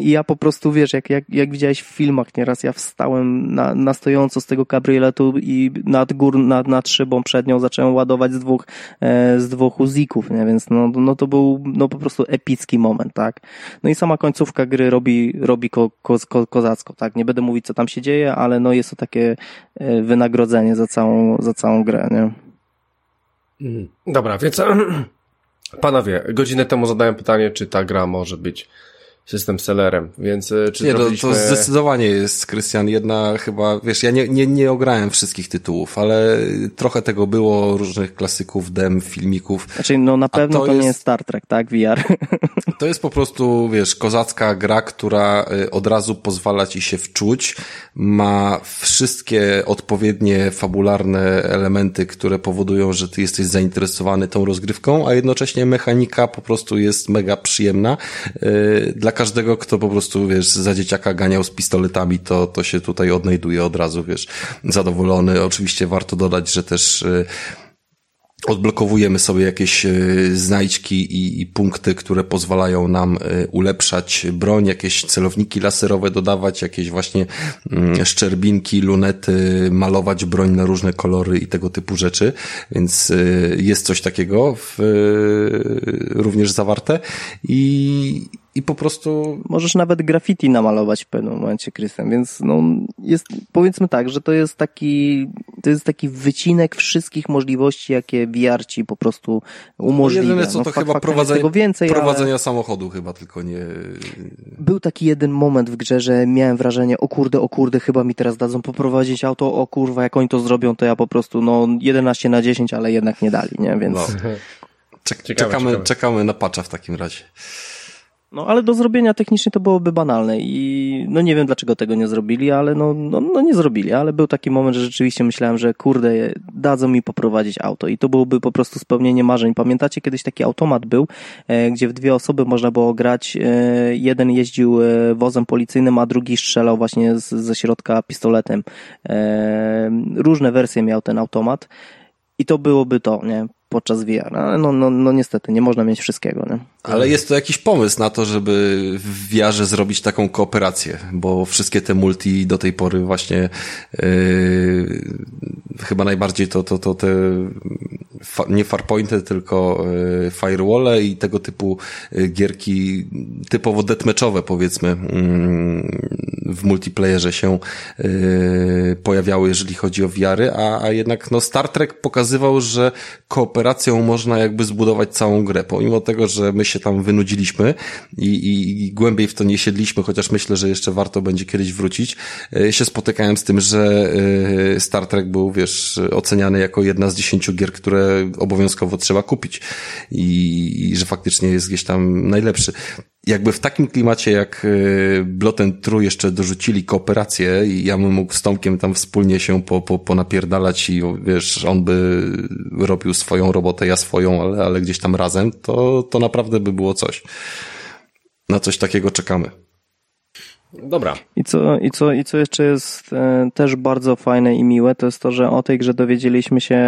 i ja po prostu, wiesz, jak, jak, jak widziałeś w filmach nieraz, ja wstałem na, na stojąco z tego kabrioletu i nad gór, nad, nad szybą przednią zacząłem ładować z dwóch, e, z dwóch uzików, nie? Więc no, no to był no po prostu epicki moment, tak? No i sama końcówka gry robi, robi ko, ko, ko, kozacko, tak? Nie będę mówić, co tam się dzieje, ale no jest to takie e, wynagrodzenie za całą, za całą grę, nie? Mhm. Dobra, więc panowie, godzinę temu zadałem pytanie, czy ta gra może być system sellerem, więc e, czy Nie, zrobiliśmy... to, to zdecydowanie jest, Krystian, jedna chyba, wiesz, ja nie, nie, nie ograłem wszystkich tytułów, ale trochę tego było, różnych klasyków, dem, filmików. Znaczy, no na pewno to, to jest, nie jest Star Trek, tak, VR. To jest po prostu, wiesz, kozacka gra, która e, od razu pozwala ci się wczuć, ma wszystkie odpowiednie fabularne elementy, które powodują, że ty jesteś zainteresowany tą rozgrywką, a jednocześnie mechanika po prostu jest mega przyjemna. E, dla każdego, kto po prostu, wiesz, za dzieciaka ganiał z pistoletami, to, to się tutaj odnajduje od razu, wiesz, zadowolony. Oczywiście warto dodać, że też y, odblokowujemy sobie jakieś y, znajdźki i, i, punkty, które pozwalają nam y, ulepszać broń, jakieś celowniki laserowe dodawać, jakieś właśnie mm, szczerbinki, lunety, malować broń na różne kolory i tego typu rzeczy, więc jest coś takiego w, również zawarte i i po prostu... Możesz nawet graffiti namalować w pewnym momencie, Krystian, więc no jest, powiedzmy tak, że to jest taki, to jest taki wycinek wszystkich możliwości, jakie VR ci po prostu umożliwia. No jedyne co, to no, chyba prowadzenie, tego więcej, prowadzenia ale... samochodu chyba, tylko nie... Był taki jeden moment w grze, że miałem wrażenie, o kurde, o kurde, chyba mi teraz dadzą poprowadzić auto, o kurwa, jak oni to zrobią, to ja po prostu, no 11 na 10, ale jednak nie dali, nie, więc... No. Czek czekamy, ciekawe. czekamy na patcha w takim razie. No ale do zrobienia technicznie to byłoby banalne i no nie wiem dlaczego tego nie zrobili, ale no, no, no nie zrobili, ale był taki moment, że rzeczywiście myślałem, że kurde, dadzą mi poprowadzić auto i to byłoby po prostu spełnienie marzeń. Pamiętacie kiedyś taki automat był, e, gdzie w dwie osoby można było grać, e, jeden jeździł e, wozem policyjnym, a drugi strzelał właśnie z, ze środka pistoletem. E, różne wersje miał ten automat. I to byłoby to, nie? podczas VR. Ale no, no, no niestety, nie można mieć wszystkiego. Nie? Ale jest to jakiś pomysł na to, żeby w VR zrobić taką kooperację, bo wszystkie te multi do tej pory właśnie yy, chyba najbardziej to, to, to te fa, nie farpointy, tylko yy, firewall i tego typu yy, gierki typowo deathmatchowe powiedzmy yy, w multiplayerze się yy, pojawiały, jeżeli chodzi o VR, a, a jednak no Star Trek pokazywał, że kooperacja operacją można jakby zbudować całą grę, pomimo tego, że my się tam wynudziliśmy i, i, i głębiej w to nie siedliśmy, chociaż myślę, że jeszcze warto będzie kiedyś wrócić, e, się spotykałem z tym, że e, Star Trek był, wiesz, oceniany jako jedna z dziesięciu gier, które obowiązkowo trzeba kupić i, i że faktycznie jest gdzieś tam najlepszy jakby w takim klimacie jak e, Bloten True jeszcze dorzucili kooperację i ja bym mógł z Tomkiem tam wspólnie się po, po, ponapierdalać i wiesz, on by robił swoją robotę, ja swoją, ale, ale gdzieś tam razem, to, to naprawdę by było coś. Na coś takiego czekamy. Dobra. I co, i, co, I co jeszcze jest e, też bardzo fajne i miłe, to jest to, że o tej grze dowiedzieliśmy się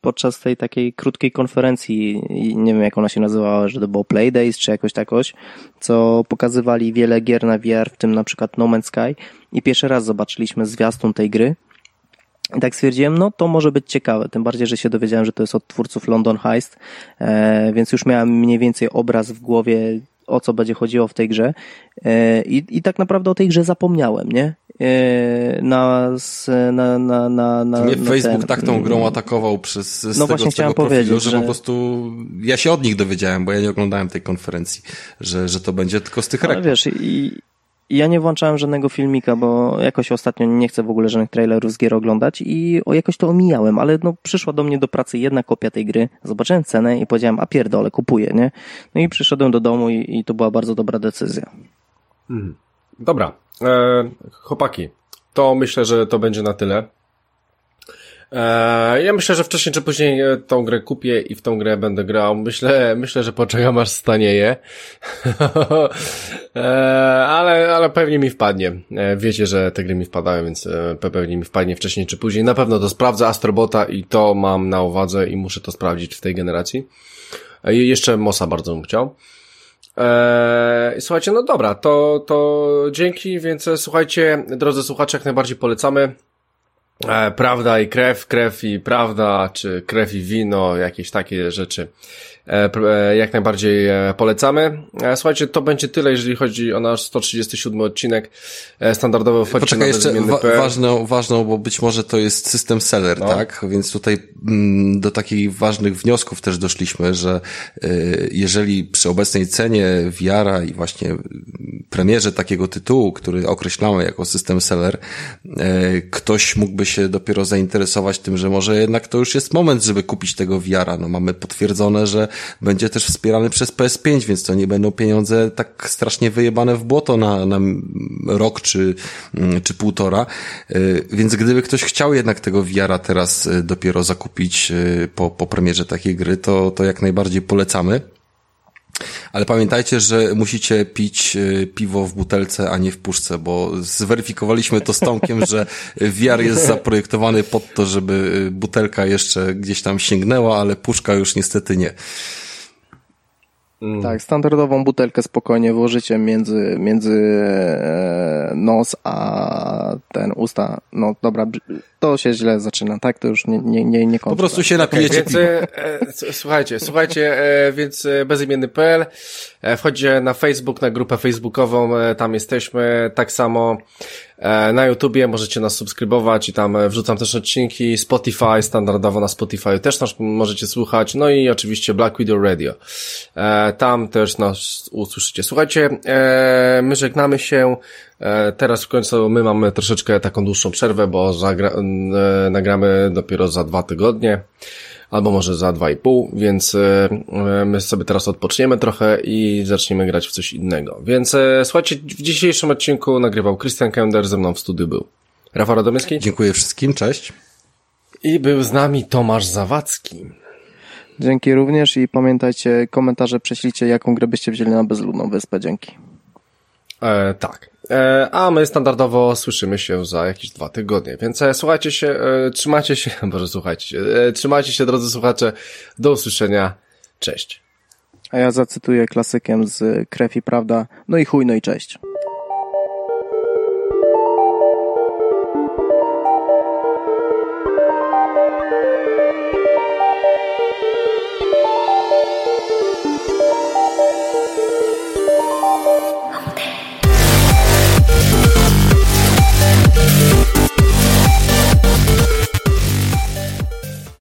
podczas tej takiej krótkiej konferencji, nie wiem jak ona się nazywała, że to było Playdays czy jakoś takoś, co pokazywali wiele gier na VR, w tym na przykład No Man's Sky i pierwszy raz zobaczyliśmy zwiastun tej gry. I tak stwierdziłem, no to może być ciekawe, tym bardziej, że się dowiedziałem, że to jest od twórców London Heist, e, więc już miałem mniej więcej obraz w głowie, o co będzie chodziło w tej grze. E, I, i tak naprawdę o tej grze zapomniałem, nie? E, na, na, na, na, na Mnie Facebook ten, tak tą grą atakował przez z no tego, właśnie z tego profilu, powiedzieć, że, że po prostu ja się od nich dowiedziałem, bo ja nie oglądałem tej konferencji, że, że to będzie tylko z tych reklam. Wiesz, i, ja nie włączałem żadnego filmika, bo jakoś ostatnio nie chcę w ogóle żadnych trailerów z gier oglądać i jakoś to omijałem, ale no przyszła do mnie do pracy jedna kopia tej gry, zobaczyłem cenę i powiedziałem, a pierdolę, kupuję, nie? No i przyszedłem do domu i, i to była bardzo dobra decyzja. Mhm. Dobra, e, chłopaki, to myślę, że to będzie na tyle. E, ja myślę, że wcześniej czy później e, tą grę kupię i w tą grę będę grał. Myślę, myślę, że poczekam aż stanieje. e, ale, ale pewnie mi wpadnie. E, wiecie, że te gry mi wpadają, więc e, pewnie mi wpadnie wcześniej czy później. Na pewno to sprawdzę Astrobota i to mam na uwadze i muszę to sprawdzić w tej generacji. E, jeszcze Mosa bardzo bym chciał. Eee, słuchajcie, no dobra, to, to dzięki, więc słuchajcie, drodzy słuchacze, jak najbardziej polecamy. E, prawda i krew, krew i prawda, czy krew i wino, jakieś takie rzeczy. E, e, jak najbardziej polecamy. Słuchajcie, to będzie tyle, jeżeli chodzi o nasz 137 odcinek. Standardowo wchodźcie Poczekaj, jeszcze wa ważną, ważną, bo być może to jest system seller, no. tak? Więc tutaj mm, do takich ważnych wniosków też doszliśmy, że jeżeli przy obecnej cenie VR i właśnie premierze takiego tytułu, który określamy jako system seller, ktoś mógłby się dopiero zainteresować tym, że może jednak to już jest moment, żeby kupić tego VR-a. No mamy potwierdzone, że będzie też wspierany przez PS5, więc to nie będą pieniądze tak strasznie wyjebane w błoto na, na rok czy, mm, czy półtora. Y, więc gdyby ktoś chciał jednak tego VR-a teraz y, dopiero zakupić y, po, po premierze takiej gry, to, to jak najbardziej polecamy. Ale pamiętajcie, że musicie pić e, piwo w butelce, a nie w puszce, bo zweryfikowaliśmy to z Tomkiem, że VR jest zaprojektowany pod to, żeby e, butelka jeszcze gdzieś tam sięgnęła, ale puszka już niestety nie. Mm. Tak, standardową butelkę spokojnie włożycie między, między e, nos a ten usta. No dobra, to się źle zaczyna, tak? To już nie, nie, nie, nie Po prostu się napijecie więc, e, Słuchajcie, słuchajcie, e, więc e, bezimienny.pl e, wchodźcie na Facebook, na grupę facebookową, e, tam jesteśmy, tak samo na YouTubie możecie nas subskrybować i tam wrzucam też odcinki, Spotify, standardowo na Spotify też nas możecie słuchać, no i oczywiście Black Widow Radio. Tam też nas usłyszycie. Słuchajcie, my żegnamy się, teraz w końcu my mamy troszeczkę taką dłuższą przerwę, bo nagramy dopiero za dwa tygodnie. Albo może za 2,5, więc e, e, my sobie teraz odpoczniemy trochę i zaczniemy grać w coś innego. Więc e, słuchajcie, w dzisiejszym odcinku nagrywał Christian Kender, ze mną w studiu był Rafał Radomyski Dziękuję wszystkim, cześć. i był z nami Tomasz Zawadzki. Dzięki również i pamiętajcie, komentarze prześlijcie, jaką grę byście wzięli na bezludną wyspę. Dzięki. E, tak. E, a my standardowo słyszymy się za jakieś dwa tygodnie, więc e, słuchajcie się, e, trzymajcie się, boże słuchajcie się, trzymajcie się drodzy słuchacze, do usłyszenia, cześć. A ja zacytuję klasykiem z Krew i Prawda. No i chuj, no i cześć.